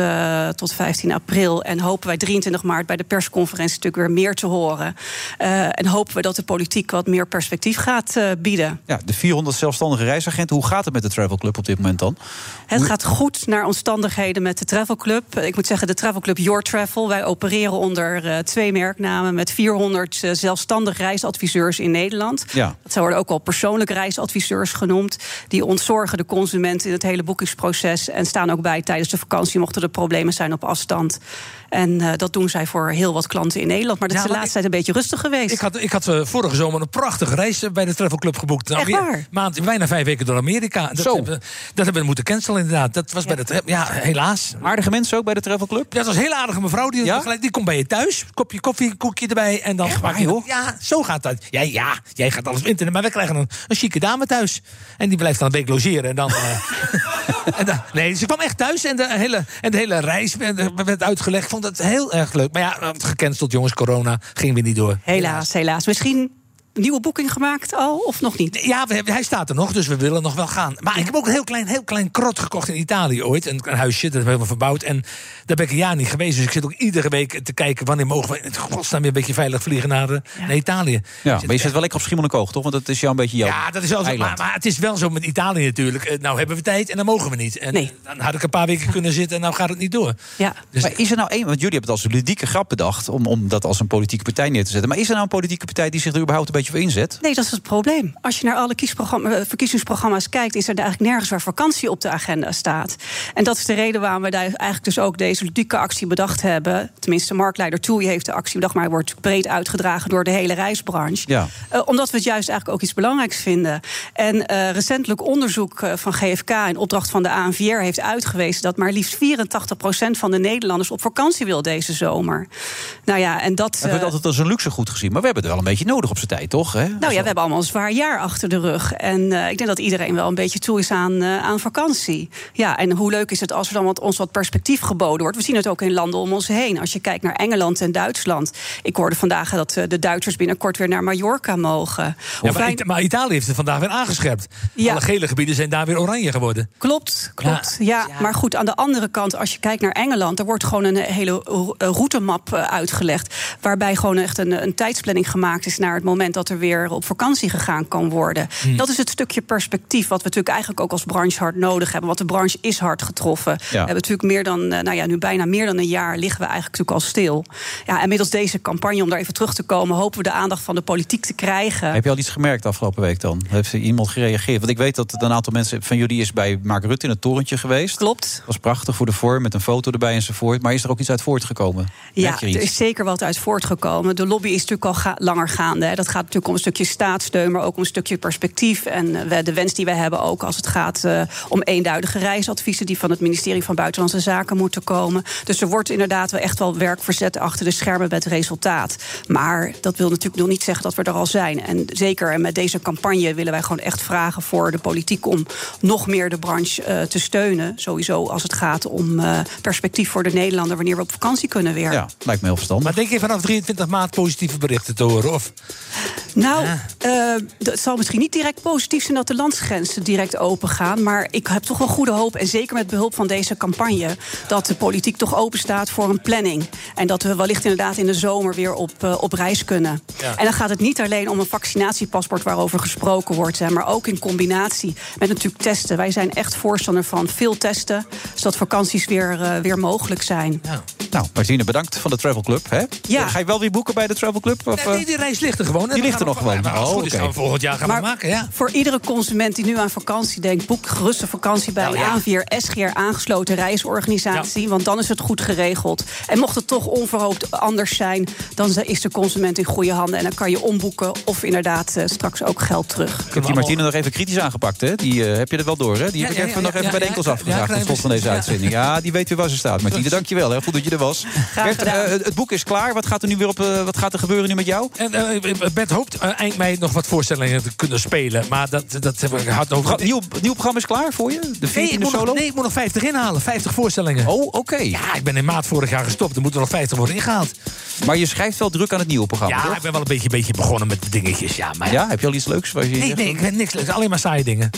tot 15 april. En hopen wij 23 maart bij de persconferentie natuurlijk weer meer te horen. Uh, en hopen we dat de politiek wat meer perspectief gaat uh, bieden. Ja, de 400 zelfstandige reisagenten. Hoe gaat het met de Travel Club op dit moment dan? Het hoe... gaat goed naar omstandigheden met de Travel Club. Ik moet zeggen, de Travel Club Your Travel. Wij opereren onder uh, twee merknamen met 400 zelfstandig reisadviseurs in Nederland. Ja. Dat worden ook al persoonlijke reisadviseurs genoemd. Die ontzorgen de consument in het hele boekingsproces. En staan ook bij tijdens de vakantie, mochten er problemen zijn op afstand. En uh, dat doen zij voor heel wat klanten in Nederland. Maar dat is de laatste tijd een beetje rustig geweest. Ik had, ik had uh, vorige zomer een prachtige reis bij de Travel Club geboekt. Echt waar? Maand, bijna vijf weken door Amerika. Dat, Zo. Hebben, dat hebben we moeten cancelen inderdaad. Dat was ja. bij de Ja, helaas. Aardige mensen ook bij de Travel Club? Ja, dat was een hele aardige mevrouw. Die, ja? gelijk, die komt bij je thuis. Kopje koffie, koekje erbij. En dan Echt waar, joh? Ja, zo gaat dat. Ja, ja, jij gaat alles op internet. Maar we krijgen een, een chique dame thuis. En die blijft dan een week logeren. En dan... uh, [LAUGHS] en dan nee, ze kwam echt thuis. En de hele, en de hele reis werd uitgelegd. Ik vond het heel erg leuk. Maar ja, gecanceld jongens, corona. Ging weer niet door. Helaas, helaas. Misschien een nieuwe boeking gemaakt al, of nog niet? Ja, we hebben, hij staat er nog, dus we willen nog wel gaan. Maar ja. ik heb ook een heel klein, heel klein krot gekocht in Italië ooit. Een, een huisje, dat hebben we verbouwd. En daar ben ik een jaar niet geweest. Dus ik zit ook iedere week te kijken... wanneer mogen we in godsnaam weer een beetje veilig vliegen naar, de, ja. naar Italië. Ja, maar je zit wel lekker op Schiermonnikoog, toch? Want dat is jou een beetje jouw Ja, dat is wel zo. Maar, maar, het is wel zo met Italië natuurlijk. Nou hebben we tijd en dan mogen we niet. En nee. dan had ik een paar weken kunnen zitten en nou gaat het niet door. Ja. Dus maar is er nou één... Want jullie hebben het als een ludieke grap bedacht... Om, om dat als een politieke partij neer te zetten. Maar is er nou een politieke partij die zich er überhaupt een beetje voor inzet? Nee, dat is het probleem. Als je naar alle verkiezingsprogramma's kijkt, is er eigenlijk nergens waar vakantie op de agenda staat. En dat is de reden waarom we daar eigenlijk dus ook deze ludieke actie bedacht hebben. Tenminste, marktleider Toei heeft de actie bedacht, maar hij wordt breed uitgedragen door de hele reisbranche. Ja. Uh, omdat we het juist eigenlijk ook iets belangrijks vinden. En uh, recentelijk onderzoek van GFK in opdracht van de ANVR heeft uitgewezen dat maar liefst 84% van de Nederlanders op vakantie wil deze zomer. Nou ja, en dat. We hebben het altijd als een luxe goed gezien, maar we hebben het wel een beetje nodig op zijn tijd, toch? Hè? Nou ja, we hebben allemaal een zwaar jaar achter de rug. En uh, ik denk dat iedereen wel een beetje toe is aan, uh, aan vakantie. Ja, en hoe leuk is het als er dan wat, ons wat perspectief geboden wordt? We zien het ook in landen om ons heen. Als je kijkt naar Engeland en Duitsland. Ik hoorde vandaag dat uh, de Duitsers binnenkort weer naar Mallorca mogen. Ja, maar, wij... maar, Italië heeft het vandaag weer aangescherpt. Ja. Alle gele gebieden zijn daar weer oranje geworden. Klopt, klopt. Ja. ja, maar goed, aan de andere kant, als je kijkt naar Engeland... er wordt gewoon een hele routemap uitgelegd... waarbij gewoon echt een, een tijdsplanning gemaakt is... naar het moment dat er weer op vakantie gegaan kan worden. Hmm. Dat is het stukje perspectief wat we natuurlijk eigenlijk ook als branche hard nodig hebben. Want de branche is hard getroffen. Ja. We hebben natuurlijk meer dan, nou ja, nu bijna meer dan een jaar liggen we eigenlijk natuurlijk al stil. Ja, en middels deze campagne, om daar even terug te komen, hopen we de aandacht van de politiek te krijgen. Heb je al iets gemerkt afgelopen week dan? Heeft iemand gereageerd? Want ik weet dat een aantal mensen van jullie is bij Mark Rutte in het torentje geweest. Klopt. Dat was prachtig voor de vorm, met een foto erbij enzovoort. Maar is er ook iets uit voortgekomen? Ja, er is zeker wat uit voortgekomen. De lobby is natuurlijk al ga langer gaande. Hè. Dat gaat natuurlijk om een stukje staatssteun, maar ook om een stukje perspectief. En we, de wens die we hebben ook als het gaat uh, om eenduidige reisadviezen die van het ministerie van Buitenlandse Zaken moeten komen. Dus er wordt inderdaad wel echt wel werk verzet achter de schermen met resultaat. Maar dat wil natuurlijk nog niet zeggen dat we er al zijn. En zeker met deze campagne willen wij gewoon echt vragen voor de politiek om nog meer de branche uh, te steunen. Sowieso als het gaat om uh, perspectief voor de Nederlander wanneer we op vakantie kunnen weer. Ja, lijkt me heel verstandig. Maar denk je vanaf 23 maart positieve berichten te horen? Of? Nou, ja. uh, het zal misschien niet direct positief zijn dat de landsgrenzen direct open gaan. Maar ik heb toch wel goede hoop, en zeker met behulp van deze campagne, dat de politiek toch open staat voor een planning. En dat we wellicht inderdaad in de zomer weer op, uh, op reis kunnen. Ja. En dan gaat het niet alleen om een vaccinatiepaspoort waarover gesproken wordt, hè, maar ook in combinatie met natuurlijk testen. Wij zijn echt voorstander van veel testen, zodat vakanties weer, uh, weer mogelijk zijn. Ja. Nou, Martine, bedankt van de Travel Club. Hè? Ja. Ga je wel weer boeken bij de Travel Club? Of, nee, die reis ligt er gewoon. Ligt er nog gewoon. We volgend jaar gaan maar we maken. Ja. Voor iedere consument die nu aan vakantie denkt, boek gerust een vakantie bij Nou ja. ANVR SGR aangesloten reisorganisatie. Want dan is het goed geregeld. En mocht het toch onverhoopt anders zijn... dan is de consument in goede handen. En dan kan je omboeken of inderdaad eh, straks ook geld terug. Ik heb die Martine nog even kritisch aangepakt, hè? Die eh, heb je er wel door, hè? Die heb ik even ja, nog ja, even bij de enkels ja, afgevraagd ja, tot slot van deze ja. uitzending. Ja, die weet weer waar ze staat. Martine, dankjewel. Hè. Goed dat je er was. Bert, eh, het boek is klaar. Wat gaat er nu weer op? wat gaat er gebeuren nu met jou? En Bert hoopt eh, eind mei nog wat voorstellingen te kunnen spelen. Maar dat, dat hebben we gehad over. Nieuw, nieuw programma is klaar voor je? De Nee, 14e ik moet, solo? nog, nee, ik moet nog 50 inhalen. 50 voorstellingen. Oh, oké. Ja, ik ben in maart vorig jaar gestopt. Er moeten nog 50 worden ingehaald. Maar je schrijft wel druk aan het nieuwe programma, Ja, toch? ik ben wel een beetje, beetje begonnen met dingetjes. Ja, maar Ja, heb je al iets leuks? Je Nee, nee, ik weet niks leuks. Alleen maar saaie dingen. [LAUGHS]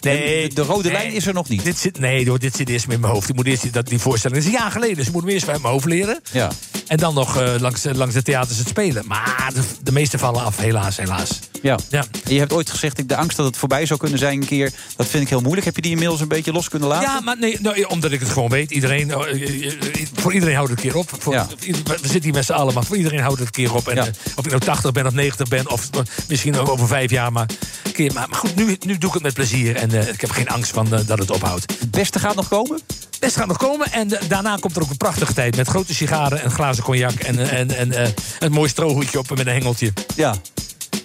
nee, de, de rode nee. lijn is er nog niet. Dit zit, nee, dit zit eerst in mijn hoofd. Ik moet eerst, dat, die voorstelling is een jaar geleden. Dus ik moet hem eerst uit mijn hoofd leren. Ja. En dan nog eh, langs, langs de theaters het spelen. Maar de, meeste vallen af, helaas, helaas. Ja. Ja. Je hebt ooit gezegd, ik, de angst dat het voorbij zou kunnen zijn een keer... dat vind ik heel moeilijk. Heb je die inmiddels een beetje los kunnen laten? Ja, maar nee, nou, omdat ik het gewoon weet. Iedereen, eh, eh, eh, voor iedereen houdt het een keer op. Voor, Ja. we zitten hier met z'n allen, maar voor iedereen houdt het een keer op. En, Ja. of ik nou 80 ben of 90 ben, of misschien ook over vijf jaar. Maar, keer, maar, maar goed, nu, nu doe ik het met plezier. En ik heb geen angst van dat het ophoudt. Het beste gaat nog komen? Beste gaat nog komen. En eh, daarna komt er ook een prachtige tijd. Met grote sigaren en glazen cognac. En, eh, en, en eh, een mooi strohoedje op met een hengeltje. Ja.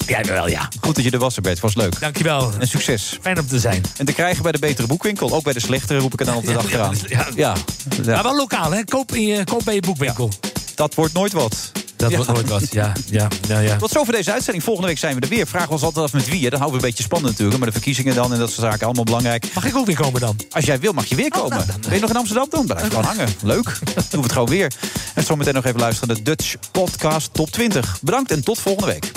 Jij wel, ja. Goed dat je er was, Bert. Was leuk. Dankjewel. En succes. Fijn om te zijn. En te krijgen bij de betere boekwinkel. Ook bij de slechtere roep ik het dan altijd achteraan. ja. Ja. ja. Maar wel lokaal, hè? Koop, in je, koop bij je boekwinkel. Dat wordt nooit wat. Dat Ja. wordt nooit wat, ja. ja, ja, ja. Tot zover deze uitzending. Volgende week zijn we er weer. Vragen we ons altijd af met wie. Hè. Dan houden we een beetje spannend natuurlijk. Maar de verkiezingen dan en dat soort zaken allemaal belangrijk. Mag ik ook weer komen dan? Als jij wil, mag je weer komen. Ben je nog in Amsterdam dan? Blijf gewoon hangen. Leuk. Doen we het gewoon weer. En zometeen nog even luisteren naar de Dutch Podcast Top 20. Bedankt en tot volgende week.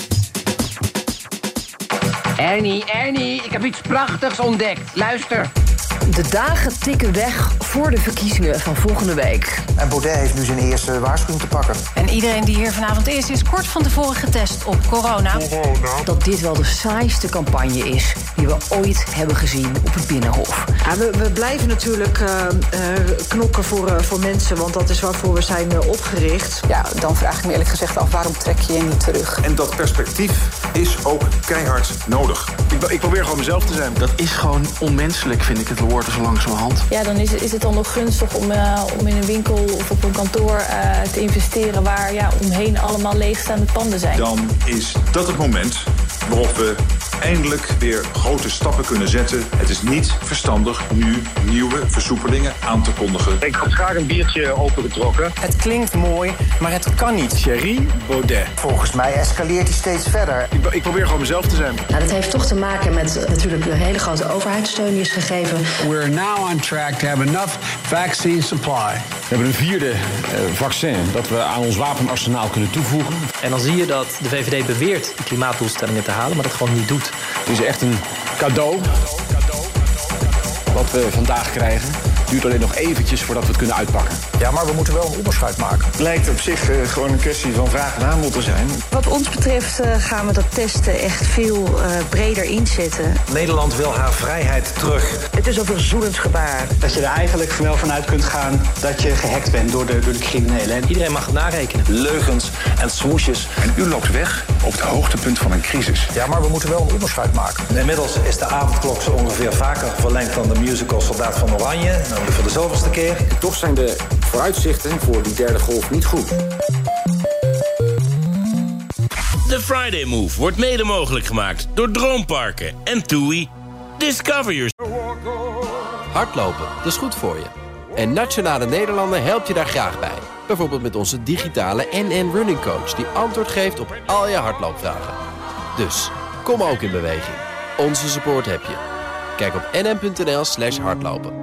Ernie, Ernie, ik heb iets prachtigs ontdekt. Luister. De dagen tikken weg voor de verkiezingen van volgende week. En Baudet heeft nu zijn eerste waarschuwing te pakken. En iedereen die hier vanavond is, is kort van tevoren getest op corona. Dat dit wel de saaiste campagne is die we ooit hebben gezien op het Binnenhof. Ja, we, we blijven natuurlijk eh, eh, knokken voor, eh, voor mensen, want dat is waarvoor we zijn opgericht. Ja, dan vraag ik me eerlijk gezegd af, waarom trek je je niet terug? En dat perspectief is ook keihard nodig. Ik, ik probeer gewoon mezelf te zijn. Dat is gewoon onmenselijk, vind ik het worden zo langzamerhand. Ja, dan is, is het dan nog gunstig om, eh, om in een winkel of op een kantoor eh, te investeren waar ja, omheen allemaal leegstaande panden zijn. Dan is dat het moment waarop we eindelijk weer grote stappen kunnen zetten. Het is niet verstandig nu nieuwe versoepelingen aan te kondigen. Ik had graag een biertje opengetrokken. Het klinkt mooi, maar het kan niet. Thierry Baudet. Volgens mij escaleert hij steeds verder. Ik, ik probeer gewoon mezelf te zijn. Nou, dat heeft toch te maken met natuurlijk de hele grote overheidssteun die is gegeven. We're now on track to have enough vaccine supply. We hebben een vierde eh, vaccin dat we aan ons wapenarsenaal kunnen toevoegen. En dan zie je dat de VVD beweert de klimaatdoelstellingen te halen, maar dat gewoon niet doet. Het is echt een cadeau wat we vandaag krijgen. Het duurt alleen nog eventjes voordat we het kunnen uitpakken. Ja, maar we moeten wel een onderscheid maken. Het lijkt op zich eh, gewoon een kwestie van vraag en aanbod te zijn. Wat ons betreft eh, gaan we dat testen echt veel eh, breder inzetten. Nederland wil haar vrijheid terug. Het is een verzoenend gebaar. Dat je er eigenlijk wel vanuit kunt gaan dat je gehackt bent door de, door de criminelen. En iedereen mag het narekenen. Leugens en swoesjes. En u loopt weg op het hoogtepunt van een crisis. Ja, maar we moeten wel een onderscheid maken. Inmiddels is de avondklok zo ongeveer vaker verlengd dan de musical Soldaat van Oranje. Voor de zoveelste keer. Toch zijn de vooruitzichten voor die derde golf niet goed. De Friday Move wordt mede mogelijk gemaakt door Droomparken en TUI. Discover your... Hardlopen, dat is goed voor je. En Nationale Nederlanden helpt je daar graag bij. Bijvoorbeeld met onze digitale NN Running Coach... die antwoord geeft op al je hardloopvragen. Dus, kom ook in beweging. Onze support heb je. Kijk op nn.nl slash hardlopen.